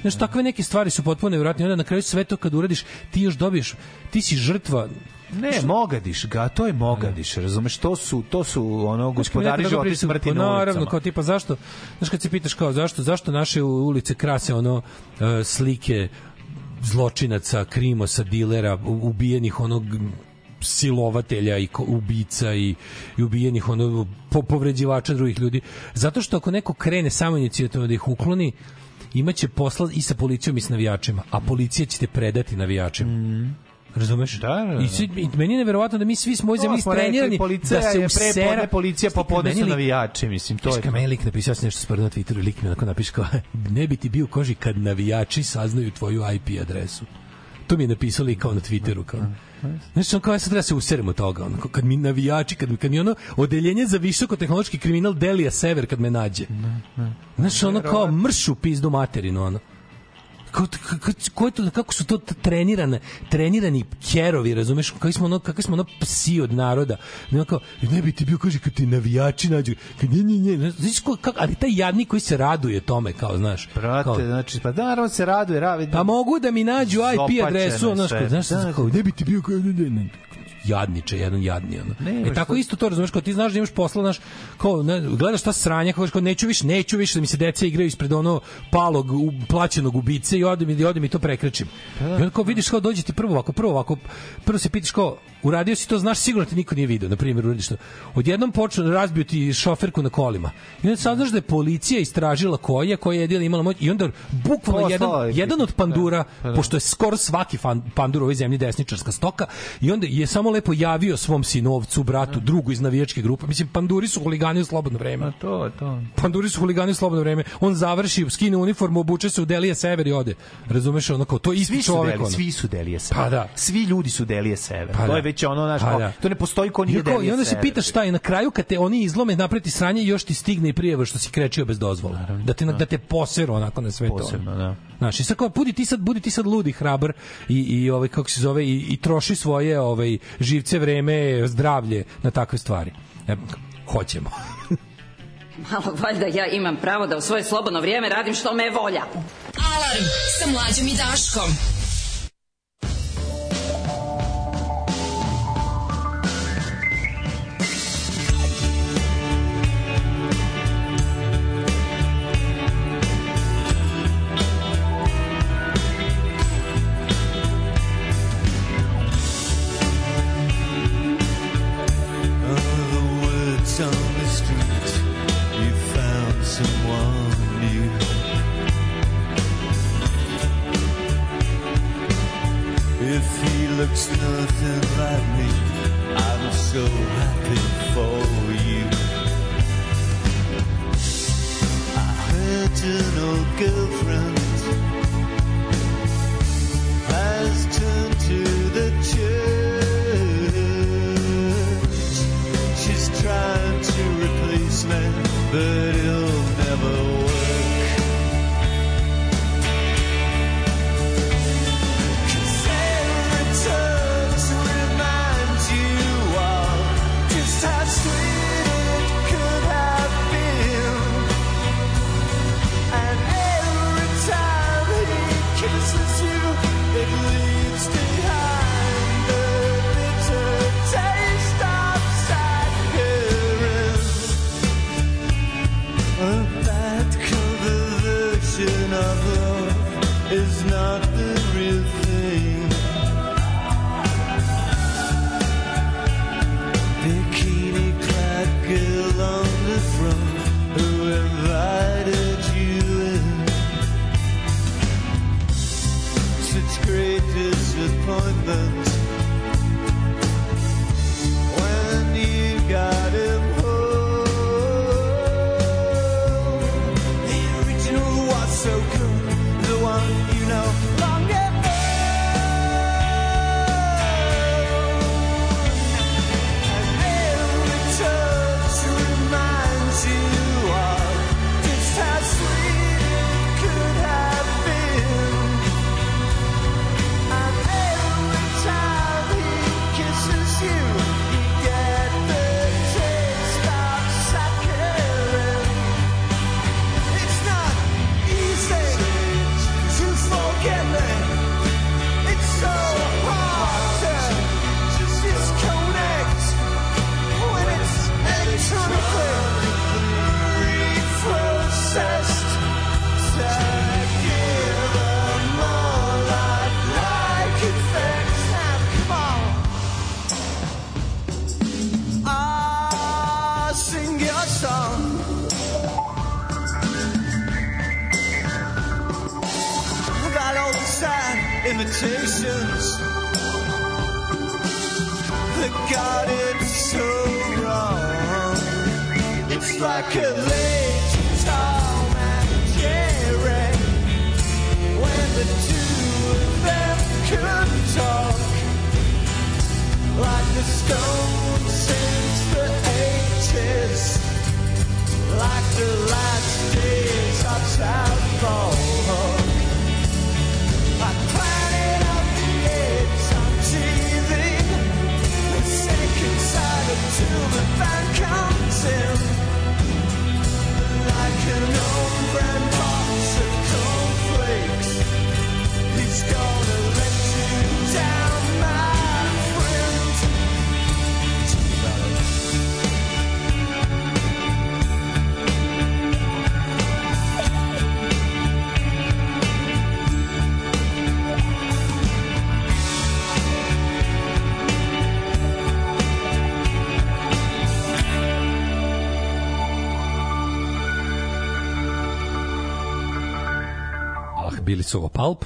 Znaš, takve neke stvari su potpuno nevjerojatne. Onda na kraju sve to kad uradiš, ti još dobiješ, ti si žrtva Ne, Mogadiš ga, to je Mogadiš, razumeš, to su, to su ono, gospodari Nekada života i pristup- smrti pa na Naravno, ulicama. kao tipa zašto, znaš kad se pitaš kao zašto, zašto naše ulice krase ono e, slike zločinaca, krimosa, dilera, ubijenih onog silovatelja i ubica i, i ubijenih ono po, povređivača drugih ljudi. Zato što ako neko krene samo inicijativno da ih ukloni, imaće posla i sa policijom i s navijačima, a policija će te predati navijačima. Razumeš? Da, da, da. I, svi, I meni je neverovatno da mi svi smo u zemlji policija da se je usera... prepodne, policija popodne su lik- navijači, mislim, to Znaš je kad meni lik napisao sam nešto sporo na Twitteru, lik mi onako napiše kao, ne bi ti bio u koži kad navijači saznaju tvoju IP adresu. To mi je napisao lik kao na Twitteru, kao. Znači, on kao ja sad treba se userem od toga, ono, kao kad mi navijači, kad, mi- kad mi ono odeljenje za visokotehnološki kriminal Delija Sever kad me nađe. Znači, ono kao mršu pizdu materinu, ono. Kako, kako, su to trenirane, trenirani kerovi, razumeš, kakvi smo ono, kakvi smo ono psi od naroda. Ne, kao, ne bi ti bio, kaže, kad ti navijači nađu, kad nje, nje, nje, znaš, ko, kako, ali taj jadnik koji se raduje tome, kao, znaš. Brate, kao, znači, pa da, naravno se raduje, radi. pa mogu da mi nađu IP adresu, znaš, znaš, Da, kao, da. ne bi ti bio, kao, ne, ne, ne, jadniče, jedan jadni ono. Ne, e tako to- isto to razumeš kao ti znaš da imaš posla znaš kao ne, gledaš šta sranja kao, kao neću više neću više da mi se deca igraju ispred ono palog u, plaćenog ubice i ode mi i ode mi to prekrećim. I onda kao vidiš kao dođe ti prvo ovako prvo ovako prvo se pitaš kao uradio si to, znaš, sigurno te niko nije video, na primjer, uradiš to. Odjednom počne razbio ti šoferku na kolima. I onda saznaš da je policija istražila koja je, koja je jedina imala moć i onda bukvalno jedan, jedan od pandura, Da, da. pošto je skoro svaki fan, pandur u ovoj zemlji desničarska stoka, i onda je samo lepo javio svom sinovcu, bratu, drugu iz navijačke grupe. Mislim, panduri su huligani u slobodno vreme. To, to. Panduri su huligani u slobodno vreme. On završi, skine uniformu, obuče se u Delije Sever i ode. Razumeš, ono kao, to je isti Svi deli, ono. svi su Delije Sever. Pa da. Svi ljudi su Delije Sever. Pa to da. je već ono, znaš, Pa da. to ne postoji ko nije Delije I onda se pitaš šta je na kraju kad te oni izlome napreti sranje još ti stigne i prijeva što si krečio bez dozvole. da te da te poseru onako na sve to. Posebno, da. Znaš, i sad kao, budi ti sad, budi ti sad ludi, hrabar i, i ovaj, kako se zove, i, i troši svoje ovaj, živce, vreme, zdravlje na takve stvari. E, hoćemo. Malo valjda ja imam pravo da u svoje slobodno vrijeme radim što me je volja. Alarm sa mlađom i Daškom. Bili su ovo Pulp,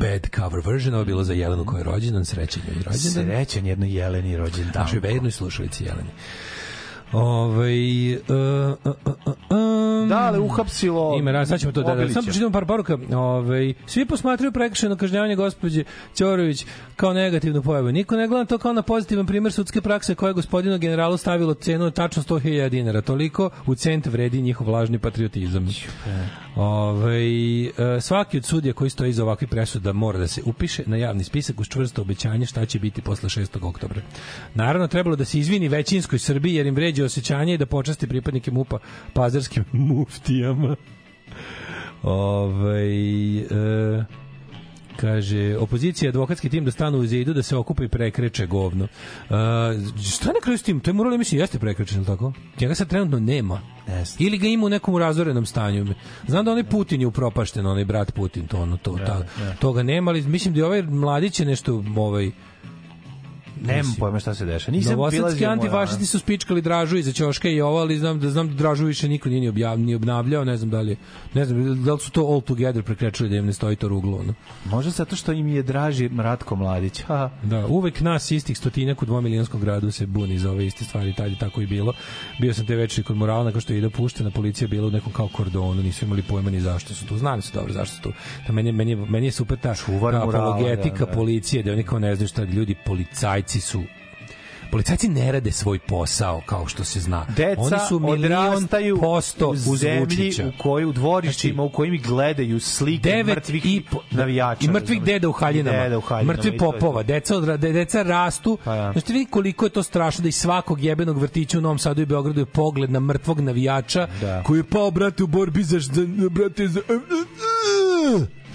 bad cover version, ovo je bilo za Jelenu koja je rođendan, srećan joj rođendan. Srećan jedno jeleni rođendan. Našoj bednoj slušalici Jeleni. Ovaj uh, uh, Da, ali uhapsilo Ima raz, sad ćemo to da, da samo pročitam par poruka. Ovaj svi posmatraju prekršajno kažnjavanje gospođe Ćorović kao negativnu pojavu. Niko ne gleda to kao na pozitivan primer sudske prakse koja je gospodinu generalu stavilo cenu tačno 100.000 dinara. Toliko u cent vredi njihov lažni patriotizam. Ovaj e, svaki od sudija koji stoji iza ovakvih presuda mora da se upiše na javni spisak uz čvrsto obećanje šta će biti posle 6. oktobra. Naravno, trebalo da se izvini većinskoj Srbiji jer im vređa osjećanje i da počasti pripadnike MUPA pazarskim muftijama. Ovaj e, Kaže, opozicija, advokatski tim da stanu u zidu, da se okupa i prekreče govno. Uh, šta na kraju s tim? To je moralo, mislim, jeste prekrečen, ili tako? Njega sad trenutno nema. Yes. Ili ga ima u nekom razorenom stanju. Znam da onaj Putin je upropašten, onaj brat Putin, to, ono, to, ta, toga nema, ali mislim da je ovaj mladić je nešto, ovaj, Nemam pojma šta se dešava. Nisam Novosadski antifašisti su spičkali Dražu iza ćoška i ovo, ali znam da znam da Dražu više niko nije ni, objav, ni obnavljao, ne znam da li ne znam da li su to all together prekrečili da im ne stoji to ruglo. No. Možda zato što im je draži Ratko Mladić. Ha. Da, uvek nas istih stotinjak u dvomilionskom gradu se buni za ove iste stvari, tad je tako i bilo. Bio sam te večeri kod morala, nakon što je ide puštena, policija bila u nekom kao kordonu, nisu imali pojma ni zašto su tu. Znali su dobro zašto su tu. Da meni, meni, meni je super ta, ta apologetika da, da. policije, da oni kao ne znaju šta ljudi, policajci su Policajci ne rade svoj posao kao što se zna. Deca Oni su milion odrastaju posto u zemlji u kojoj u dvorištima u kojim gledaju slike mrtvih i po, navijača. i mrtvih deda u haljinama, Deda u haljinama, mrtvi i popova, deca odra, de- deca rastu. Pa ja. Znači vidi koliko je to strašno da iz svakog jebenog vrtića u Novom Sadu i Beogradu je pogled na mrtvog navijača Da. koji je pao brate u borbi za, za brate za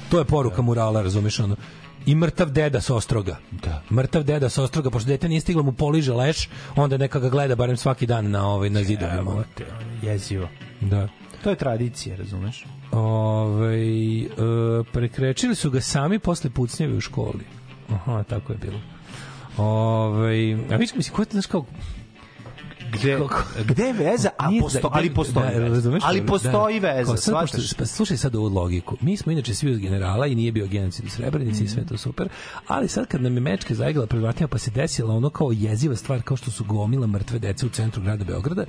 To je poruka murala, razumeš ono i mrtav deda sa ostroga. Da. Mrtav deda sa ostroga, pošto dete nije stiglo mu poliže leš, onda neka ga gleda barem svaki dan na ovaj na zidovima. Evo te, jezivo. Da. To je tradicija, razumeš? Ove, e, prekrečili su ga sami posle pucnjeve u školi. Aha, tako je bilo. Ove, a vidiš, mislim, ko je, znaš kao, Gde, gde je veza? A posto, da- ali da- postoji da, veza. Ali da, postoji da. veza, Kao sad, pošto- pa slušaj sad ovu logiku. Mi smo inače svi uz generala i nije bio genocid u Srebrenici i Mhm. sve to super, ali sad kad nam je mečka zaigala pred vratima pa se desila ono kao jeziva stvar kao što su gomila mrtve dece u centru grada Beograda,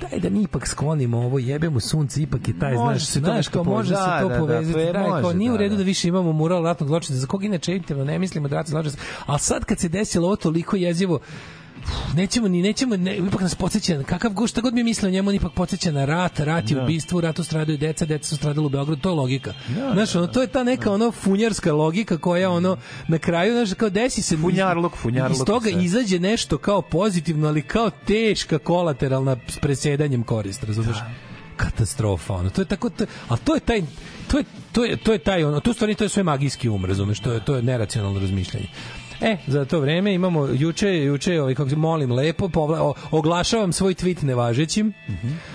daj da mi ipak sklonimo ovo, jebemo sunce, ipak je taj, Može znaš, se znaš, kao može povezati. se Da, to da, da, povezati, fer, da, kao nije u da, redu da. da više imamo mural ratnog zločina, za kog inače intimno ne mislimo da ratni zločin, ali sad kad se desilo ovo toliko jezivo, nećemo ni nećemo ne, ipak nas podseća na kakav god šta god mi mislimo o njemu on ipak podseća na rat, rat je Da. ubistvo, u ratu stradaju deca, deca su stradala u Beogradu, to je logika. Da, znaš, ono, to je ta neka ono funjarska logika koja ono na kraju znaš kao desi se Funjarluk, funjarluk Iz toga i sve. izađe nešto kao pozitivno, ali kao teška kolateralna s presedanjem korist, razumeš? katastrofa ono to je tako a to je taj to je to je to je taj ono to u stvari to je sve magijski um razumeš to je to je neracionalno razmišljanje E, za to vreme imamo juče, juče ovaj kako molim lepo povla, o, oglašavam svoj tweet nevažećim.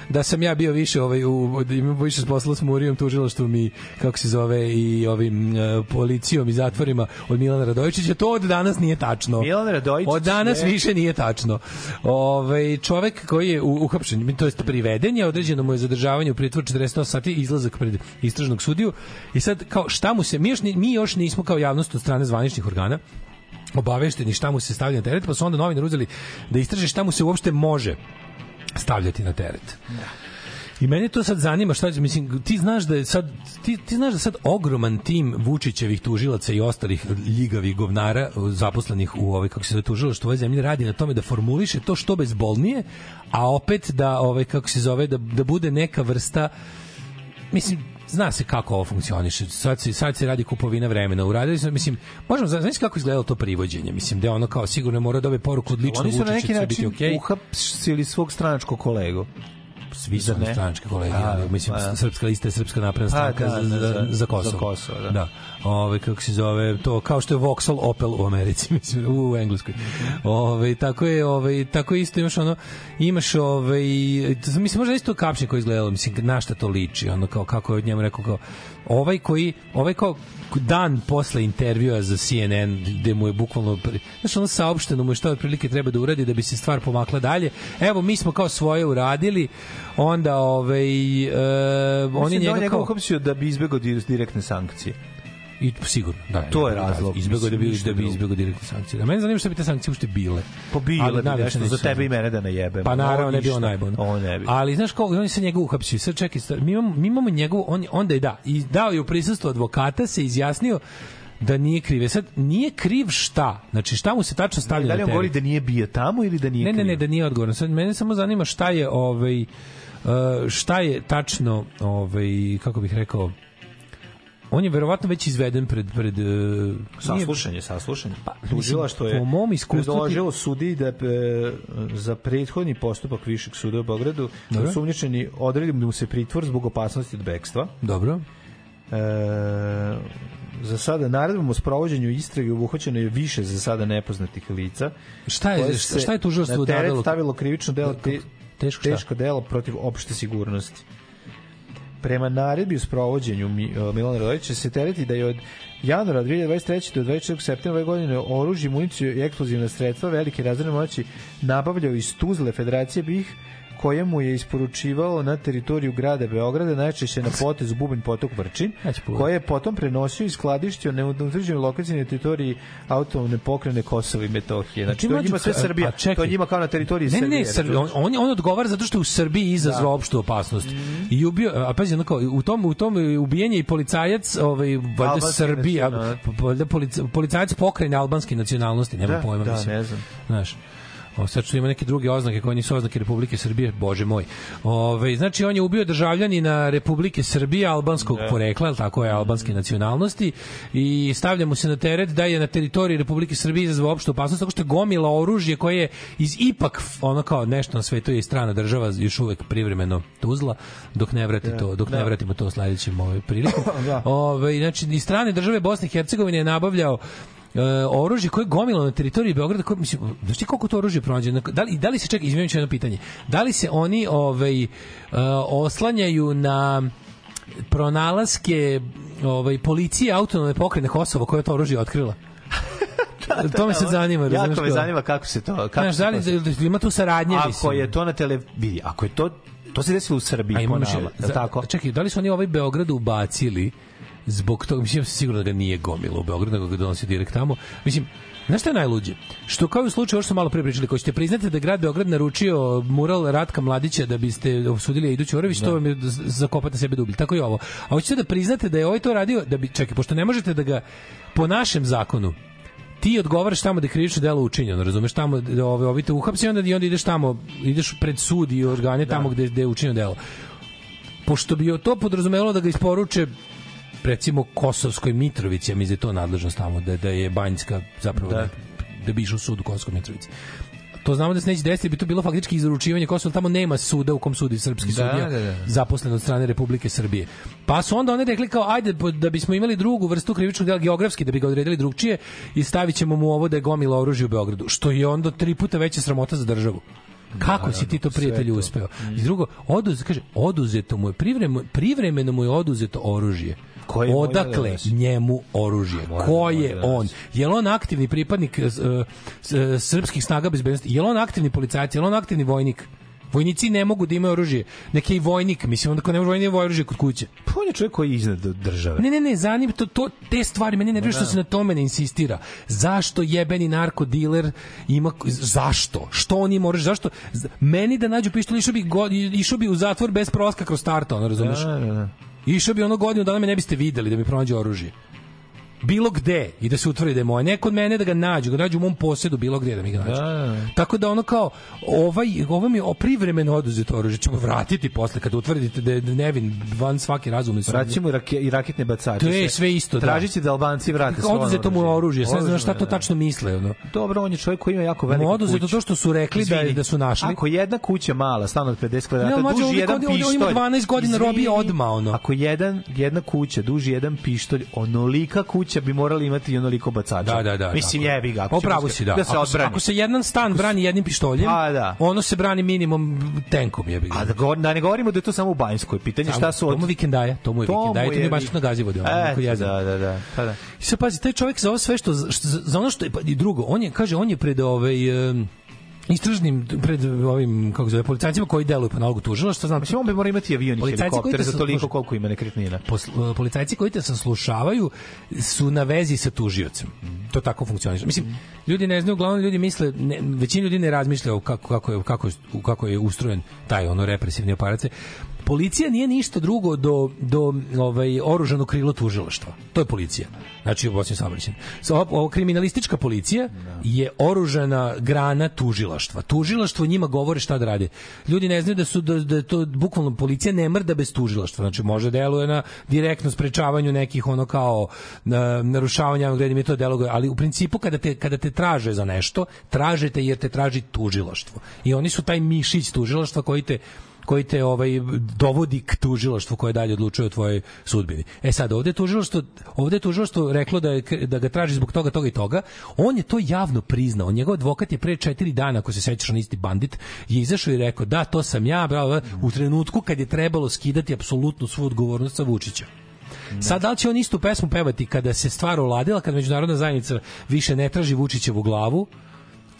Da sam ja bio više ovaj u više posla s Murijom tužilaštvom i kako se zove i ovim e, policijom i zatvorima od Milana Radojičića, to od danas nije tačno. Milan Radojičić Od danas je- više nije tačno. Ovaj čovek koji je uhapšen, to jest priveden je, određeno mu je zadržavanje u pritvoru 48 sati izlazak pred istražnog sudiju. I sad kao šta mu se mi još mi još nismo kao javnost od strane zvaničnih organa obavešteni šta mu se stavlja na teret, pa su onda novinari uzeli da istraže šta mu se uopšte može stavljati na teret. I mene to sad zanima šta će, mislim, ti znaš da je sad, ti, ti znaš da sad ogroman tim Vučićevih tužilaca i ostalih ljigavih govnara zaposlenih u ovaj kako se zove tužilaštvo u ovoj zemlji radi na tome da formuliše to što bezbolnije, a opet da ovaj kako se zove da da bude neka vrsta mislim zna se kako ovo funkcioniše. Sad se, sad se radi kupovina vremena. Uradili smo, mislim, možemo, zna- znaš kako izgledalo to privođenje? Mislim, da je ono kao sigurno mora da poruku od ličnog Oni su na neki način okej. uhapsili svog stranačkog kolegu. Svi su stranačke kolege, A, ali mislim, pa. srpska lista je srpska napredna A, stranka da, za, da, za, za- za Kosovo. za Kosovo, da. da. Ove, kako se zove, to kao što je Vauxhall Opel u Americi, mislim, u Engleskoj. Ove, tako je, ove, tako isto imaš ono, imaš ove, mislim, možda isto kapšnje koji izgledalo, mislim, na šta to liči, ono, kao, kako je od njemu rekao, kao, ovaj koji, ovaj kao, dan posle intervjua za CNN gde mu je bukvalno znaš ono saopšteno mu je šta otprilike treba da uradi da bi se stvar pomakla dalje evo mi smo kao svoje uradili onda ovaj e, on Mislim da njega on njega kao da bi izbegao di- direktne sankcije. I sigurno da To je razlog, izbegao da bi da bi izbegao direktne sankcije a mene zanima šta bi te sankcije uopšte bile Pa bile Ali bi nešto za tebe i mene da najebem. Pa naravno ne bi on ne bi. Ali znaš kako, on se njega uhapsio. Sad čekaj, stvar, mi imamo, mi imamo njegov, on, onda je da, i dao je u prisustvu advokata, se izjasnio da nije kriv. E Sad, nije kriv šta? Znači, šta mu se tačno stavlja Da li on govori da nije bio tamo ili da nije Ne, ne, ne, kriv? da nije odgovoran. Sad, mene samo zanima šta je, ovaj, uh, šta je tačno, ovaj, kako bih rekao, on je verovatno već izveden pred... pred uh, Saslušanje, saslušanje. Pa, Tužila što je po mom iskustvu ti- sudi da e, za prethodni postupak Višeg suda u Beogradu da Dobro. osumnjičeni odredi mu se pritvor zbog opasnosti od bekstva. Dobro. E, za sada naredbom o sprovođenju istrage obuhvaćeno je više za sada nepoznatih lica. Šta je- šta- šta je tužilaštvo stavilo krivično delo te, Teško šta? teško delo protiv opšte sigurnosti. Prema naredbi u sprovođenju e, Milana Radovića se tereti da je od januara 2023. do 24. septembra ove godine oružje, municiju i eksplozivna sredstva velike razredne moći nabavljao iz Tuzle Federacije BiH koje mu je isporučivao na teritoriju grada Beograda, najčešće na potezu Bubanj potok Vrčin, koje je potom prenosio i skladištio na utvrđenoj lokaciji na teritoriji autonomne pokrene Kosova i Metohije. Znači, to je mlađo, njima sve Srbija. a čekaj. to njima kao na teritoriji ne, Srbije. Ne, Srbije. On, on, on odgovara zato što je u Srbiji izazvao Da. opštu opasnost. I ubio, a pazi, ono kao, u tom, u tom ubijenje i policajac, ovaj, valjda Srbija, valjda polic- policajac pokrajine albanske nacionalnosti, nema Da, pojma. da, mislim. ne znam. Znaš, O, sad što ima neke druge oznake koje nisu oznake Republike Srbije, bože moj. Ove, znači, on je ubio državljanina Republike Srbije, albanskog Da. porekla, tako je, albanske nacionalnosti, i stavlja mu se na teret da je na teritoriji Republike Srbije izazvao opštu opasnost, tako što je gomila oružje koje je iz ipak, ono kao nešto na svetu je i strana država, još uvek privremeno tuzla, dok ne vrati Da, to, dok ne da. vratimo to sledećem ovaj prilikom. Da. Ove, znači, iz strane države Bosne i Hercegovine je nabavljao e, oružje koje je gomilo na teritoriji Beograda, koje, mislim, znaš ti koliko to oružje pronađe? Da li, da li se, čekaj, izvijem ću jedno pitanje, da li se oni ovaj, e, oslanjaju na pronalaske ovaj, policije autonomne pokrene Kosovo koje je to oružje otkrila? to me se zanima. razumeš Jako me zanima kako se to... Kako Znaš, da li, da, da ima tu saradnje, Ako mislim? je to na tele... Vidi, ako je to... To se desilo u Srbiji, A po imamo još- nama, je li tako? Čekaj, da li su oni ovaj Beograd ubacili zbog toga, mislim, sigurno da ga nije gomilo u Beograd, nego ga donosi direkt tamo. Mislim, Znaš šta je najluđe? Što kao i u slučaju, ovo što malo pre pričali, ko ćete priznati da je grad Beograd naručio mural Ratka Mladića da biste osudili Iduću Orović, to vam je z- zakopati sebe dublje. Tako i ovo. A hoćete da priznate da je ovaj to radio, da bi, čekaj, pošto ne možete da ga po našem zakonu ti odgovaraš tamo da je krivično delo učinjeno, razumeš, tamo da ove, ovi te uhapsi, onda, i onda ideš tamo, ideš pred sud i organe tamo gde, gde je učinjeno delo. Pošto bi to podrazumelo da ga isporuče recimo Kosovskoj Mitrovici, ja mislim da je to nadležnost tamo, da, da je Banjska zapravo da, Da. da, bi išao sud u Kosovskoj Mitrovici. To znamo da se neće desiti, bi to bilo faktički izručivanje Kosova, tamo nema suda u kom sudi srpski Da, sudija da, da. zaposlen od strane Republike Srbije. Pa su onda oni rekli kao, ajde, da bismo imali drugu vrstu krivičnog dela geografski, da bi ga odredili drugčije i stavit ćemo mu ovo da je gomila oružja u Beogradu, što je onda tri puta veća sramota za državu. Kako si ti to prijatelju to. uspeo? I drugo, oduz, kaže, oduzeto mu je privremeno, privremeno mu je oduzeto oružje. Koje da Odakle nosi? njemu oružje? Može, Ko je da on? Je li on aktivni pripadnik uh, srpskih snaga bezbednosti? Je li on aktivni policajac? Je li on aktivni vojnik? Vojnici ne mogu da imaju oružje. Neki vojnik, mislim, onda ko ne može vojnik, nema oružje kod kuće. Pa on je čovjek koji je iznad države. Ne, ne, ne, zanim to, to te stvari mene ne nervira što se na tome ne insistira. Zašto jebeni narkodiler ima zašto? Što on ima oružje? Zašto meni da nađu pištolj išao bi go- išao bi u zatvor bez prolaska kroz starta, ono razumeš? Da, da, da. Išao bi ono godinu dana me ne biste videli da mi pronađe oružje. Bilo gde i da se utvrdi da je moje. Ne kod mene da ga nađu, da nađu u mom posedu bilo gde da mi ga nađu. Da, da, da. Tako da ono kao ovaj ovo mi je privremeno oduzeto oružje ćemo vratiti posle kad utvrdite da je nevin van svake razumne sumnje. Vraćamo i, rake, i raketne bacače. To je sve isto, da. Tražit će da Albanci vrate svoje Oduzeto mu je oružje, sve znaš šta to da. tačno misle, ono. Dobro, on je čovjek koji ima jako veliku oduzeto to što su rekli da, Izvini, da su našli. Ako jedna kuća mala, stan od 50 kvadrata, Ne, duži jedan pištolj. ima 12 godina, robi odma, ono. Ako jedan, jedna kuća duži jedan pištolj, onolika kuća bi morali imati i onoliko bacača. Da, da, da. Mislim, tako je. jebi ga. ako O, ćemo pravo se- si, da. Da se ako, odbrani. ako se jedan stan brani jednim pištoljem, Pa, da. ono se brani minimum tenkom, jebi ga. A da, govor, da ne govorimo da je to samo u Banjskoj. Pitanje šta su... To mu vikendaja, to mu je vikendaja, to mi je baš na gazi vodi. Eto, da, da, da. Pa da. I sad pazi, taj čovjek za ovo sve što, što za ono što je pa i drugo, on je kaže on je pred ovaj em, istražnim pred ovim kako zove policajcima koji deluju po nalogu tužilaštva znam Mislim, on bi mora imati avion i helikopter te za toliko koliko ima nekretnina. Posl- policajci koji te saslušavaju su na vezi sa tužiocem. To tako funkcioniše. Mislim, ljudi ne znaju, uglavnom ljudi misle, ne, većina ljudi ne razmišlja o kako, kako, je, kako, je, kako je ustrojen taj ono represivni aparat. Policija nije ništa drugo do, do ovaj, oružano krilo tužilaštva. To je policija. Znači, u Bosni saobraćen. Ovo, kriminalistička policija je oružana grana tužilaštva. Tužilaštvo njima govore šta da rade. Ljudi ne znaju da su da, da to bukvalno policija ne mrda bez tužilaštva. Znači može deluje na direktno sprečavanju nekih ono kao na, narušavanja javnog reda to deluje, ali u principu kada te kada te traže za nešto, traže te jer te traži tužilaštvo. I oni su taj mišić tužilaštva koji te koji te ovaj dovodi k tužilaštvu koje dalje odlučuje o tvojoj sudbini. E sad ovde tužilaštvo ovde tužilaštvo reklo da je, da ga traži zbog toga toga i toga. On je to javno priznao. Njegov advokat je pre četiri dana, ako se sećaš, on isti bandit, je izašao i rekao: "Da, to sam ja, bravo, u trenutku kad je trebalo skidati apsolutnu svu odgovornost sa Vučića." Sad da li će on istu pesmu pevati kada se stvar oladila, kad međunarodna zajednica više ne traži Vučićevu glavu,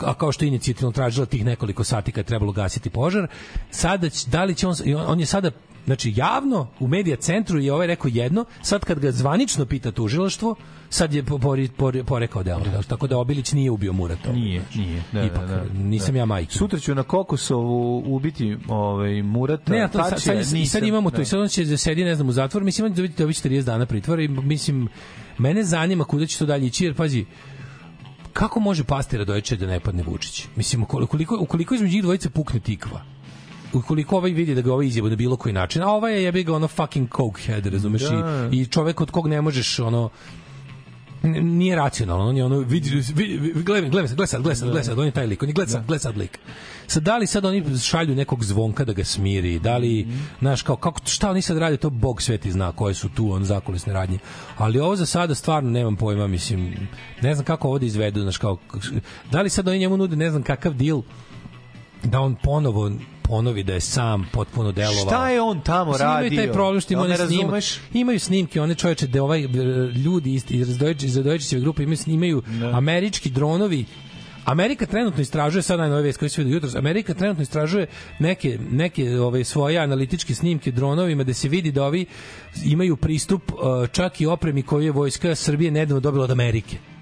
a kao što je inicijativno tražila tih nekoliko sati kad je trebalo gasiti požar, sada će- da li će on, on, je sada Znači, javno, u medija centru je ovaj rekao jedno, sad kad ga zvanično pita tužilaštvo, sad je po, po, po, porekao delo. Tako da Obilić nije ubio Murata. Nije, nije. Da, Ipak, da, da, nisam da. ja majke. Sutra ću na Kokosovu ubiti ovaj, Murata. Ne, to, sad, sad, sad, nisam, imamo to da. i sad on će da sedi, ne znam, u zatvor. Mislim, on će dobiti, dobiti 40 dana pritvora i mislim, mene zanima kuda će to dalje ići, jer pazi, kako može pasti Radojičić da ne padne Vučić? Mislim, ukoliko, ukoliko između njih dvojice pukne tikva, ukoliko ovaj vidi da ga ovaj izjebu na bilo koji način, a ovaj je jebi ga ono fucking cokehead, razumeš, Da. I, i čovek od kog ne možeš ono nije racionalno, on je ono vidi, vidi, vidi gledaj, gledaj sad, gledaj sad, gledaj sad, gledaj sad, on je taj lik, on je gledaj sad, gledaj sad lik. Sad da li sad oni šalju nekog zvonka da ga smiri, da li, znaš, kao, kako, šta oni sad rade, to Bog sveti zna koje su tu on zakulisne radnje. Ali ovo za sada stvarno nemam pojma, mislim, ne znam kako ovo da izvedu, znaš, kao, da li sad oni njemu nude ne znam kakav deal da on ponovo ponovi da je sam potpuno delovao. Šta je on tamo Mislim, Imaju taj radio? problem što ima Jel ne razumeš? Imaju snimke, one čoveče da ovaj e, ljudi iz iz Radojičićeve grupe imaju snimaju američki dronovi Amerika trenutno istražuje sad najnovije vest koji se vidi jutros. Amerika trenutno istražuje neke neke ove svoje analitičke snimke dronovima da se vidi da ovi imaju pristup e, čak i opremi koju je vojska Srbije nedavno dobila od Amerike.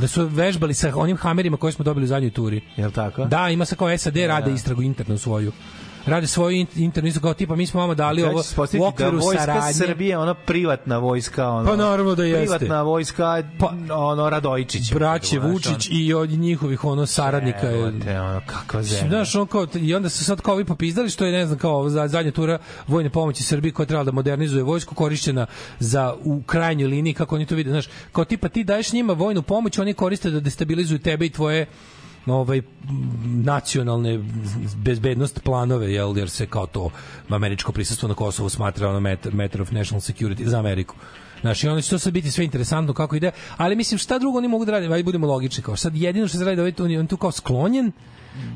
Da su vežbali sa onim hamerima koje smo dobili u zadnjoj turi. Jel tako? Da, ima sa kao SAD rade istragu internu svoju. Rade svoju in- internu istragu kao tipa mi smo vama dali ovo u okviru da vojska saradnje. Srbije, ona privatna vojska, ono, Pa naravno da jeste. Privatna vojska, pa, ono, Radojičić. braće Vučić i od njihovih ono saradnika je Evo te, ono, kakva zemlja. Znaš, on kao, i onda su sad kao ovi popizdali što je, ne znam, kao za zadnja tura vojne pomoći Srbiji koja je trebala da modernizuje vojsku korišćena za u krajnjoj liniji, kako oni to vide, znaš, kao tipa ti daješ njima vojnu pomoć, oni koriste da destabilizuju tebe i tvoje ovaj nacionalne bezbednost planove jel jer se kao to američko prisustvo na Kosovu smatra ono matter, matter of national security za Ameriku Znaš, i onda će to sad biti sve interesantno kako ide, ali mislim šta drugo oni mogu da rade, ajde budemo logični, kao sad jedino što se radi da ovaj on je on tu kao sklonjen,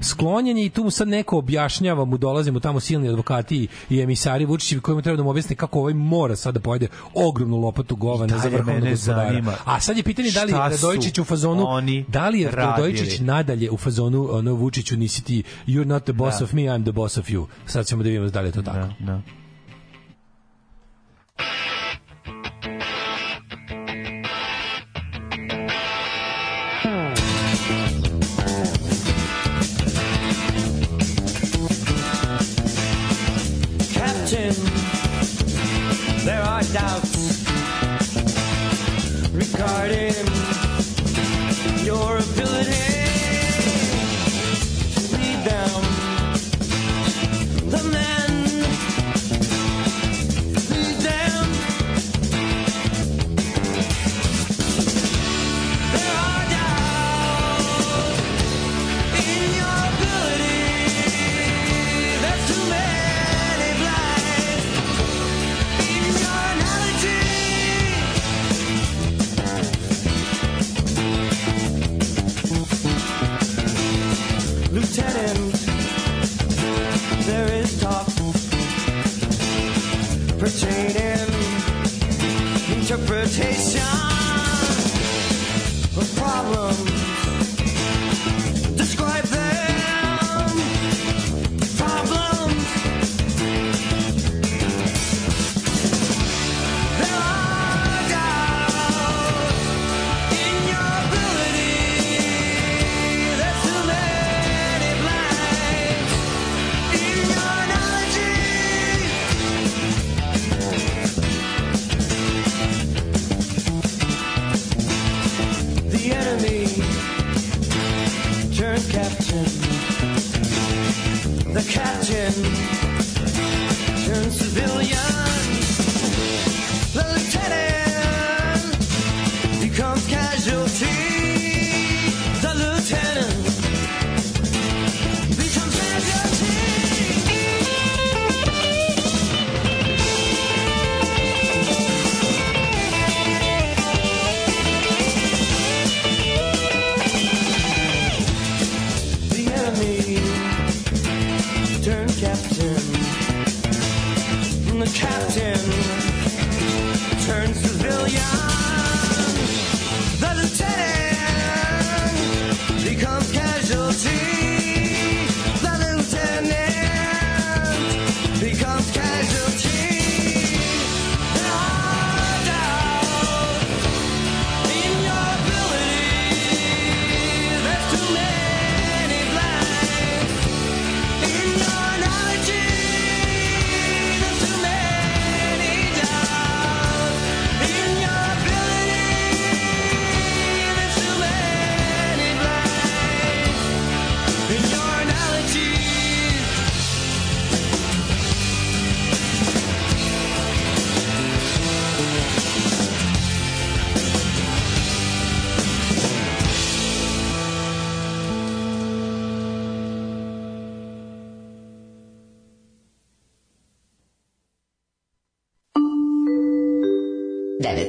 sklonjen je i tu mu sad neko objašnjava, mu dolaze mu tamo silni advokati i emisari Vučićevi koji mu treba da mu objasne kako ovaj mora sad da pojede ogromnu lopatu govana za vrhovnog gospodara. zanima A sad je pitanje da li su Radojičić u fazonu da li je? Radojičić nadalje u fazonu ono Vučiću nisi ti you're not the boss Da. of me I'm the boss of you. Sad ćemo da vidimo da li je to tako. Da. Captain,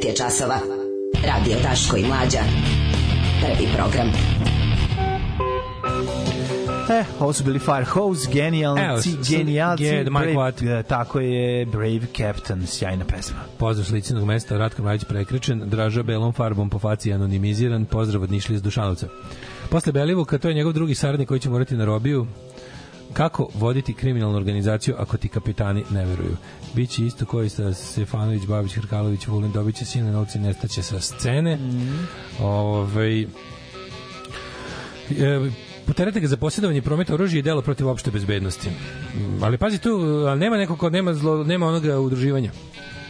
je časova. Radio Daško i Mlađa. Prvi program. E, ovo su bili Firehose, genijalni, Evo, genijalci, je, Brave- Watt. e, tako je, Brave Captain, sjajna pesma. Pozdrav s licenog mesta, Ratko Mladić prekrečen, Draža belom farbom po faci anonimiziran, pozdrav od Nišlija iz Dušanovca. Posle Belivuka, to je njegov drugi saradnik koji će morati na robiju. Kako voditi kriminalnu organizaciju ako ti kapitani ne veruju? Biće isto koji sa Stefanović, Babić, Hrkalović, Vulin, dobit će silne novce nestaće sa scene. Mm. Ovaj, e, poterate ga za posjedovanje i promet oružja i delo protiv opšte bezbednosti. Mm, Ali pazi tu, ali nema nekog ko nema, zlo, nema onoga udruživanja.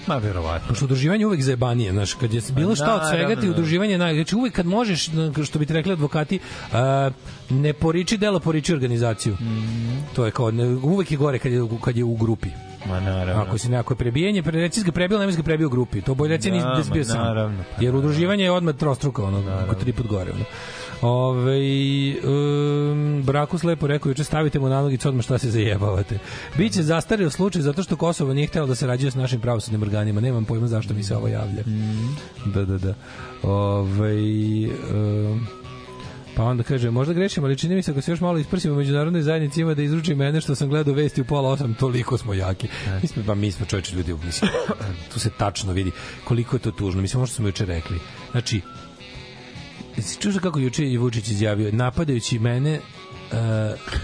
Ma, verovatno. Pošto udruživanje uvek zajebanije, znaš, kad je bilo šta od svega ti naravno, da. udruživanje, naj, znači uvek kad možeš, što bi ti rekli advokati, a, ne poriči delo, poriči organizaciju. Mhm. To je kao, ne, uvek je gore kad je, kad je u grupi. Ma, naravno. Ako si nekako prebijanje, pre reci ga prebio, nemoj ga prebio u grupi. To bolje reci Da, si bio sam. naravno, pa Jer udruživanje je odmah trostruko, ono, oko tri put gore. Ono. Ove, um, Brakus lepo rekao, juče stavite mu na nogicu odmah šta se zajebavate. Biće zastario slučaj zato što Kosovo nije htelo da se rađuje s našim pravosudnim organima. Nemam pojma zašto mi se ovo javlja. Da, da, da. Ove, um, Pa onda kaže, možda grešim, ali čini mi se ako se još malo isprsimo u međunarodnoj zajednici ima da izruči mene što sam gledao vesti u pola osam, toliko smo jaki. Mi smo, pa mi smo čovječe ljudi, mislim, tu se tačno vidi koliko je to tužno. Mislim, ono što smo juče rekli. Znači, čuo kako juče je Vučić izjavio, napadajući mene uh,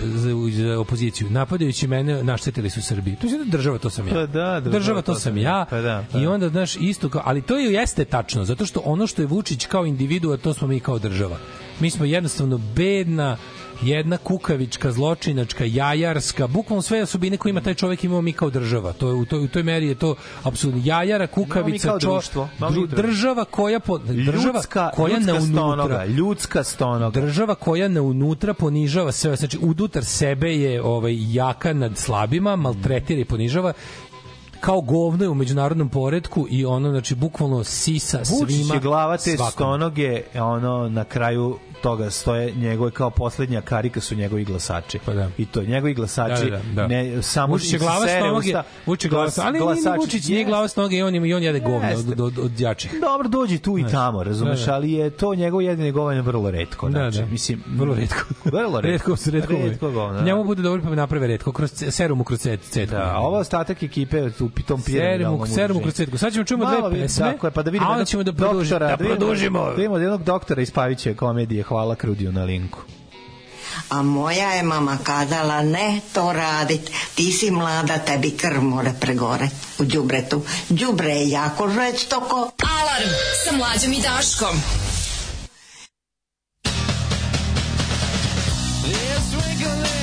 za, za opoziciju, napadajući mene naštetili su Srbiji. To je država, to sam ja. Pa da, država, država to, sam ja. Pa da, pa I da. onda, znaš, isto kao, ali to je jeste tačno, zato što ono što je Vučić kao individua, to smo mi kao država. Mi smo jednostavno bedna, jedna kukavička, zločinačka, jajarska, bukvalno sve osobine koje ima taj čovjek imamo mi kao država. To je u toj u toj meri je to apsolutno jajara, kukavica, čo, društvo. Dru- država koja po, država ljudska, koja ljudska na stonoga, unutra ljudska stonoga. država koja na unutra ponižava sve, znači unutar sebe je ovaj jaka nad slabima, maltretira i ponižava kao govno je u međunarodnom poredku i ono znači bukvalno sisa Vučić svima je glava te stonoge, ono na kraju toga stoje njegove kao poslednja karika su njegovi glasači. Pa da. I to njegovi glasači Da, da, da, da. ne samo Vučić glava stonoge, usta, Vučić glava ali nije glasači. Vučić nije glava stonoge i on, i on jede govno Jeste. od, od, od jačih. Dobro, dođi tu i tamo, razumeš, Da, da. ali je to njegovo jedine govanje vrlo retko. Da, Znači, da. Mislim, Vrlo retko. Vrlo retko. retko se retko. Retko govno, da. Njemu bude dobro pa naprave retko kroz serum kroz cet, cetku. Da, a ovo ostatak ekipe u pitom Serum, piramidalnom serum udruženju. kroz cetku. Sad ćemo čujemo dve pesme, Tako je, pa da vidimo a onda ćemo da, produžimo, da produžimo. Da vidimo od jednog doktora iz Paviće komedije Hvala Krudiju na linku. A moja je mama kazala ne to radit, ti si mlada, tebi krv mora pregore u đubretu. Đubre je jako žestoko. Alarm sa mlađom i Daškom. This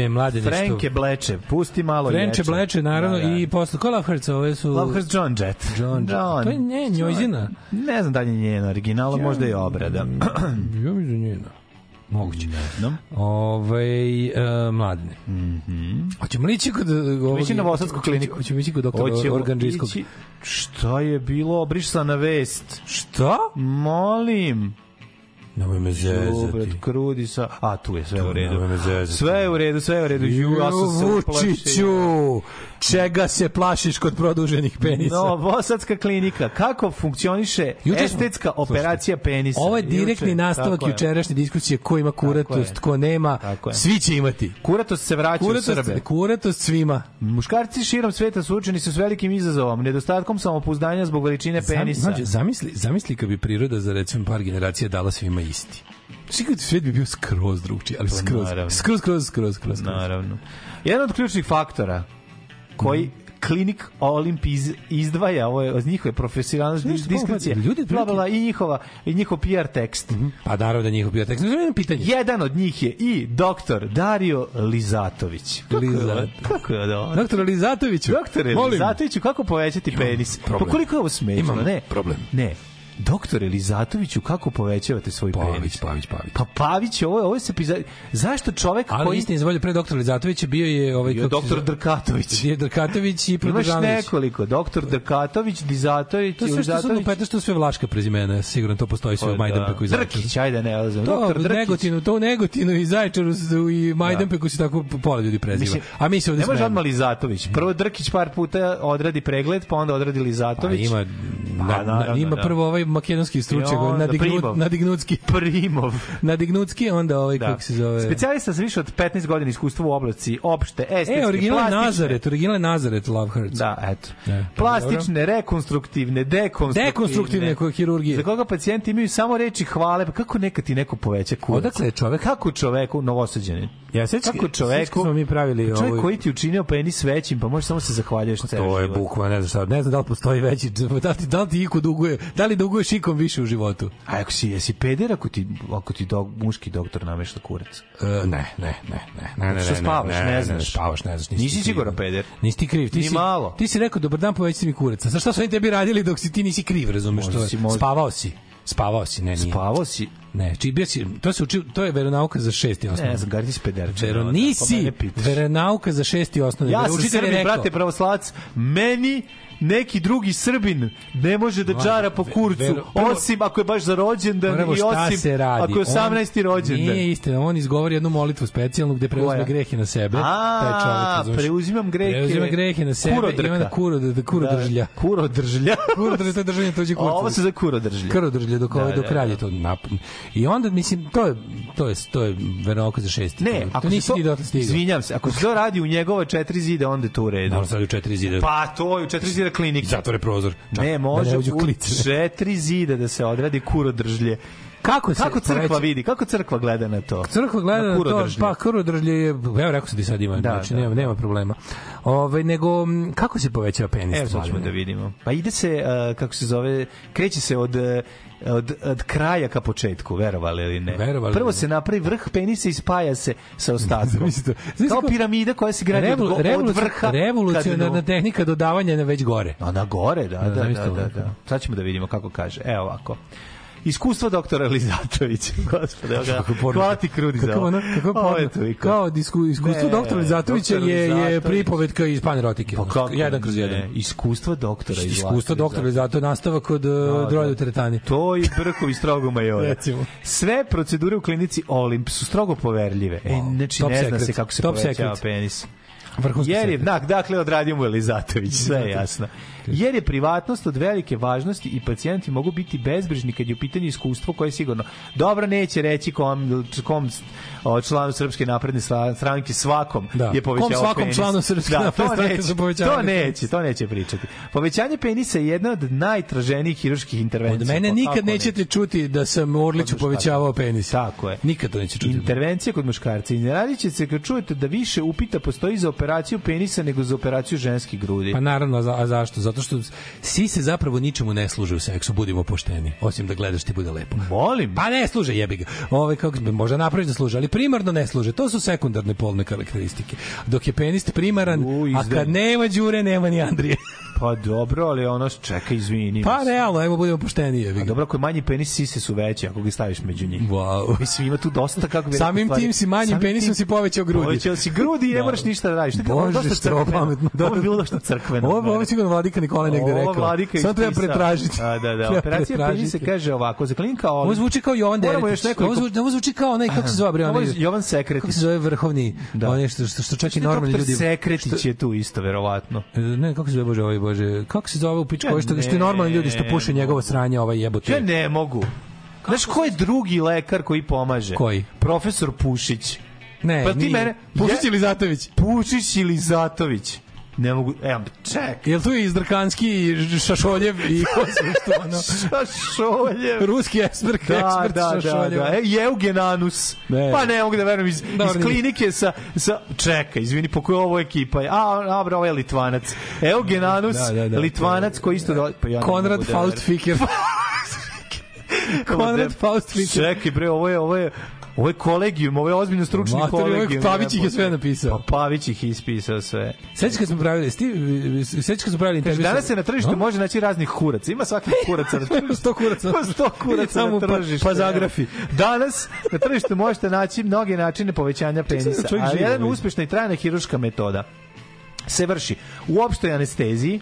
Ajme, mlade Frenke Bleče, pusti malo Frenče ječe. Bleče, naravno, Da, da. i posle, ko Love Hurts, ove su... Love Hurts John Jett. John, John. To je ne, njojzina. Ne znam da li je njena originala, možda je obrada. Ja mislim njena. Moguće. Ne znam. Ove, uh, mladine. Mhm. Hoćemo li ići kod... ovog- ići na Novosadsku kliniku. Hoćemo ići kod doktora Hoćemo Organđijskog. ići- Šta je bilo obrisana vest? Šta? Molim. Nemoj me zezati. krudi sa... A, tu je sve u redu. Sve je u redu, sve je u redu. Ju, ja sam se Vučiću, čega se plašiš kod produženih penisa? Novosadska klinika. Kako funkcioniše Juče smo- estetska operacija penisa? Ovo je direktni nastavak jučerašnje diskusije ko ima kuratost, ko nema, svi će imati. Kuratost se vraća u Kuratost, Srbe. kuratost svima. Muškarci širom sveta suočeni su s velikim izazovom, nedostatkom samopouzdanja zbog veličine penisa. Zam, zamisli, zamisli kad bi priroda za recimo par generacija dala svima isti. Sigurno svet bi bio skroz drugčiji, ali skroz, Pa skroz, skroz, skroz, skroz, skroz. Naravno. Jedan od ključnih faktora koji klinik Olimpiz izdvaja ovo je od njihove šta, diskrecije. ljudi bla, i njihova i njihov PR tekst. Pa naravno da njihov bio tekst. Znači, jedno pitanje. Jedan od njih je i doktor Dario Lizatović. Kako je ovo- Lizat. Kako je ovo? Doktor Lizatoviću. Doktore molim. Lizatoviću, kako povećati penis? problem. Pa koliko je ovo smešno, ne? problem. Ne. Doktore Lizatoviću, kako povećavate svoj penis? Pavić, Pavić, Pavić. Pa Pavić, ovo, ovo se pisa... Zašto čovek Ali koji... za volju pre doktora Lizatovića bio je ovaj Bio se doktor zove- Drkatović. Je Drkatović i Imaš Produžanović. nekoliko, doktor Drkatović, Dizatović, To sve što su Lizatović. što sve vlaška prezimena, sigurno to postoji sve u Majdanpeku i Zaječaru. Pa Drkić, ajde ne, znam. To Doktor Drkić. Negotinu, to u Negotinu i Zaječaru i Majdanpeku se tako pola ljudi preziva. A mi se ovde Ne može odmah Lizatović. Prvo Drkić par puta odradi pregled, pa onda odradi Pa Lizatović. ima, Pa, na, na, ima da. prvo ovaj makedonski stručnjak, Primov. nadignutski. Primov. Nadignutski, onda ovaj, kako se zove... Specijalista sa više od 15 godina iskustva u oblasti opšte, estetske, E, original plastične. Nazaret, original je Nazaret Love Hurts. Da, eto. Ne, Plastične, rekonstruktivne, dekonstruktivne. Dekonstruktivne koje hirurgije. Za koga pacijenti imaju samo reči hvale, pa kako neka ti neko poveća kurac? Odakle je čovek? Kako čoveku novosađeni? Ja sećam Kako čoveku? smo mi pravili Čovjek ovaj- koji ti učinio penis većim, pa može samo se zahvaljuješ ceo To je bukvalno, ne znam šta, ne znam da li postoji veći, da li da li ti iko duguje, da li duguješ ikom više u životu? A ako si, jesi peder ako ti, ako ti dog, muški doktor namešta kurac? E, ne, ne, ne, ne, ne, ne, Što ne, spavaš, ne ne, znaš? spavaš, ne znaš, nisi, Nisi siguran peder? Nisi ti kriv, ti Ni si, malo. Ti si rekao, dobar dan, povećite mi kurac. A šta su oni tebi radili dok si ti nisi kriv, razumeš? Možda si možda- Spavao si. Spavao si, ne, nije. Spavao si? Ne, či bio si, to se uči, to je veronauka za šesti osnovni. Ne znam, gari ti si pederče. Vero, Pa nisi, veronauka za šesti osnovni. Ja sam rekao- brate, pravoslavac. Meni neki drugi Srbin ne može da džara po kurcu, osim ako je baš za rođendan i osim ako je 18. On- rođendan. Nije istina, on izgovori jednu molitvu specijalnu gde preuzme grehe na sebe. A, preuzimam grehe. Preuzima grehe na sebe Kurodrka. i onda kuro, da, kuro Da, držlja. Kuro držlja. Kuro držlja, to je držanje tuđe kurca. Ovo se za kuro držlja. Kuro držlja dok, Da, dok da, radi da. to napad. I onda, mislim, to je, to je, to je veronauka za šesti. Ne, to ako nisi se to, ti dotle stigao. izvinjam se, ako se to radi u njegova četiri zida, onda je to u redu. Je u četiri zida. Pa to je u četiri zida klinike. Zatvore prozor. Čak, Ne, da može ne uđu u četiri zida da se odradi kuro držlje. Kako, se Kako crkva poveća- vidi? Kako crkva gleda na to? Crkva gleda na, kuro to, pa kuro držlje je, evo rekao sam ti sad ima, Da, znači da, nema, nema problema. Ove, nego, m, kako se povećava penis? Evo sad ćemo da vidimo. Pa ide se, uh, kako se zove, kreće se od, uh, od, od kraja ka početku, verovali ili ne. Verovali Prvo se napravi vrh penisa i spaja se sa ostatkom. Zamislite Kao piramida koja se gradi od, Revolu, go- od revoluci- vrha revolucionarna tehnika dodavanja na već gore. A na gore, da, da, da, da, ovako. da. Sad ćemo da vidimo kako kaže. Evo ovako. Iskustvo doktora Lizatovića. Gospode, hvala ti krudi za Kako ovo. ono, kako Ovo je poruka. toliko. Kao disku, iskustvo Ne, doktora Lizatovića doktor je, je pripovetka iz panerotike. Pa kako jedan kroz ne? jedan. Iskustvo doktora iz Iskustvo doktora Lizatovića nastavak od uh, Drolja u teretani. To i Brkovi strogo majora. Recimo. Sve procedure u klinici Olimp su strogo poverljive. E, znači Top ne zna se kako se Top povećava secret. penis. Vrhunski Jer je, dak, dakle, odradio mu je Lizatović, sve je jasno. Jer je privatnost od velike važnosti i pacijenti mogu biti bezbrižni kad je u pitanju iskustvo koje je sigurno dobro neće reći kom, kom članu Srpske napredne stranke svakom Da. je povećao Kom svakom penis. članu Srpske Da, napredne stranke neće, za povećavanje To neće, to neće pričati. Povećanje penisa je jedna od najtraženijih hiruških intervencija. Od mene Pa nikad nećete čuti da sam Orliću povećavao penis. Tako je. Nikad to neće čuti. Intervencija kod muškarca. I ne radit će se kad čujete da više upita postoji za operaciju penisa nego za operaciju ženskih grudi. Pa naravno, a, za- a zašto? Zato što svi se zapravo ničemu ne služe u seksu, budimo pošteni. Osim da gledaš ti bude lepo. Molim. Pa ne služe, jebi ga. Ove, kako, možda napraviš da služe, ali primarno ne služe. To su sekundarne polne karakteristike. Dok je penis primaran, U, a kad nema đure, nema ni Andrije. Pa dobro, ali ono, čekaj, izvini. Pa realno, evo budemo pošteni, A ga. dobro, ako je manji penis, sise su veće, ako ga staviš među njih. Wow. Mislim, ima tu dosta, kako bi Samim stvari. tim si manjim Samim penisom tim- si povećao grudi. Povećao si grudi i ne Da. moraš ništa da radiš. Tako, ovo je Bože, dosta što je ovo pametno. Da, Ovo je da. bilo dosta crkveno. Ovo ovo mene. sigurno vladika Nikolaj negde Ovo rekao. Vladika Samo treba pretražiti. A, da, da. Treba Operacija penisa kaže ovako, za klinika Ovo Olimp. zvuči kao Jovan Deretić. Ovo zvuči, ovo zvuči kao onaj, kako se zove, bre, Ovo onaj, je Jovan Sekretić. kako se zove vrhovni, Da. onaj što, što, što čak i je normalni ljudi... Sekretić je tu isto, verovatno. Ne, kako se zove, bože, ovaj, bože, kako se zove u pičku, Ja što, što je normalni ljudi što puše njegovo sranje, ovaj jebote. Ja ne mogu. Znaš ko je drugi lekar koji pomaže? Koji? Profesor Pušić. Ne, Pa ti nije. mene... Pušić ili Zatović? Pušić ili Zatović. Ne mogu... Evo, ček. Jel tu i Izdrkanski i Šašoljev i ko se što ono? Šašoljev. Ruski ekspert, Da, ekspert da, da, Šašoljev. da. E, Eugenanus. Ne. Pa ne mogu da verujem iz, Dobro, iz klinike sa, sa... Čekaj, izvini, po kojoj ovo ekipa je? A, a, bro, ovo je Litvanac. Eugenanus, Da, da, da. Litvanac koji isto... Do... Pa ja Konrad da Faust verujem. Fiker. Konrad Faust Fiker. Čekaj, bre, ovo je, ovo je Ovo je kolegijum, ovo je ozbiljno stručni je kolegijum. Pavić ih je sve napisao. Pa Pavić ih ispisao sve. Sećaš kad smo pravili, sti, sećaš kad smo pravili intervju. danas se na tržištu No? može naći raznih kuraca. Ima svakih kuraca na tržištu. 100 kuraca. Ima 100 kuraca Samo na pa- tržištu. pa zagrafi. Danas na tržištu možete naći mnoge načine povećanja penisa. Ali jedan uspešna i trajna hiruška metoda se vrši u opštoj anesteziji,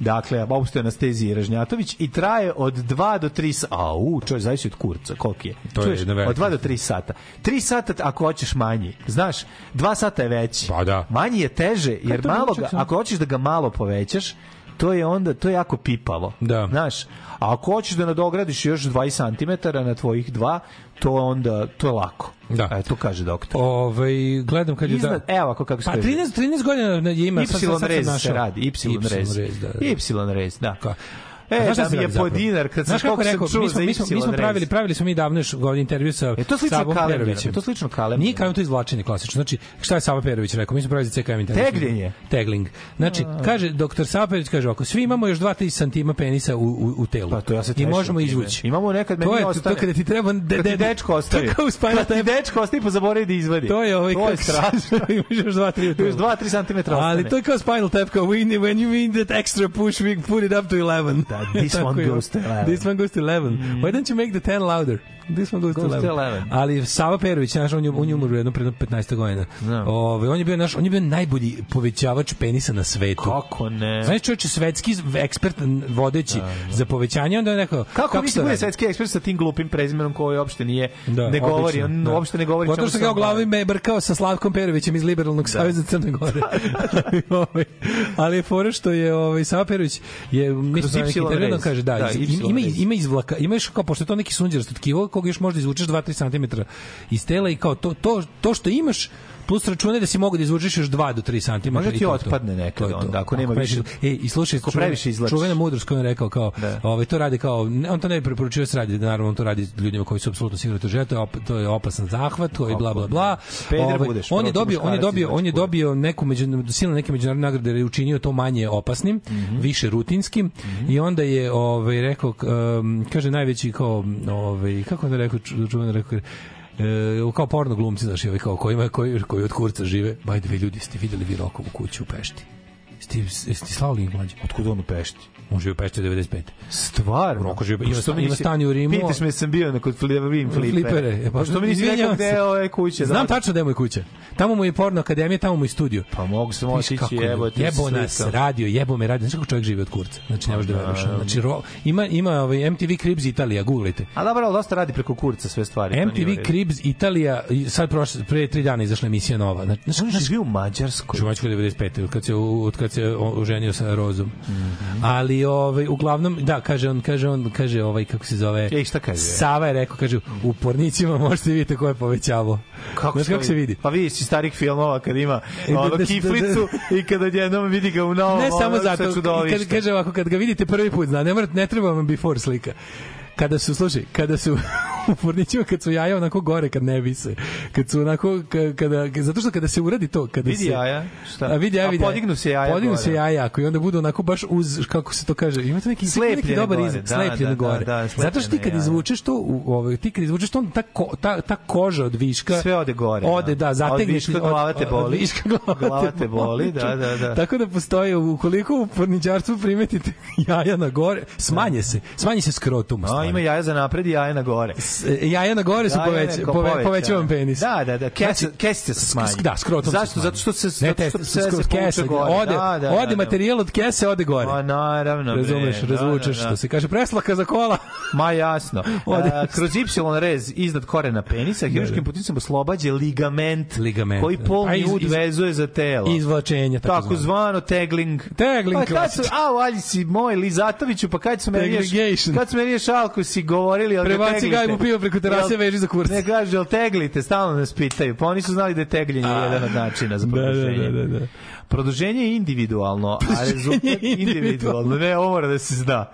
Dakle, opštoj anesteziji Ražnjatović i traje od 2 do 3 sata. A, u, čovječ, zavisi od kurca, koliki je. To je Čuješ, velika Od 2 do 3 sata. 3 sata ako hoćeš manji. Znaš, 2 sata je veći. Pa da. Manji je teže, jer malo ga, ako hoćeš da ga malo povećaš, to je onda, to je jako pipavo. Da. Znaš, a ako hoćeš da nadogradiš još 20 cm na tvojih dva, to onda, to je lako. Da. E, to kaže doktor. Ovaj gledam kad je Iznad, da. evo ako kako Pa stoji. 13 13 godina ima sad- sad- Y sad rez se našao. radi, Y rez. rez, da, da. Y rez, da. Ka- E, da mi je radi po dinar, kad sam kako je rekao, mi smo, mi smo, mi smo pravili, pravili smo mi davno još godin intervju sa E, to slično Savom Perovićem. je to slično kalemberom. Nije kalem, to je izvlačenje klasično. Znači, šta je Sava Perović rekao? Mi smo pravili za CKM intervju. Tegljenje. Tegling. Znači, kaže, doktor Sava Perović kaže ovako, svi imamo još 2-3 santima penisa u, u, u telu. Pa to ja se I možemo izvući. Imamo nekad to meni je, ostane. To kada ti treba... De, de- dečko ostavi. To je kao u Spinal Kad ti dečko ostavi pa zaboravi da izvadi. To je ovaj To je strašno. Imaš još 2-3 u telu. Još 2-3 cm. Ali to je kao Spinal Tap, kao we, need- when you need that extra push, we put it up to 11. This one goes to 11. This one goes to 11. Why don't you make the 10 louder? Goes, Goes to to 11. 11. Ali Sava Perović, znaš, on je, on je umro jedno pre 15 godina. Da. Ove, on je bio naš, on je bio najbolji povećavač penisa na svetu. Kako ne? Znaš, čovječ je svetski ekspert vodeći za povećanje, onda je rekao... Kako bude radi? svetski ekspert sa tim glupim prezimenom koji uopšte nije Da, ne govori, obično, on da. uopšte ne govori čemu što ga u glavi me brkao sa Slavkom Perovićem iz Liberalnog saveza Crne Gore. Ovaj, ali je fora što je ovaj Sava Perović je mi Kroz smo neki Y kaže da, Da, iz- ima ima izvlaka, ima još kao pošto je to neki sunđerast tkivo koga još možda izvučeš 2-3 cm iz tela i kao to to to što imaš plus računaj da si mogu da izvučeš još 2 do 3 cm. Može ti otpadne nekad onda, ako nema više- E, i slušaj, Ako čuvena- previše izvlačiš. čuvena mudrost koju je rekao kao, Da. ovaj, to radi kao, on to ne bi preporučio se radi, naravno on to radi ljudima koji su apsolutno sigurni da to žele, to je, op, to je opasan zahvat, koji bla bla bla. Peder Ovaj, budeš, on je dobio, on je dobio, on je dobio neku među silne neke međunarodne nagrade jer je učinio to manje opasnim, Mhm. više rutinskim i onda je ovaj rekao um, kaže najveći kao ovaj kako da rekao ču- čuveno rekao E, kao porno glumci, znaš, i kao koji, koji, koji od kurca žive. By the ljudi, ste videli vi Rokovu kuću u Pešti? Ste, ste slao link mlađe? Otkud on u Pešti? On živi u Pešti od 95. Stvarno? Roko živi, ima, mi ima nisi- stan u Rimu. Pitaš me sam bio na kod Flipperim Flipere. Flipere. E, Pa što mi nisi rekao gde je ove kuće? Znam tačno da je moj kuća. Tamo mu je porno akademija, tamo mu je studio. Pa mogu sam otići, kako evo je- ti jebo nas radio, jebo me radio. Znaš kako čovjek živi od kurca? Znači, ne možeš da veruješ. Znači, ro, ima, ima ovaj MTV Cribs Italija, googlajte. A dobro, ali dosta radi preko kurca sve stvari. MTV. Cribs Italija, sad prošle, pre tri dana izašla emisija nova. Znači, znaš, On znaš, živi u Mađarskoj. Čuvačko 95. od kad se oženio sa Rozom. Ali ovaj uglavnom da kaže on kaže on kaže ovaj kako se zove Ej, šta kaže? Sava je rekao kaže u pornicima možete vidjeti ko je povećavao. Kako, Znaš kako se vidi? Pa vidi si starih filmova kad ima E, da- ono da- da- kiflicu i kad odjednom vidi ga u novom Ne samo ono, zato, sa i čudovištem. kad kaže ovako, kad ga vidite prvi put, zna, ne, mora, ne treba vam before slika. Kada su, slušaj, kada su u pornićima, kad su jaja onako gore, kad ne vise, kad su onako, ka- kada, zato što kada se uradi to, kada Vidi se... jaja, šta? A vidi jaja, vidi jaja. podignu se jaja Podignu gore. se jaja jako i onda budu onako baš uz, kako se to kaže, imate neki, neki Slepljene dobar izraz, da, slepljene da, gore. da, da, zato što ti kad jaja. izvučeš to, u, ovaj, ti kad izvučeš to, ta, ko, ta, ta koža od viška... Sve ode gore, Ode, da. da, Od zategneš... viška glava te od- boli. Od viška glava, Glava te boli, da, da, da. Tako da postoji, ukoliko u porničarstvu primetite jaja na gore, smanje se, smanje se skrotum. A. ima jaja za napred i jaja na gore. E, jaja na gore su poveć, pove, povećavam penis. Da, da, da, kesice, Znači, kesice se smanji. Da, skrotom se Zašto? smanji. Zato što se ne, zato što se skroz kesa, gore. ode, Da, da, ode da, da. materijal od kese, ode gore. Pa naravno. Razumeš, Da, razvučeš, da, da. što se kaže preslaka za kola. Ma jasno. Ode. A, kroz Y rez iznad korena penisa, hiruškim puticom oslobađa ligament, Ligament, koji da. polni A iz- ud vezuje za telo. Izvlačenje, tako, Tako zvano tegling. Tegling Pa kad su, a, valji si moj Lizatoviću, pa kad su meni Tegligation. kad su meni još alko si govorili, ali Prebaci gajbu pivo preko terase, Jel- veži za kurac. Ne kaže, jel teglite, stalno nas pitaju. Pa oni su znali da je tegljenje jedan od načina za Da, da, produženje. da, da, da. Produženje je individualno, a rezultat individualno. Ne, ovo mora da se zna.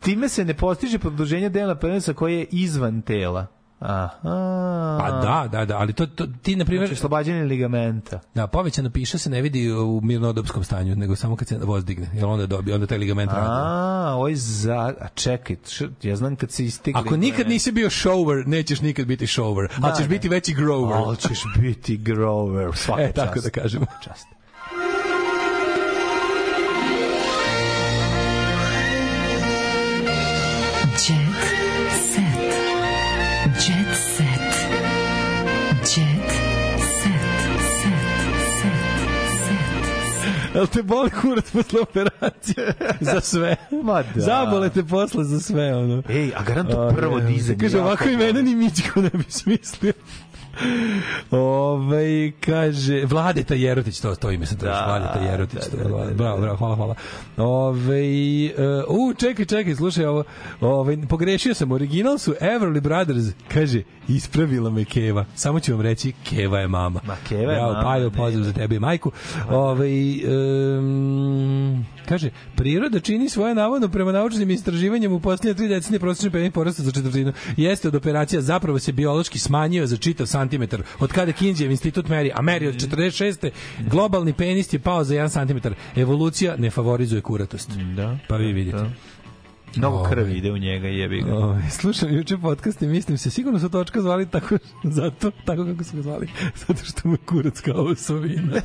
Time se ne postiže produženje dela penisa koje je izvan tela. Aha. Pa da, da, da, ali to, to ti, na primjer... Znači, oslobađanje ligamenta. Da, povećana piša se ne vidi u mirnodopskom stanju, nego samo kad se voz digne, jer onda dobije, onda taj ligament radi. A, oj za... A čekaj, ja znam kad se istigli... Ako nikad nisi bio shower, nećeš nikad biti shower, Da, ali ćeš da. biti veći grower. Ali ćeš biti grower, svaka E, tako čast. da kažemo. Čast. Jel te boli kurac posle operacije? za sve. Ma da. Zabole te posle za sve, ono. Ej, a garant to A, prvo dizanje Kaže, ovako boli. imena ni Mićko ne bi smislio. Ove, kaže, Vladeta Jerotić, to, to ime sam tražio, Da, Vladeta Jerotić, da, da, da, da. bravo, bravo, hvala, hvala. Ove, uh, čekaj, čekaj, slušaj ovo, ove, pogrešio sam, original su Everly Brothers, kaže, ispravila me Keva, samo ću vam reći, Keva je mama. Ma, Keva je bravo, mama, Pajo, ne, pozdrav za tebe i majku. Ove, um, kaže, priroda čini svoje navodno prema naučnim istraživanjem u posljednje tri decenije prosječni penis porasta za četvrtinu. Jeste od operacija zapravo se biološki smanjio za čitav santimetar. Od kada Kinđev institut meri, a meri od 46. globalni penis je pao za 1 santimetar. Evolucija ne favorizuje kuratost. Da. Pa vi vidite. Da. Mnogo Ovaj. krvi ide u njega, jebi ga. Ovaj, slušam juče podcast i mislim se, sigurno su točka zvali tako, zato, tako kako su ga zvali, zato što mu je kurac kao osovina.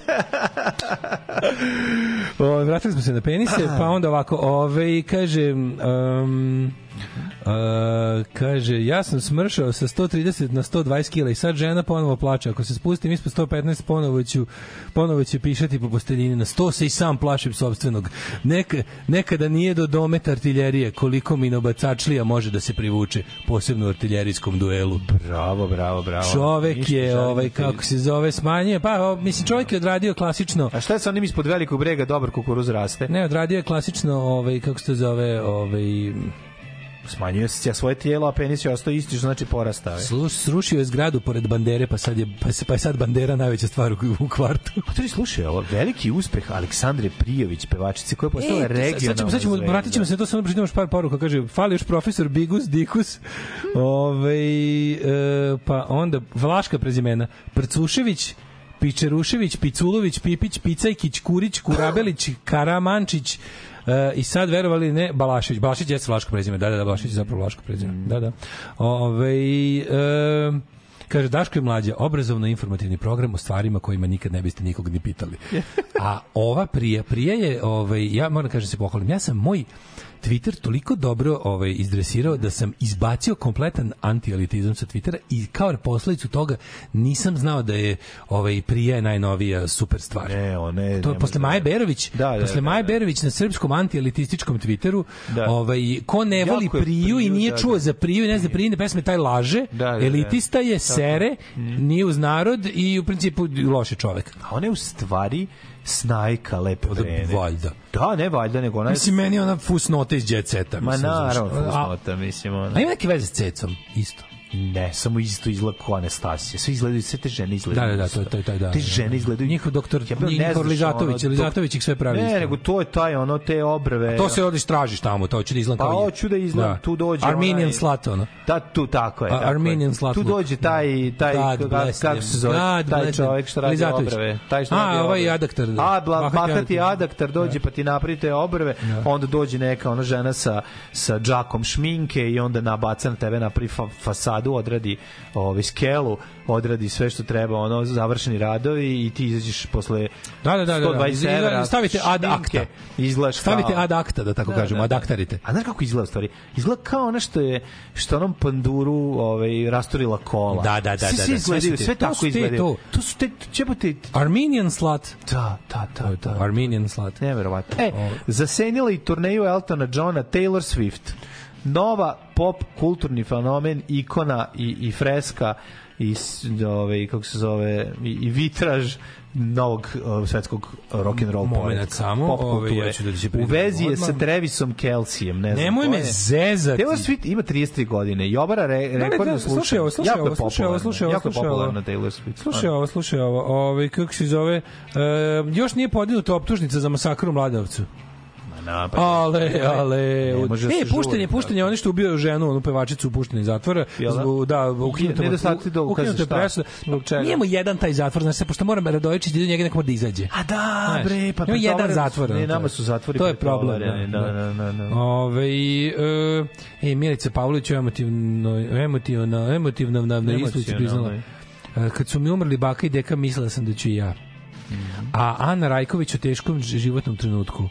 o, vratili smo se na penise, pa onda ovako, ove, kaže, um, Uh, kaže, ja sam smršao sa 130 na 120 kila i sad žena ponovo plače. Ako se spustim ispod 115, ponovo ću, ponovo će pišati po posteljini. Na 100 se i sam plašim sobstvenog. Neka, nekada nije do dometa artiljerije koliko minobacačlija može da se privuče, posebno u artiljerijskom duelu. Bravo, bravo, bravo. Čovek Ništa je, ovaj, da kako se zove, smanjuje, pa, o, mislim, čovek je odradio klasično, A šta je sa onim ispod velikog brega dobar kukuruz raste? ne, odradio je klasično, ovaj, kako se zove, ovaj, Smanjuje se svoje tijelo, a penis je ostao isti, što znači porastao je. Sluš, srušio je zgradu pored bandere, pa sad je, pa, se, pa je sad bandera najveća stvar u, u kvartu. A to je slušaj, ovo veliki uspeh Aleksandre Prijović, pevačice koja je postala E, regionalna sad ćemo, sad ćemo, vratit ćemo se, to samo pročitam još par poruka, kaže, fali još profesor Bigus, Dikus, Ove, e, pa onda Vlaška prezimena, Prcušević, Pičerušević, Piculović, Pipić, Picajkić, Kurić, Kurabelić, Karamančić, E, I sad verovali ne Balašević. Balašević je Vlaško prezime. Da, da, da, Balašević je zapravo Vlaško prezime. Da, da. Ove, e, Kaže, Daško je mlađa, obrazovno-informativni program o stvarima kojima nikad ne biste nikog ni pitali. A ova prije, prije je, ovaj, ja moram kažem se pohvalim, ja sam moj Twitter toliko dobro ovaj izdresirao da sam izbacio kompletan antielitizam sa Twittera i kao posledicu toga nisam znao da je ovaj prije najnovija super stvar. Ne, o, ne, To ne posle može Maje da- Berović, Da, da, posle da, Maje da. Berović na srpskom antielitističkom Twitteru, Da. ovaj ko ne Jako voli je Priju i Priju, nije da, čuo da. za Priju i ne zna Prijine pesme taj laže, Da, da, da. elitista je, Tako. sere, nije uz narod i u principu loš je čovek. A ona je u stvari snajka lepe vrene. Valjda. Da, ne valjda, nego ona. Mislim, meni je ona fusnota iz Jet Seta. Ma naravno, fusnota, mislim, ona... A ima neke veze s cecom, isto. Ne, samo isto izgleda kao Anastasija. Sve izgledaju, sve te žene Da, izgledaju. da, da, isto. to, to, to, da. Te žene izgledaju... Njihov doktor, Ja njihov Lizatović, ono, Lizatović ih sve pravi Ne, nego to je taj, ono, te obrve... To se odiš tražiš tamo, to hoće da izgleda Pa kao... hoću da izgleda, tu dođe Armenian onaj- slut, ono. Da, tu tako je. A- tako je. Armenian slut Tu look. dođe taj, taj God kako se zove, God taj čovjek što radi Lizatović. obrve. Taj što A, radi ovaj obrve. adaktar, da. A, bla, Bahati adaktar. dođe pa ti napravite obrve, onda dođe neka ona žena sa, sa džakom šminke i onda nabaca na tebe napravi fa, fasadu, odradi ovaj, skelu, odradi sve što treba, ono, završeni radovi i ti izađeš posle Da, da, da, da, da. 120 evra Stavite ad acta. Izgledaš Stavite kao- ad acta, da tako Da, kažemo, da, ad da. actarite. A znaš kako izgleda stvari? Izgleda kao ono što je što onom panduru ovaj rasturila kola. Da, da, da, da, sve da, izgledaju, sve to tako izgledaju. to. To su te ćebote Armenian slut. da, da, da, da. Armenian slut. Neverovatno. E, zasenila i turneju Eltona Johna Taylor Swift. Nova pop kulturni fenomen, ikona i, i freska i ovaj kako se zove i, i vitraž novog uh, svetskog rock and roll Momenat poetka, samo, pop ovaj, ja ću da se U vezi je odmah. sa Travisom Kelsijem, ne znam. Nemoj me zezati. Taylor Swift ima 33 godine i obara re, Da, da, rekordno da, slušaj ovo, slušaj Jako ovo, slušaj ovo, slušaj ovo, slušaj ovo. Taylor Swift. Slušaj ovo, slušaj ovo. Ovaj kako se zove? E, još nije podignuta optužnica za masakr u Mladenovcu. Napad. Ale, ale. Ne može da e, puštenje, žuri, puštenje, oni što ubio ženu, onu pevačicu pušteni iz zatvora. Da? Zbog, da, ukinuto je dokaza, ukinuto je presuda. Zbog čega? Nijemo jedan taj zatvor, znaš se, pošto moram Radojičić da njega neko mora da izađe. A da, bre, pa ima jedan pretovareni su- zatvor. Ne, nama su zatvori To je problem. da, da, da, da. Ove, e, e, Milica Pavlović je emotivno, emotivno, emotivno na, na islici priznala. E, Kad su mi umrli baka i deka, mislila sam da ću i ja. A Ana Rajković u teškom životnom trenutku.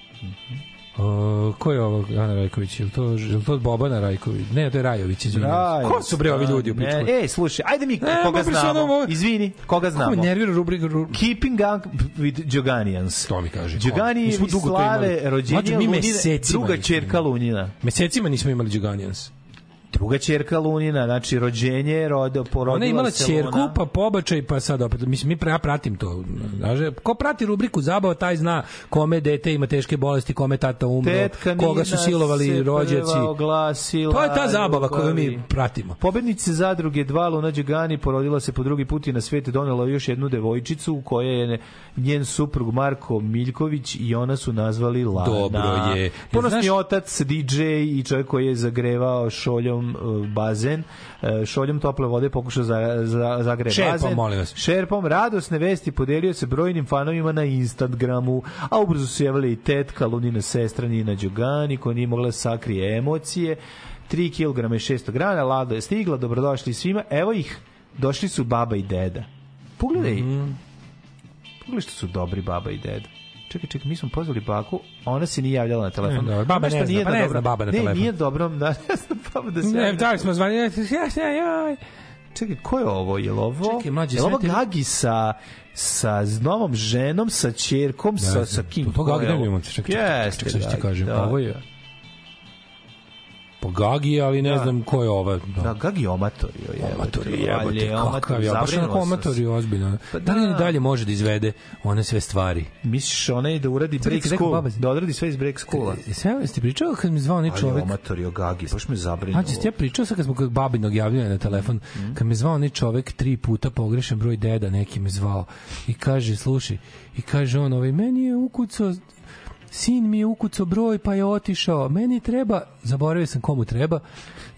O, ko je ovo Ana Rajković? Je li to, je li to Bobana Rajković? Ne, to je Rajović, izvinjam. se. Rajović, Ko su bre ovi ljudi u pičku? Ej, slušaj, ajde mi Ne, koga znamo. ovo- Izvini, koga Kako znamo? me nervira rubrika ru... Keeping up with Joganians. To mi kaže. Đogani imali. slave rođenje Lunine, druga čerka Lunina. Mesecima nismo imali Đuganijans. Druga čerka Lunina, znači rođenje, rodo, porodila Ona je imala se ćerku, pa pobačaj, pa sad opet. Mislim, mi ja pratim to. Znaš, ko prati rubriku zabava, taj zna kome dete ima teške bolesti, kome tata umro, Tetka koga su silovali se rođaci. oglasila To je ta zabava koju mi pratimo. Pobednice zadruge 2 Luna Đugani porodila se po drugi put i na svet donela još jednu devojčicu koja je njen suprug Marko Miljković i ona su nazvali Lana. Dobro je. Ponosni Znaš- otac, DJ i čovjek koji je zagrevao šoljom uh, bazen, uh, šoljom tople vode pokušao za, za, zagre Šerpom, bazen. molim vas. Šerpom radosne vesti podelio se brojnim fanovima na Instagramu, a ubrzo su javili i tetka, Lunina sestra Nina Đugani, koja nije mogla da sakrije emocije. 3 kg i 600 grana, Lado je stigla, dobrodošli svima. Evo ih, došli su baba i deda. Pogledaj, Mhm. pogledaj što su dobri baba i deda. Čekaj, čekaj, mi smo pozvali baku, ona se nije javljala na telefon. Ne, dobro, baba što ne zna, nije pa ne dobro- zna baba na ne, telefon. nije dobro, da, ne zna baba da se Ne, da smo zvali, ja, ja, ja, Čekaj, ko je ovo? Je li ovo? Čekaj, mlađe, je li ovo Gagi sa sa novom ženom, sa ćerkom, sa, sa kim? To Ko Gagi je ne ovo? vidimo. Čekaj, čekaj, Jeste, čekaj, sad ću ti Gagi, kažem. da. Ovo je po Gagi, ali ne Da. znam ko je ova. Da. Da, Gagi omatorio je. Omatorio Ali jebote, kakav je, baš onako omatorio ozbiljno. Pa Da li da. dalje može da izvede one sve stvari? Misliš ona je da uradi break school? Da odradi sve iz break schoola? Sve ti pričao kad mi zvao onaj Ali čovek? omatorio Gagi, baš me zabrinuo. Znači, ja pričao sad kad smo kod babinog javljanja na telefon, kad me zvao onaj čovek tri puta pogrešan broj deda, neki me zvao i kaže, slušaj, i kaže on, ovaj, meni je ukucao sin mi je ukucao broj pa je otišao, meni treba, zaboravio sam komu treba,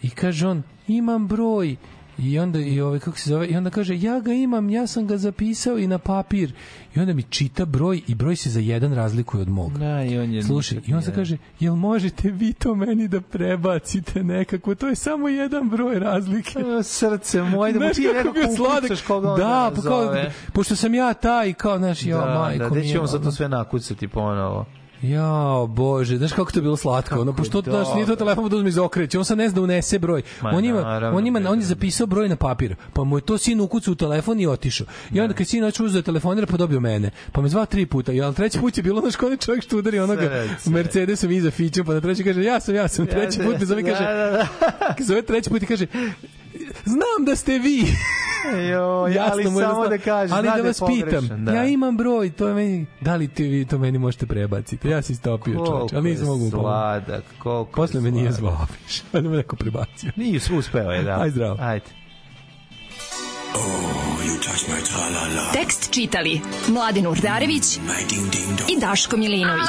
i kaže on, imam broj, I onda i ovaj kako se zove i onda kaže ja ga imam, ja sam ga zapisao i na papir. I onda mi čita broj i broj se za jedan razlikuje od mog. Da, i on je Slušaj, i on se kaže, jel možete vi to meni da prebacite nekako? To je samo jedan broj razlike. E, Srce moje, da mu ti kako nekako sladak? Da, pa kao, pošto sam ja taj, kao, znaš, ja, Da, majko da, gde mi će je, on sad to sve nakucati ponovo? Jao, bože, znaš kako to je bilo slatko, ono, pošto to, znaš, nije to telefon da uzme iz okreće, on sad ne zna unese broj. Ma, on ima, naravno, on ima, on je zapisao broj na papir, pa mu je to sin ukucao u telefon i otišao. I onda kad sin hoće uzeo telefonira, pa dobio mene. Pa me zvao tri puta, ja, treći put je bilo, kao onaj čovjek što udari onoga Srce. Mercedesom iza fićom, pa na treći kaže, ja sam, ja sam, treći put me zove, kaže, Da, da, da. zove treći put i kaže, znam da ste vi. Jo, Jasno ali je samo zna- da kaže, ali da vas pogrešan, pitam, da. ja imam broj, to je meni, da li ti vi to meni možete prebaciti? Ja se istopio, čovječ, ali nisam mogu pomoći. sladak, koliko Posle me nije zvao više, ali me neko prebacio. Nije, uspeo je, da. Aj zdravo. Ajde. Tekst čitali Mladin Urdarević i Daško Milinović.